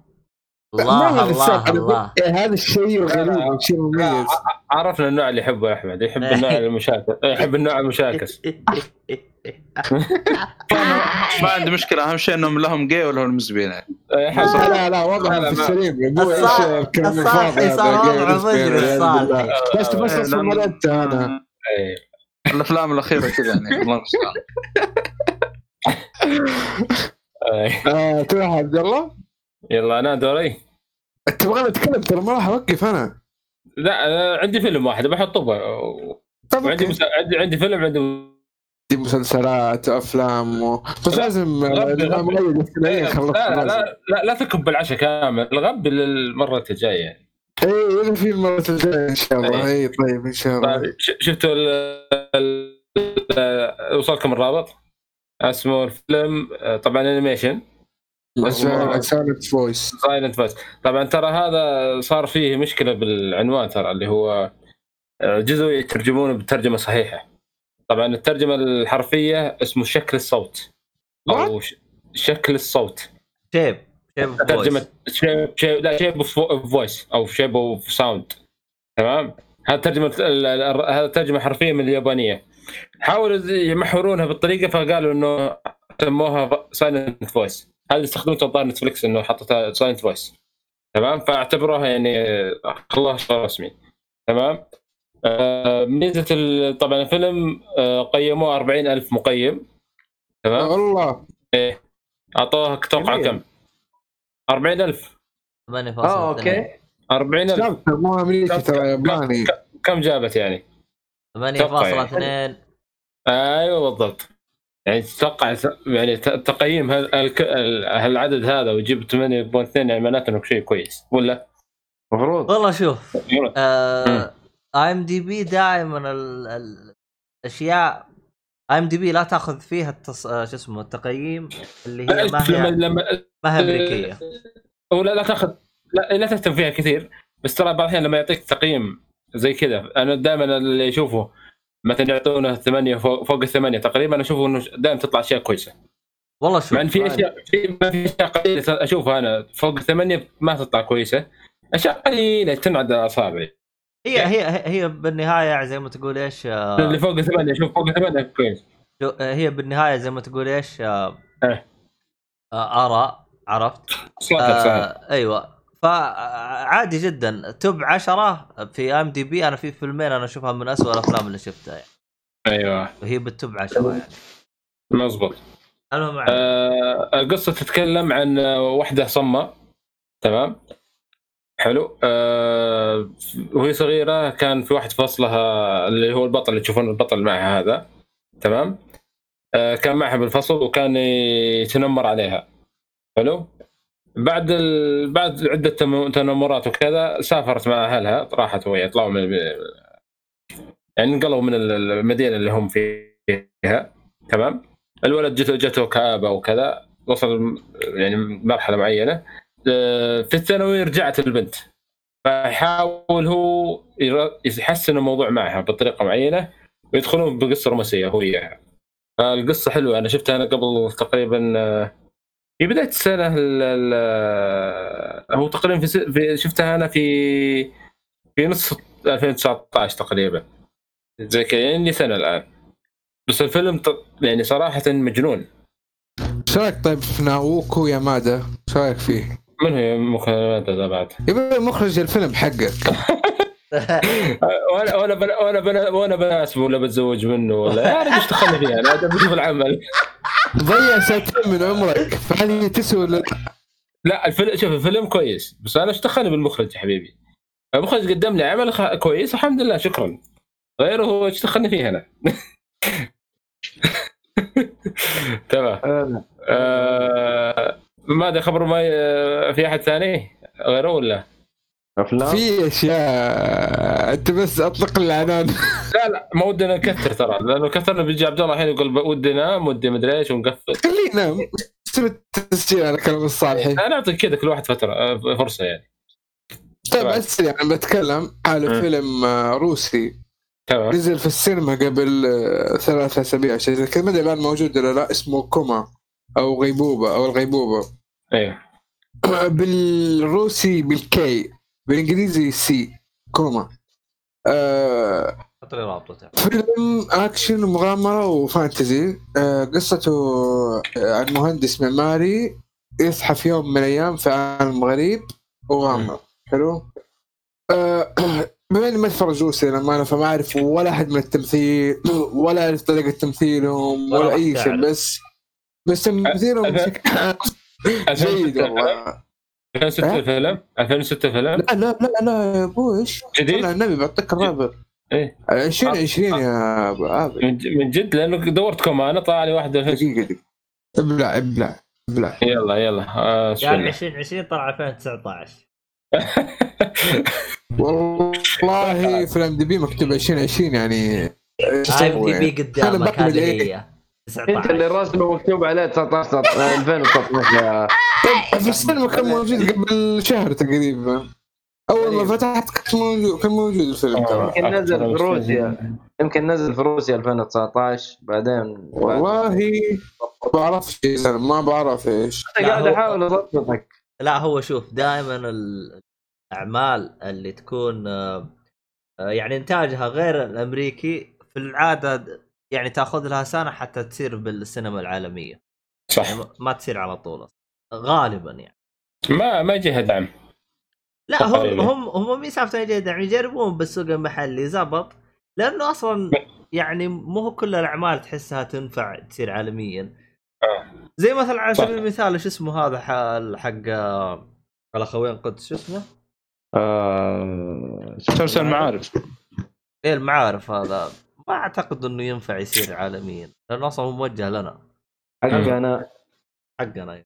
الله الله الله. إيه هذا الشيء الغريب والشيء المميز عرفنا النوع اللي يحبه أحمد يحب النوع المشاكس يحب النوع المشاكس. ما عندي مشكلة أهم شيء إنهم لهم جي مسبين يعني. إيه، حسن. لا لا لا وضع لا، لا، في السليم. يقول إيش الصالح- الكلام الصالح الفاضي صار هذا. بس بس إيه، ملت أنا إيه. الأفلام الأخيرة كذا يعني الله المستعان تروح عبد الله يلا أنا دوري تبغى نتكلم ترى ما راح أوقف أنا لا أنا عندي فيلم واحد بحطه وعندي أوكي. مس... عندي عندي فيلم عندي دي مسلسلات وافلام و... بس لا، لازم. مؤيد الثنائيه لا لا. لا لا لا تكب العشاء كامل الغب للمرة الجاية يعني اي اذا في المرة الجاية إن شاء الله إيه. اي طيب إن شاء الله طيب شفتوا ال... ال... وصلكم الرابط اسمه الفيلم آه، طبعا animation Silent Voice Silent Voice طبعا ترى هذا صار فيه مشكلة بالعنوان ترى اللي هو آه، جزء يترجمونه بترجمة صحيحة. طبعا الترجمة الحرفية اسمه شكل الصوت. أو. شكل الصوت. shape shape ترجمة voice. shape shape لا shape of voice أو shape of sound تمام؟ هذا ترجمة ال- ال- هذا ترجمة حرفية من اليابانية. حاولوا يمحورونها بالطريقة فقالوا إنه سموها Silent Voice هذه استخدمتها الظاهر Netflix إنه حطتها Silent Voice تمام؟ فأعتبروها يعني خلاها شيء رسمي. تمام؟ آه ميزة ال- طبعا الفيلم آه قيموه 40 ألف مقيم. تمام؟ والله أعطوها توقع جميل. كم؟ 40 ألف. 8.2 آه okay. 40 ألف. شاب مو امريكي ترى ياباني. كم جابت يعني؟ 8.2 أيوه بالضبط. يعني تتوقع يعني ت- تقييم هال- الك- ال- هالعدد هذا ويجيب 8.2 يعني معناته إنه شيء كويس ولا؟ المفروض والله شوف. IMDb دائما ال- ال- الأشياء اي ام دي بي لا تأخذ فيها التص... آه، شو اسمه التقييم اللي هي ما لما هي لما ما هي أمريكية ولا لا تاخذ لا, لا تهتم فيها كثير بس ترى بعض الأحيان لما يعطيك تقييم زي كذا أنا دائما اللي أشوفه مثلا يعطونه ثمانية فوق, فوق الثمانية تقريبا أنا أشوفه إنه دائما تطلع أشياء كويسة. والله شوف مع ان في اشياء في ما في أشياء قليلة أشوفها أنا. فوق الثمانية ما تطلع كويسة. أشياء قليلة تنعد اصابعي هي هي هي بالنهاية زي ما تقول إيش آه، اللي فوق الثمانية شوف فوق الثمانية كويس. آه، هي بالنهاية زي ما تقول إيش آه، إيه. آراء عرفت؟ آه أيوه. فعادي جدا. top 10 في IMDb أنا في فيلمين أنا أشوفها من أسوأ الأفلام اللي شفتها يعني. أيوه. وهي بال top 10 يعني. مزبوط المهم آه القصة تتكلم عن واحدة صمة تمام؟ حلو. آه وهي صغيرة كان في واحد فصلها اللي هو البطل اللي تشوفون البطل معها هذا تمام؟ آه كان معها بالفصل وكان يتنمر عليها. حلو؟ بعد ال... بعد عدة تنمرات وكذا سافرت مع أهلها راحت وهي طلعوا من يعني انقلوا من المدينة اللي هم فيها تمام؟ الولد جته جته كآبة وكذا وصل يعني مرحلة معينة. آه، في الثانوي رجعت البنت. فيحاول هو يحسن الموضوع معها بطريقة معينة ويدخلون بقصة رومانسية هو وياها. فالقصة حلوة. أنا شفتها أنا قبل تقريبا آه، في بداية السنة ال- هو تقريبا في, س- في شفتها أنا في في نص 2019 تقريبا. زي كذا يعني سنة الآن. بس الفيلم ط- يعني صراحة مجنون. إيش رأيك طيب في ناوكو يامادا؟ إيش رأيك فيه؟ من هي مكالمات هذا بعد. يبقى مخرج الفيلم حقك. وأنا وانا بنا وانا بنا وأنا بناسبه ولا بتزوج منه ولا رجل إيش دخلني فيها؟ أنا بشوف العمل. ضيع ساعتين من عمرك. فهل هي تسوى ولا لا؟ لا الفيلم شوف الفيلم كويس. بس أنا إيش دخلني بالمخرج يا حبيبي؟ المخرج قدم لي عمل خ- كويس الحمد لله شكرا. غيره هو إيش دخلني فيه أنا؟ تمام. آه ماذا خبر ما في أحد ثاني؟ غيره ولا؟ أفلام؟ في أشياء. أنت بس أطلق العنان. لا لا ما ودنا نكثر ترى لأنه كثرنا بيجي عبد الله الحين يقول ودي انام ودي مدري إيش ونقفل. خلينا التسجيل على كلام الصالحي أنا اعطي كذا كل واحد فترة آه، فرصة يعني. طيب السريع أنا بتكلم على. فيلم آه، روسي. تمام. نزل في السينما قبل آه، ثلاثة أسابيع شيء زي كذا. ما أدري الآن موجود ولا لا اسمه كوما أو غيبوبة أو الغيبوبة. أيوه بالروسي بالكي. بالإنجليزي سي كوما. آه حط لي رابطته فيلم أكشن ومغامره و fantasy. آه قصته عن مهندس معماري يصحى في يوم من الأيام في عالم غريب. وغامض حلو؟ آه بما اني ما اتفرج روسي أنا ما أنا فما أعرف ولا أحد من التمثيل ولا أعرف طريقة تمثيلهم ولا أي شيء. بس بس تمثيلهم بشكل جيد والله. 2006 فيلم 2006 فيلم لا لا لا لا يا أبوي إيش؟ جديد؟ النبي بعطيك الرابع. إيه. 2020 آه. يا أبو عابد. من جد لأنه دورت كمان طلع لي واحد دقيقة دقيقة. ابلع ابلع ابلع. يلا يلا. آه يعني 2020 طلع 2019 والله في ال IMDb مكتوب 2020 يعني. IMDb قدامك هذه هي. 19 انت اللي راسمه مكتوب عليه 19 2019 في السينما كان موجود قبل شهر تقريبا. أول ما فتحت كان موجود كان موجود الفيلم ترى. يمكن نزل في روسيا يعني. يمكن نزل في روسيا 2019 بعدين والله ما بعرفش ما بعرف إيش. أنا قاعد أحاول أضبطك. لا هو شوف دائما الأعمال اللي تكون آه، يعني إنتاجها غير الأمريكي في العادة يعني تاخذ لها سنة حتى تصير بالسينما العالمية. صح. يعني ما تصير على طول غالبا يعني. ما ما يجيها دعم. لا هم تقريباً. هم هم مي سالفه جيدة يعني يجربون بالسوق المحلي زبط لأنه أصلا يعني مو هو كل الأعمال تحسها تنفع تصير عالميا. آه. زي مثلا على. سبيل المثال شو اسمه هذا حق آه، الاخوين قدس شو اسمه؟ آه، مسلسل المعارف. إيه المعارف هذا. ما أعتقد إنه ينفع يصير عالميا لأنه أصلا هو موجه لنا. حق أنا حقنا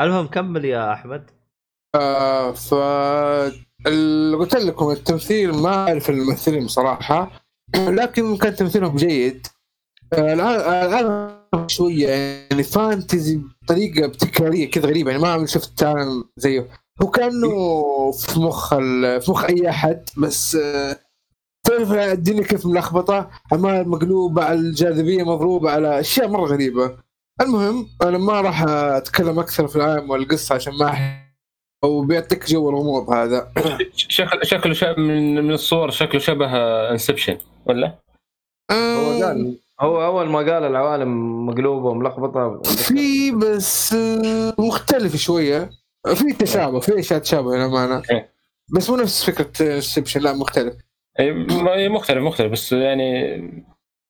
المهم كمل يا أحمد. آه ف ال- قلت لكم التمثيل ما أعرف الممثلين بصراحة لكن كان تمثيلهم جيد. آه، العالم شوية يعني فانتزي بطريقة ابتكاريه كذا غريبة يعني ما عمري شفت عالم زيه. هو كأنه في مخ ال- في مخ أي أحد بس آه، تعرف الدنيا كيف ملخبطة. اعمال مقلوبة على الجاذبية مضروبة على أشياء مرة غريبة. المهم أنا ما راح أتكلم أكثر في العالم والقصة عشان ما أو بيعطيك جو الغموض هذا. شكل شكله شبه من من الصور شكله شبه Inception ولا؟ هو قال هو أول ما قال العوالم مقلوبة وملخبطة. في بس آه، مختلف شوية. في تشابه في أشياء تشابه للأمانة. إيه. بس مو نفس فكرة Inception لا مختلف. إيه، إيه، مختلف مختلف. بس يعني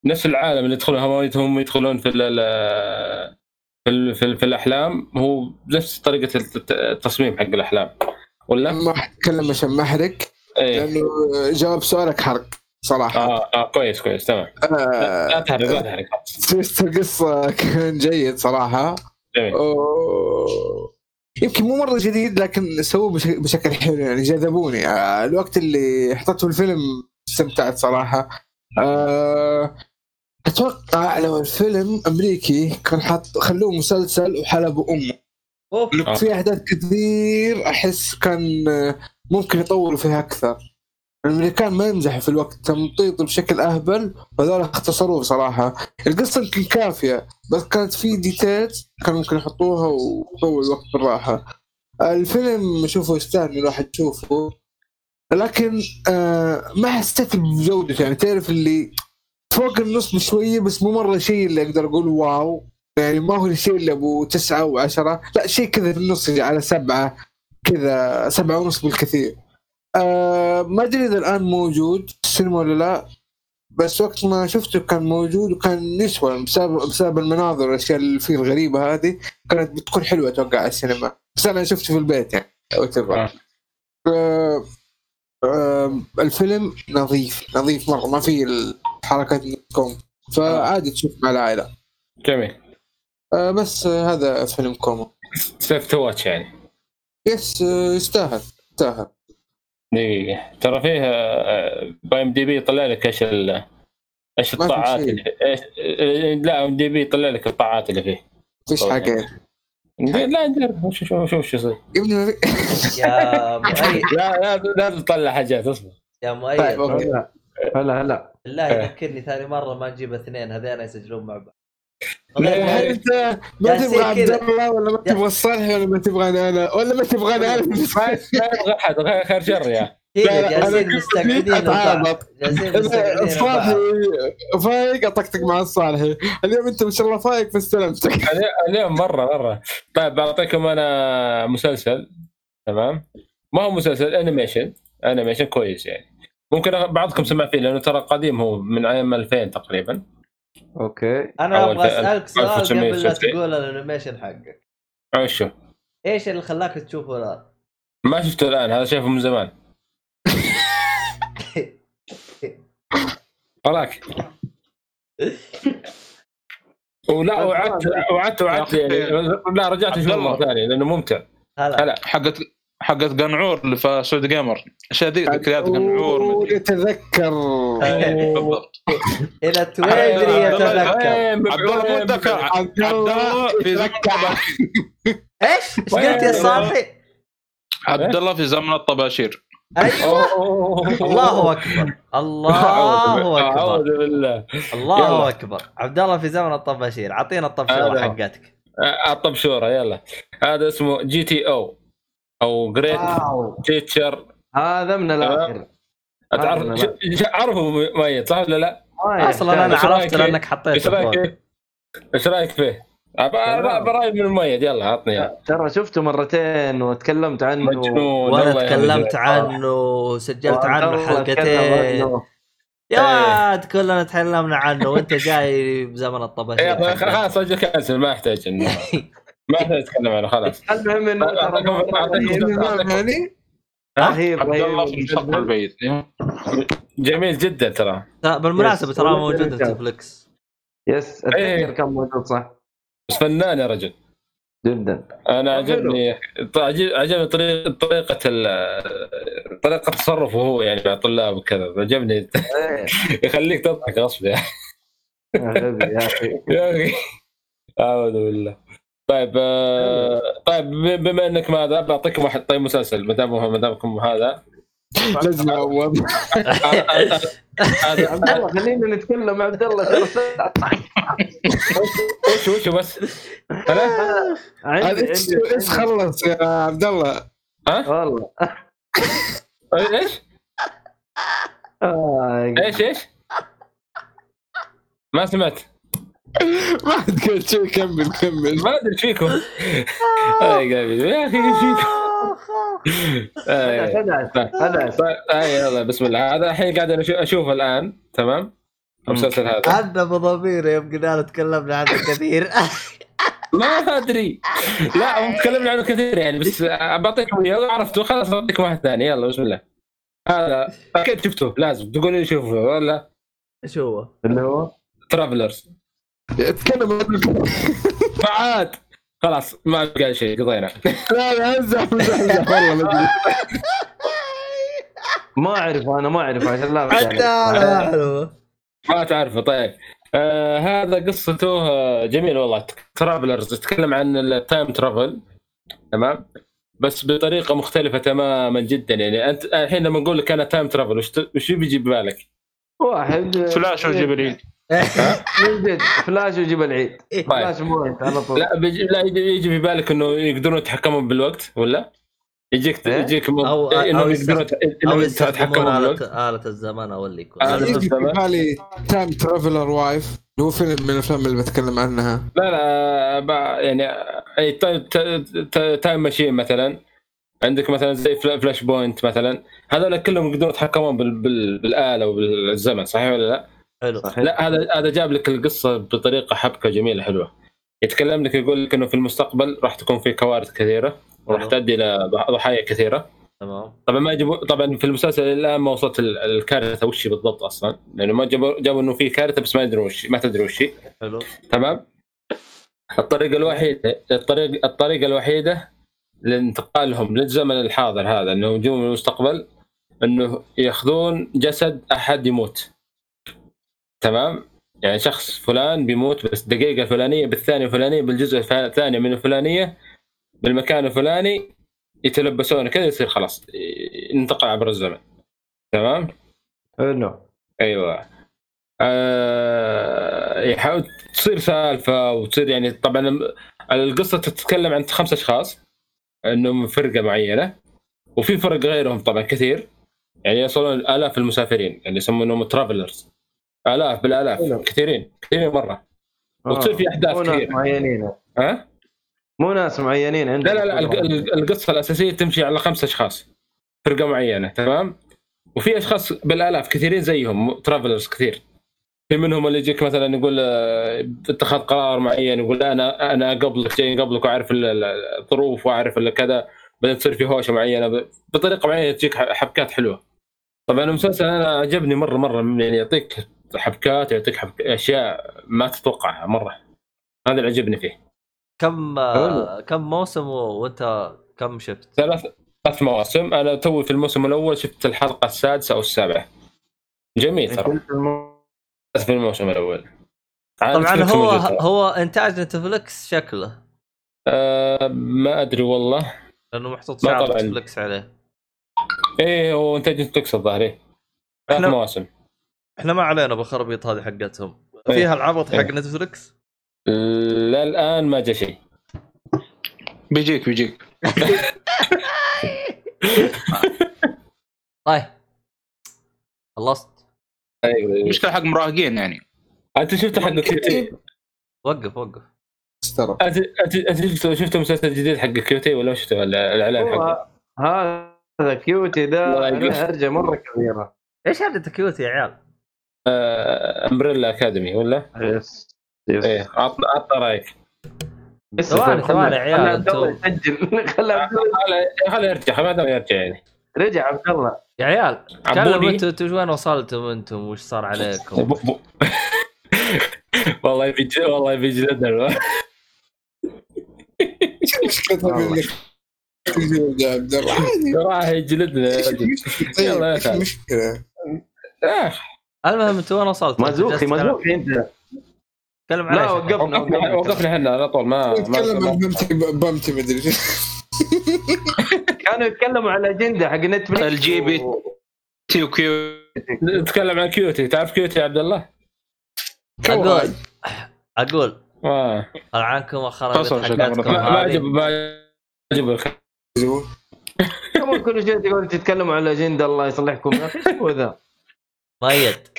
نفس العالم اللي يدخلون هم يدخلون في في في, في الأحلام هو نفس طريقة الت- التصميم حق الأحلام. ولا؟ ما حتكلم عشان ما أحرق إيه لأنه جواب سؤالك حرق صراحة. آه آه كويس كويس تمام. لا لا آه تحرق لا تحرق. تويست القصة كان جيد صراحة. جميل. أوه. يمكن مو مرة جديد لكن سووه بش- بشكل حلو يعني جذبوني. آه، الوقت اللي حطيته الفيلم استمتعت صراحة. آه، أتوقع لو الفيلم أمريكي كان حط خلوه مسلسل وحلبوا أمه. في أحداث كثير أحس كان آه، ممكن يطولوا فيها أكثر. الامريكان ما يمزحوا في الوقت تمطيط بشكل أهبل وهذول اختصروه صراحة القصة يمكن كافية بس كانت في ديتيلز كان ممكن يحطوها وطول الوقت بالراحة. الفيلم اشوفه يستاهل الواحد يشوفه. لكن آه ما حسيت بجودته يعني تعرف اللي فوق النص بشويه بس مو مرة شيء اللي أقدر أقول واو. يعني ما هو الشيء اللي أبو تسعة وعشرة لا شيء كذا في النص على سبعة كذا سبعة ونص بالكثير. آه ما أدري إذا الآن موجود السينما ولا لا بس وقت ما شفته كان موجود وكان يسوى بسبب بسبب المناظر والاشياء اللي فيه الغريبة هذه كانت بتكون حلوة أتوقع على السينما. بس أنا شفته في البيت يعني whatever. آه. آه آه الفيلم نظيف نظيف مرة ما فيه حركاتكم فعادي تشوف مع العائلة. جميل. آه بس آه هذا فيلم Coma. safe to watch يعني. yes آه يستاهل يستاهل. دقيقة ترى فيه ب IMDb يطلع لك إيش ال إيش الطاعات. اللي إيش لا IMDb يطلع لك الطاعات اللي فيه. فيش. حاجة. لا نجرب شوف شوف شوف شو يصير. يا مؤيد. لا لا لا تطلع حاجات اصبر. يا طيب، مؤيد أوكي. هلا هلا. بالله. يذكرني ثاني مرة ما نجيب اثنين هذين يسجلون مع بعض. هل انت ما تبغى عبد. الله ولا ما تبغى الصالحي ولا ما تبغاني أنا ولا ما تبغاني أنا ما ما يبغى احد غير خير شر يا. جالسين أنا مستقعدين الصالحي. فايق اطقطق مع الصالحي اليوم أنت ما شاء الله فايق فاستلمتك اليوم- اليوم مرة مرة. طيب بعطيكم أنا مسلسل تمام؟ ما هو مسلسل animation animation كويس يعني. ممكن بعضكم سمع فيه لأنه ترى قديم هو من عام 2000 تقريبا. okay. أنا أبغى أسألك سؤال قبل لا 1960. تقول ال animation حقك عشو إيش اللي خلاك تشوفه الان؟ ما شفته الآن هذا شايفه من زمان. وراك. ولا وعدت وعدت وعدت يعني. لا رجعت أشوفه مرة ثانية لأنه ممتع. هلا. حقت حقت قنعور اللي في سعود جيمر اشياء ذي ذكريات قنعور. يتذكر. بالضبط. إلى تويدري يتذكر. عبد الله مو ذكر. عبد الله في زمن إيش؟ إيش قلت يا صالحي؟ عبد الله في زمن الطباشير. أيوه. الله أكبر. الله أكبر. أعوذ بالله. الله. أكبر. عبد الله في زمن الطباشير. اعطينا الطبشورة. حقتك. الطبشورة يلا. هذا اسمه GTO. أو Great Teacher هذا من الآخر. تعرف عرفه ميت صح ولا لا؟ أصلا أنا عرفت رأيك لأنك حطيت إيش رأيك؟ إيش رأيك فيه؟ برايي من الميت. يلا عطني. إياه. ترى شفته مرتين وتكلمت عنه. مجنون. وأنا تكلمت يهديه. عنه وسجلت عنه حلقتين. يا واد كلنا تكلمنا عنه وأنت جاي بزمن الطباشير. حقك. خلاص أجل كنسل ما يحتاج ما يحتاج أتكلم عنه خلاص. المهم إنه يعني رهيب المستقبل البعيد. جميل جدا ترى. بالمناسبة. ترى موجود في نتفلكس يس إيه. اتذكر كان موجود صح. بس فنان يا رجل. جدا. أنا. عجبني عجب- عجبني طريقه طريقة ال- طريقة تصرفه هو يعني مع الطلاب وكذا. عجبني. إيه. يخليك تضحك غصب يعني. يا أخي. يا أخي. أعوذ بالله. طيب آه طيب بما انك ما هذا بعطيكم واحد طيب مسلسل ما دام ما دامكم هذا. لازم اعوض عبد الله خلينا نتكلم عبد الله. وش وش بس؟ هذا إيش إيش خلص يا عبد الله؟ ها؟ والله. إيش؟ آه، إيش إيش؟ ما سمعت. ما حد قال شيء كمل كمل. ما أدري إيش فيكم. أي يا أخي إيش فيكم خدعت طيب. آي يلا بسم الله. هذا الحين قاعد اشوفه الآن تمام؟ المسلسل هذا. عندنا أبو ضمير يوم قلنا تكلمنا عنه كثير. ما أدري. لا هم تكلمنا عنه كثير يعني بس بعطيكم يلا عرفته خلاص بعطيكم واحد ثاني. يلا بسم الله. هذا أكيد شفته لازم تقولوا لي شوفه ولا؟ إيش هو؟ اللي هو؟ ترافلرز اتكلم عن- ما عاد خلاص ما بقى شيء قضينا. لا لا امزح امزح امزح والله ما أدري. ما أعرف أنا ما أعرف عشان لا حتى ما تعرفه طيب. آه هذا قصته آه، جميل والله. Travelers يتكلم عن ال time travel تمام؟ بس بطريقة مختلفة تماما جدا يعني. أنت الحين لما نقول لك أنا time travel وش وش بيجي ببالك؟ واحد فلاش وجبريل فلاش وجيب العيد. فلاش موت على طول. لا بيجي لا يجي يجي في بالك إنه يقدرون يتحكمون بالوقت ولا؟ يجيك إيه؟ يجيك مو... أو- إيه، إنهم يقدرون أو يتحكمون بالوقت. آلة, آلة الزمن أو اللي يكون. آلة يجي في الزمن. بالي Time Traveler Wife اللي هو فيلم من الأفلام اللي بتكلم عنها. لا لا ب- يعني أي ti- ti- ti- time machine مثلا. عندك مثلا زي Fla- Flashpoint مثلا. هذول كلهم يقدرون يتحكمون بال... بال... بالآلة وبالزمن صحيح ولا لا؟ حلو. لا هذا هذا جاب لك القصة بطريقة حبكة جميلة حلوة. يتكلم لك يقول لك إنه في المستقبل راح تكون في كوارث كثيرة وراح. تؤدي إلى ضح- ضحايا كثيرة. تمام. طبعا ما جابوا طبعا في المسلسل الآن ما وصلت ال- الكارثة وش هي بالضبط أصلا؟ لأنه ما جابوا جابوا إنه في كارثة بس ما يدرون وش ما تدري وش هي. حلو. تمام؟ الطريقة الوحيدة الطريق الطريقة الوحيدة لانتقالهم للزمن الحاضر هذا انه يجون من المستقبل إنه ياخذون جسد أحد يموت. تمام؟ يعني شخص فلان بيموت بس دقيقة فلانية بالثانية الفلانيه بالجزء الثاني من الفلانيه بالمكان الفلاني يتلبسونه كذا يصير خلاص ينتقل عبر الزمن. تمام؟ حلو أيوه. آه يحاول تصير سالفة وتصير يعني طبعا القصة تتكلم عن خمس أشخاص إنهم فرقة معينة وفي فرق غيرهم طبعا كثير يعني يصلون آلاف المسافرين اللي يسمونهم ترافلرز آلاف بالآلاف. كثيرين كثيرين مرة. وتصير في أحداث مو ناس. معينين. ها؟ مو ناس معينين لا عندهم لا لا الق- القصة الأساسية تمشي على خمس أشخاص فرقة معينة تمام؟ وفي أشخاص بالآلاف كثيرين زيهم ترافلرز كثير. في منهم اللي يجيك مثلا يقول آه، اتخذ قرار معين يقول لا أنا أنا قبلك جاي قبلك وأعرف ال- ال- الظروف وأعرف كذا. بعدين تصير في هوشة معينة بطريقة معينة تجيك حبكات حلوة. طبعا المسلسل أنا عجبني مرة مرة يعني يعطيك حبكات يعطيك حبك... أشياء ما تتوقعها مرة. هذا اللي عجبني فيه. كم آه كم موسم وأنت كم شفت؟ ثلاث ثلاث مواسم. أنا توي في الموسم الأول شفت الحلقة السادسة أو السابعة. جميل ترى. بس في الموسم الأول. طبعا هو. هو إنتاج Netflix شكله. آه ما أدري والله. لأنه محطوط عندي. Netflix عليه. إيه هو إنتاج Netflix الظاهر إيه. ثلاث مواسم. إحنا ما علينا بالخرابيط هذه حقتهم. إيه. فيها العبط حق إيه. نتفلكس لا الآن ما جاء شيء. بيجيك بيجيك. طيب. خلصت. أيوه مشكلة حق مراهقين يعني. أنت شفت حق كيوتي؟ وقف وقف. ترى أنت أنت شفت شفت المسلسل الجديد حق Cuties ولا شفت الإعلان حقه؟ هذا Cuties ده. هرجه مرة كبيرة. إيش هذا cute يا عيال؟ Umbrella Academy ولا؟ يس يس إيه عطنا عطنا رأيك ثواني، ثواني عيال، خلي عبد الله أنتم- يسجل خلي عبد الله خله خله يرجع ما دام يرجع يعني رجع عبد الله يا عيال عبوني. أنتم أنتم وين وصلتم أنتم وش صار عليكم؟ والله يبي ج- والله يبي جلدنا إيش مشكلتها منك تجلد يا عبد الله عادي راح يجلدنا يا إيش رجل. المشكلة؟ يلا طيب يا إيش أخي. المهم أنتم وين وصلتم؟ مازوخي مازوخي انت تكلم على لا؟ وقفنا وقفنا إحنا على طول ما نتكلم عن بمتي بمتي مدري كانوا يتكلموا على الاجنده حق نتفلكس الجي بي تي وكيو نتكلم عن كيوتي تعرف كيوتي يا عبد الله؟ أقول. أقول. فصل شكله حقتكم ما. عجب ما عجب كل شيء تقول تتكلموا على الاجنده الله يصلحكم؟ يا أخي إيش هو ذا؟ ميت.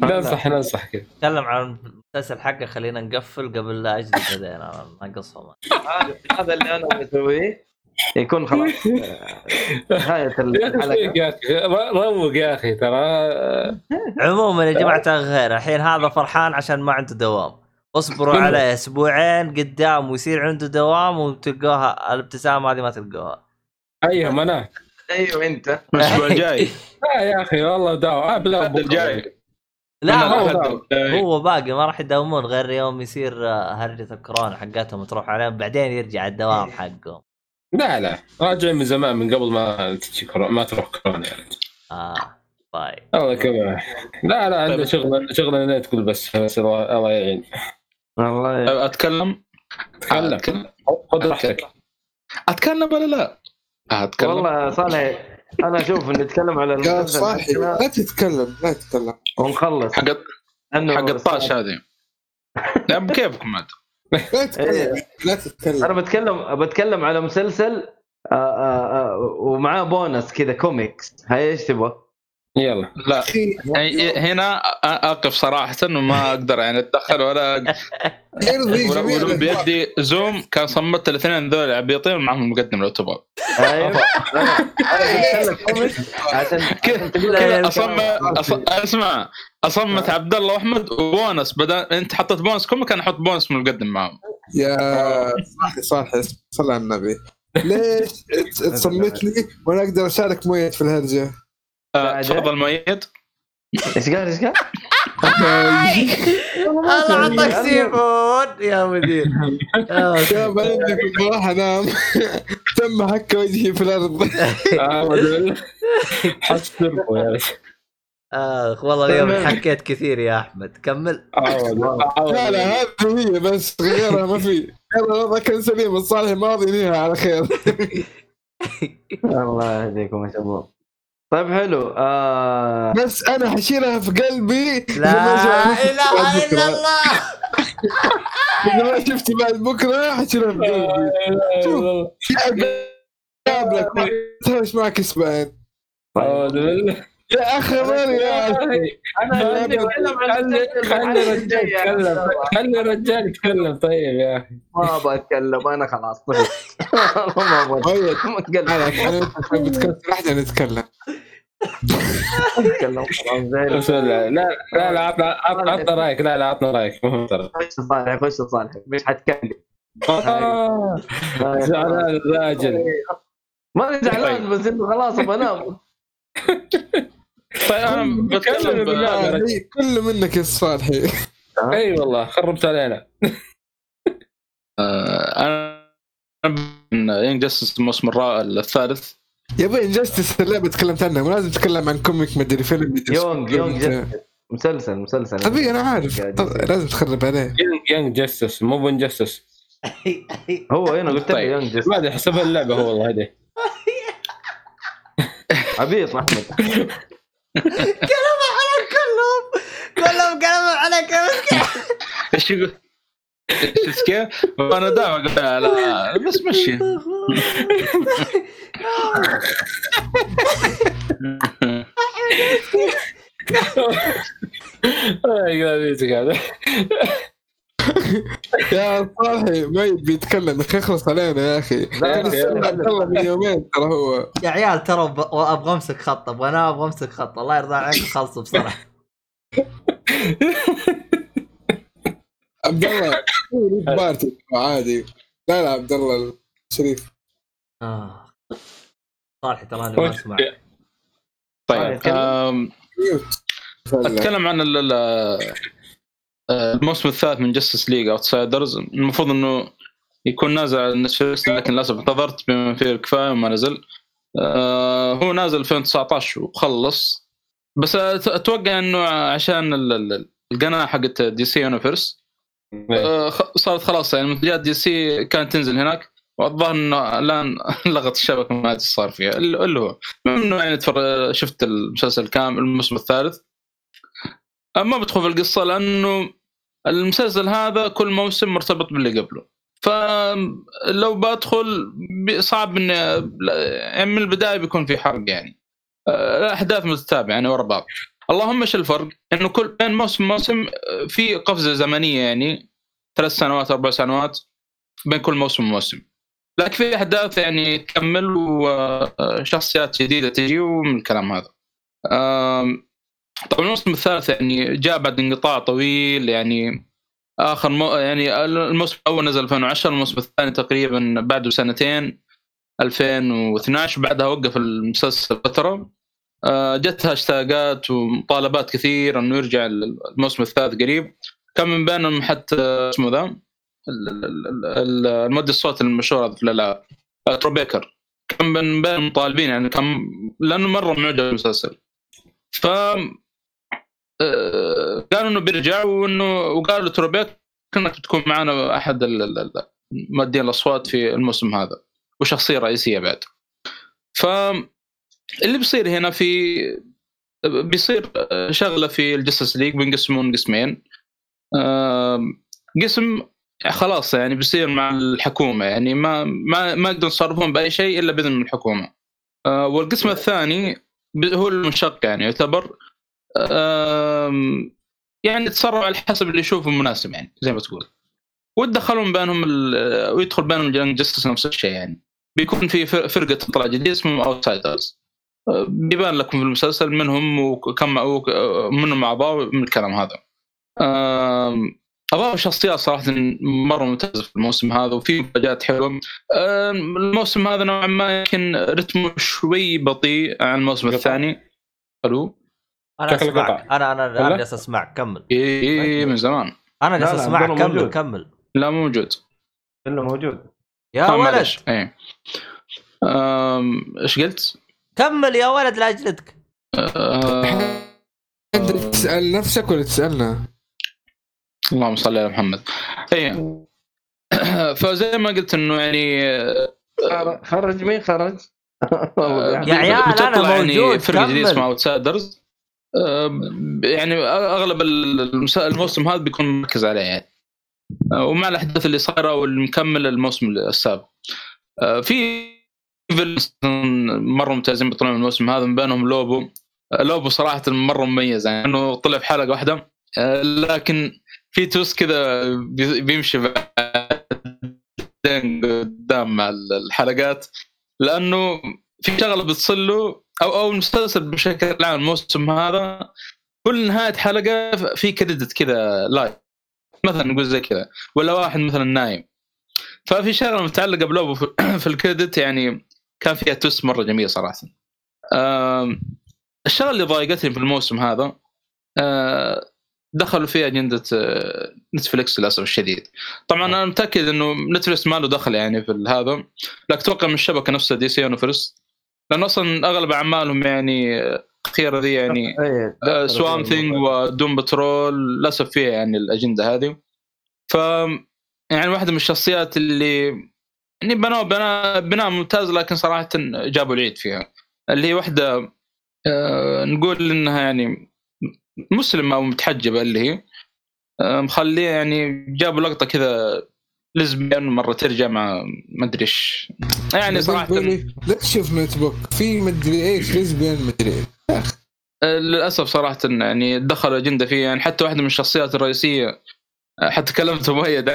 ننصح ننصح كذا تكلم عن المسلسل حقه خلينا نقفل قبل لا يدين أنا ناقصهم هذا هذا اللي أنا بسويه. يكون خلاص. يا أخي روق يا أخي ترى. عموما يا جماعة الخير. الحين هذا فرحان عشان ما عنده دوام. اصبروا. عليه أسبوعين قدام ويصير عنده دوام وتلقوها الابتسامة هذه ما تلقوها. ايهم أنا أيوه أنت. الأسبوع الجاي. لا يا أخي والله داو. آه بلا الحد الجاي. لا هو الجاي. هو باقي ما راح يداومون غير يوم يصير آه، هرجه الكورونا حقتهم تروح عليهم بعدين يرجع الدوام حقهم. لا لا. راجع من زمان من قبل ما ما تروح كورونا يعني آه طيب. الله كذا لا لا عنده. شغل شغل تقول بس بس الله الله يعين والله. أتكلم؟ تكلم أتكلم. خذ راحتك. أتكلم ولا لا؟ أتكلم؟ والله صالح أنا أشوف نتكلم على المسلسل صاحي. لا تتكلم لا تتكلم. ونخلص. حق حق الطاش هذه. لا بكيفكم عاد لا تتكلم. لا أنا تتكلم بتكلم بتكلم على مسلسل آه، آه، آه، ومعاه بونس كذا كوميكس. هاي إيش تبغى؟ يلا. لا يعني هنا أقف صراحة وما أقدر يعني أتدخل ولا ولو بيدي زوم كان صمت الاثنين ذول عبيطين معهم المقدم لو تبغى كذا أصمت اسمع أصمت عبد الله واحمد وبونس بدل أنت حطيت بونس كم كان أحط بونس من المقدم معهم. يا صاحي صاحي صلى على النبي. ليش تصمت لي؟ وأنا أقدر أشارك مؤيد في الهرجة. آه،. تفضل مؤيد. إيش قال إيش قال؟ الله عطاك سيفون. يا مدير. يا بلدك بروح أنام. تم حك وجهي في الأرض. آه، ودول. حس تربو يا. آخ والله اليوم حكيت كثير يا أحمد. كمل. عوض عوض. لا لا هذه هي بس غيرها ما في. يلا كان سليم. الصالح ماضي نهاية على خير. الله يهديكم يا شباب. طيب حلو. آه... بس أنا حشيلها في قلبي لا ما إله إلا. الله. اذا ما شفت بعد بكرة حشيلها في قلبي. شوف قابلك تهوش معك أسبوعين أعوذ بالله يا أخي مالي يا أنا اتكلم خلي خلي الرجال يتكلم. خلي الرجال يتكلم. طيب يا أخي. ما بتكلم. أنا خلاص. طفت ما أبغى طيب. اتكلم أنا إحنا نتكلم اتكلم لا لا لا عطنا رأيك. لا لا عطنا رأيك. مهم ترى. خش صالح خش صالح. مش حتكلم. آه، زعلان الراجل ما زعلان بس إنه خلاص أبغى انام طيب أنا بتكلم بالله. ب- يعني كل منك يا صالحي. أي والله خربت علينا. آه، أنا ينج جاستس الموسم الثالث. يا بي انجستس اللعبه تكلمت عنها مو لازم تتكلم عن كوميك مدري فيلم مدري يونج يونج جستس. مسلسل مسلسل. أبي أنا عارف. لازم تخرب عليه. Young Justice مو ب Injustice هو هنا قلت له طيب. Young Justice ما ادري حسبها اللعبة هو والله هذه. عبيط احمد كلام على كلهم كلهم كلام على كلام إيش يقول؟ شفت كيف؟ وأنا دائما أقول لا لا بس مشي اي قاعد هذا يا صالحي mute بيتكلم يا أخي اخلص علينا يا أخي. الله من يومين ترى هو. يا عيال ترى أبغى أمسك خط أبغى انام أبغى أمسك خط. الله يرضى عليك خلصوا بسرعة. عبد الله party عادي. لا لا عبد الله الشريف. آه. صالح تراني ما أسمع. طيب اتكلم. mute. أتكلم عن ال- ال- الموسم الثالث من Justice League Outsiders المفروض إنه يكون نازل على Netflix لكن للأسف انتظرت بما فيه الكفاية وما نزل. آه، هو نازل 2019 وخلص. بس أتوقع إنه عشان ال- ال- القناة حقت DC Universe صارت خلاص يعني منتجات DC كانت تنزل هناك. والظاهر إنه الآن لغت الشبكة ما أدري صار فيها. اللي هو إنه يعني شفت المسلسل كامل الموسم الثالث. ما بدخل في القصة لأنه المسلسل هذا كل موسم مرتبط باللي قبله. فلو بدخل صعب لا- يعني من البداية بيكون في حرق يعني. أه، الأحداث متتابعة يعني ورا بعض. اللهم إيش الفرق؟ إنه كل بين موسم موسم أه، في قفزة زمنية يعني ثلاث سنوات أربع سنوات بين كل موسم وموسم. لكن في أحداث يعني تكمل وشخصيات جديدة تجي ومن الكلام هذا. طبعا الموسم الثالث يعني جاء بعد انقطاع طويل يعني آخر مو يعني الموسم الأول نزل 2010 الموسم الثاني تقريبا بعده سنتين 2012 بعدها وقف المسلسل فترة. آه، جت هاشتاجات ومطالبات كثير إنه يرجع الموسم الثالث قريب. كان من بينهم حتى اسمه ذا؟ ال- ال- ال- ال- المؤدي الصوت المشهور في الالعاب آه، تروبيكر كان من بين المطالبين يعني كان لأنه مرة معجب بالمسلسل. ف قالوا إنه بيرجع وانه وقالوا لتروبيكر انك بتكون معنا أحد مؤدين الأصوات في الموسم هذا وشخصية رئيسية بعد. ف اللي بيصير هنا في بيصير شغلة في ال Justice League بينقسمون قسمين قسم خلاص يعني بيصير مع الحكومة يعني ما ما ما يقدرون يتصرفون بأي شيء إلا بإذن الحكومة. آه، والقسم الثاني هو المنشق يعني يعتبر يعني يتصرف على حسب اللي يشوفه مناسب يعني زي ما تقول. وتدخلون بينهم ويدخل بينهم ال Young Justice نفس الشيء يعني. بيكون في فر- فرقة تطلع جديد اسمهم Outsiders بيبان لكم في المسلسل منهم وكم وك- منهم اعضاء من الكلام هذا. اضافوا شخصيات صراحة مرة ممتازة في الموسم هذا وفي مفاجآت حلوة. الموسم هذا نوعا ما يمكن رتمه شوي بطيء عن الموسم. الثاني. ألو أنا أسمعك. أنا أنا جالس أسمعك. كمل. اي إي، من زمان. أنا جالس أسمعك. كمل موجود. كمل. لا مو موجود. كله موجود. يا ولد. آم، إيش قلت؟ كمل يا ولد لا اجلدك آه، انت تسأل نفسك ولا تسألنا؟ اللهم صل على محمد. إيه. فزي ما قلت إنه يعني خرج مين خرج؟ يا عيال أنا بتطلع موجود. يعني فرقة جديدة اسمها اوتسايدرز يعني أغلب الموسم هذا بيكون مركز عليه يعني. آه، ومع الأحداث اللي صايرة والمكمل الموسم السابق. آه، في مرة ممتازين بيطلعون الموسم هذا من بينهم لوبو. آه، لوبو صراحة مرة مميز يعني إنه طلع في حلقة واحدة. لكن في توست كذا بي- بيمشي بعدين قدام مع الحلقات. لأنه في شغلة بتصل له أو أو المسلسل بشكل عام الموسم هذا. كل نهاية حلقة في credit كذا live مثلا نقول زي كذا. ولا واحد مثلا نايم. ففي شغلة متعلقة ب Lobo في- ال credit يعني كان فيها twist مرة جميل صراحة. الشغلة اللي ضايقتني في الموسم هذا آه، دخلوا فيها أجندة آه، Netflix للأسف الشديد. طبعا أنا متأكد إنه Netflix ما له دخل يعني في هذا. لكن أتوقع من الشبكة نفسها DC Universe لأن أصلا أغلب أعمالهم يعني الاخيره ذي يعني. سوام ثينج ودوم بترول للأسف فيها يعني الأجندة هذه ف يعني واحدة من الشخصيات اللي يعني بنوا بناء بناء ممتاز لكن صراحة جابوا العيد فيها اللي هي واحدة آه نقول إنها يعني مسلمة أو متحجبة اللي هي آه مخليه يعني جابوا لقطة كذا لزبيان مرة ترجع مع ما أدري إيش. يعني صراحة. لا تشوف notebook في مدري إيش lesbian مدري إيش. آه، للأسف صراحة يعني دخل أجندة فيه يعني حتى واحدة من الشخصيات الرئيسية آه، حتى كلمت مؤيد.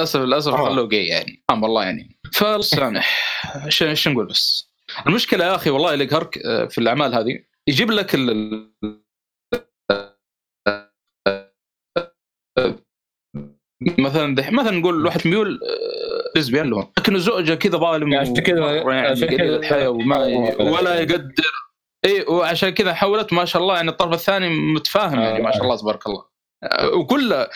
للاسف للاسف آه. خلوه جاي يعني. سبحان الله يعني. إيش إيش نقول بس؟ المشكلة يا أخي والله اللي يقهرك آه، في الأعمال هذه يجيب لك ال- ال- مثلا دح- مثلا نقول واحد ميول آه، ليزبيان له لكن زوجه كذا ظالم عشان كذا- يعني قليل الحياة وما ولا يقدر. إي وعشان كذا حولت ما شاء الله يعني الطرف الثاني متفاهم يعني ما شاء الله تبارك الله. آه، وكل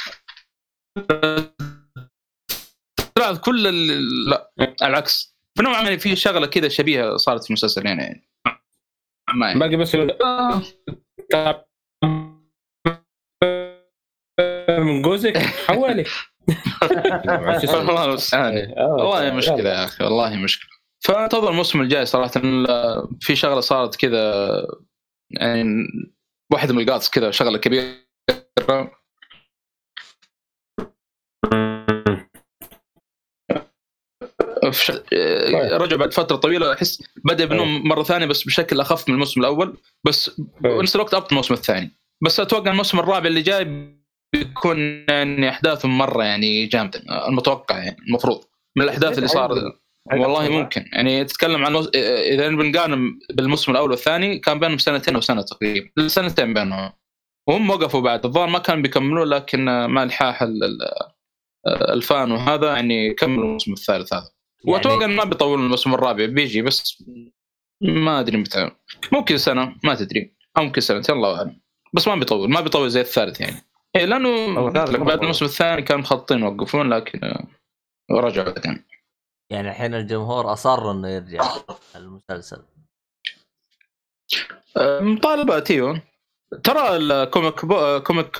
كل لا العكس. فنوعا ما في شغلة كذا شبيهة صارت في المسلسل يعني ما يعني. باقي بس. من جوزك حولي الله المستعان والله مشكلة يا أخي والله مشكلة فانتظر الموسم الجاي صراحة في شغلة صارت كذا يعني واحدة من القاص كذا شغلة كبيرة في ش- رجع بعد فترة طويلة أحس بدأ بنوم مرة ثانية بس بشكل أخف من الموسم الأول بس ونفس الوقت أبطأ الموسم الثاني. بس أتوقع الموسم الرابع اللي جاي بيكون يعني أحداثه مرة يعني جامدة المتوقع يعني المفروض من الأحداث اللي صار والله ممكن. يعني تتكلم عن موس... إذا بنقارن بالموسم الأول والثاني كان بينهم سنتين أو سنة تقريبا. سنتين بينهم. وهم وقفوا بعد. الظاهر ما كانوا بيكملوا لكن مع الحاح ال- ال- ال fan وهذا يعني كملوا الموسم الثالث هذا. يعني- وأتوقع ما بيطولوا الموسم الرابع بيجي بس ما أدري متى. ممكن سنة ما تدري. أو ممكن سنتين الله اعلم بس ما بيطول ما بيطول زي الثالث يعني. إيه لأنه بعد. الموسم الثاني كانوا مخططين يوقفون لكن آه، رجعوا بعدين. يعني الحين الجمهور أصر إنه يرجع المسلسل. آه، مطالبات إيوه. ترى ال comic bo... آه، comic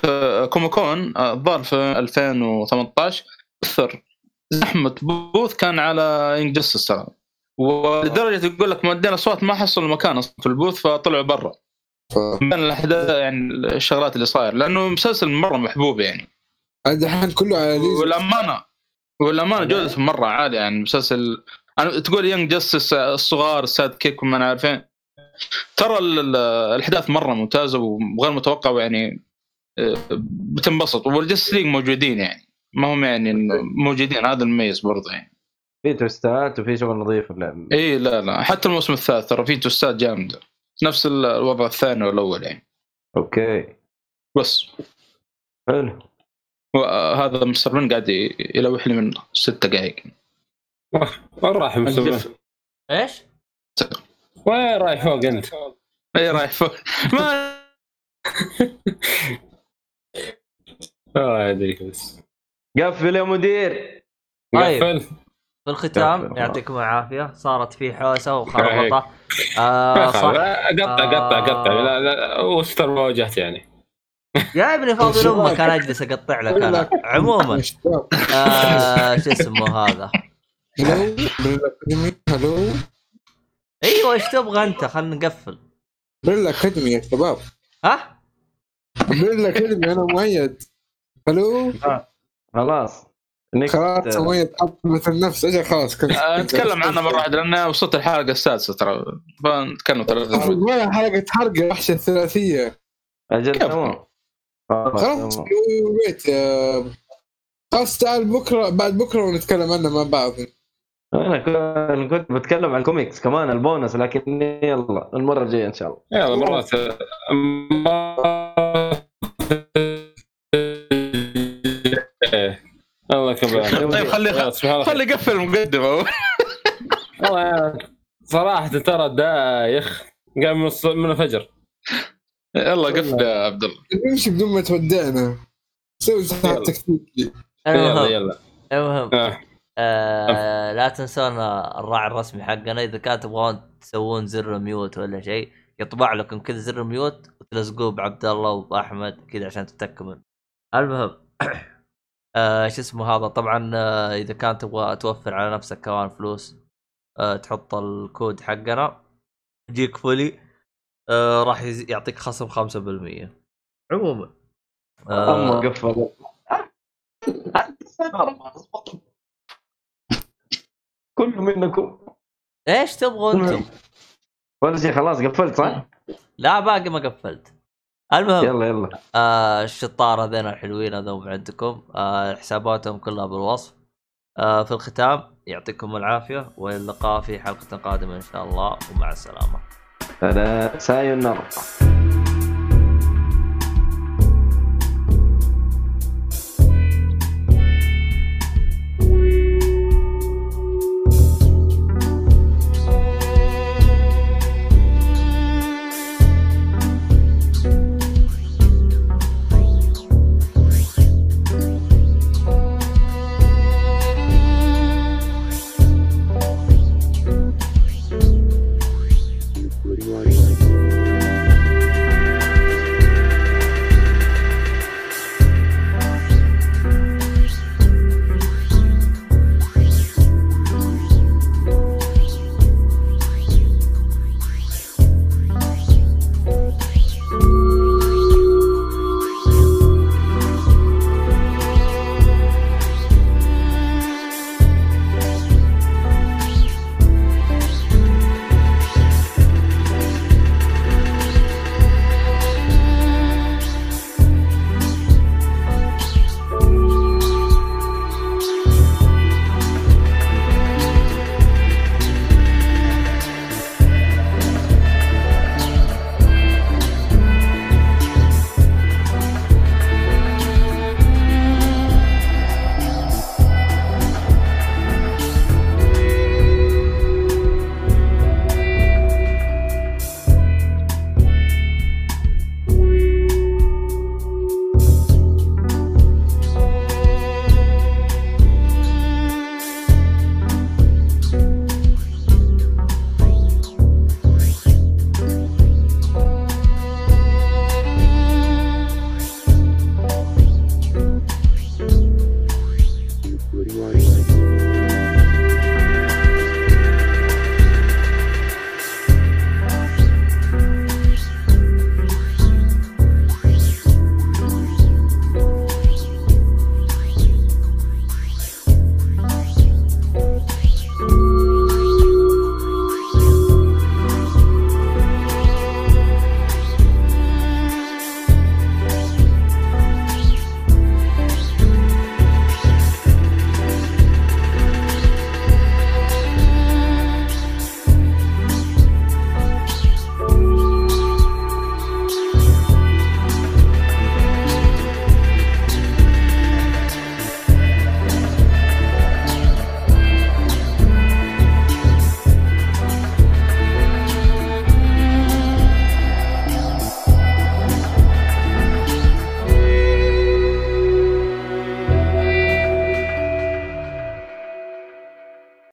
كوميكون الظاهر في 2018 أثر. زحمه بوث كان على انجستس ترى. ولدرجة يقول لك مؤدين أصوات ما حصلوا مكان أصلا في البوث فطلعوا برا. ف- من الأحداث يعني الشغلات اللي صاير لأنه مسلسل مرة محبوب يعني. الحين كله على ليز والأمانة والأمانة جودته مرة عالية يعني مسلسل. أنا تقول يانج جاستس الصغار الساد كيك وما أنا عارفين. ترى ال- ال- الأحداث مرة ممتازة وغير متوقعة ويعني آه، بتنبسط. وال Justice League موجودين يعني. ما هم يعني موجودين هذا المميز برضه يعني. في twist ات وفي شغل نظيف. إي لا لا. حتى الموسم الثالث ترى فيه twist ات جامدة. نفس ال- الوضع الثاني والأول يعني. okay. بس. حلو. وهذا مستر من قاعد يلوح لي من ست دقائق وين راح مسوي؟ إيش؟ وين رايح فوق أنت؟ إي رايح فوق. ما ما ادري بس. قفل يا مدير. طيب. قفل. في الختام. يعطيكم العافية. صارت في حوسة وخربطة. آه. صح. قطع قطع قطع. آه. لا لا واستر ما واجهت يعني. يا ابني فاضي أمك أنا أجلس أقطع لك أنا. عموما آه شو اسمه هذا؟ هلو؟ أيوه إيش تبغى أنت؟ خلينا نقفل. بريل اكاديمي يا شباب. ها؟ بريل اكاديمي أنا مؤيد. هلو؟ خلاص. خلاص مؤيد حطمت النفس أجل خلاص كنت آه، نتكلم عنها مرة واحدة لأن وصلت الحلقة السادسة ترى. فنتكلم ثلاث وين حلقة حرق وحشة الثلاثية؟ أجل؟ تمام. خلاص. wait تعال بكرة بعد بكرة ونتكلم عنها مع بعض. أنا كنت- كنت بتكلم عن الكوميكس كمان البونس لكن يلا المرة الجاية إن شاء الله. يلا مرات. طيب خلي. خلي يقفل المقدمة. صراحة ترى دايخ قام من الص- من الفجر. يلا قفل يا عبد الله. نمشي بدون ما تودعنا. سوي يلا. تكتيكي يلا المهم يلا المهم آه. آه لا تنسون الراعي الرسمي حقنا. إذا كان تبغون تسوون زر ميوت ولا شيء يطبع لكم كذا زر ميوت وتلزقوه بعبد الله وباحمد كذا عشان تتكمل المهم آه شو اسمه هذا؟ طبعا آه إذا كان تبغى توفر على نفسك كمان فلوس آه تحط الكود حقنا يجيك فولي آه راح يز- يعطيك خصم 5% عموما. آه قفل. كل منكم. إيش تبغوا أنتم؟ ولا شيء خلاص قفلت صح؟ لا باقي ما قفلت. المهم يلا يلا. آه الشطار هذين الحلوين هذول عندكم. آه حساباتهم كلها بالوصف. آه في الختام يعطيكم العافية والى اللقاء في حلقة قادمة إن شاء الله ومع السلامة. هذا سايو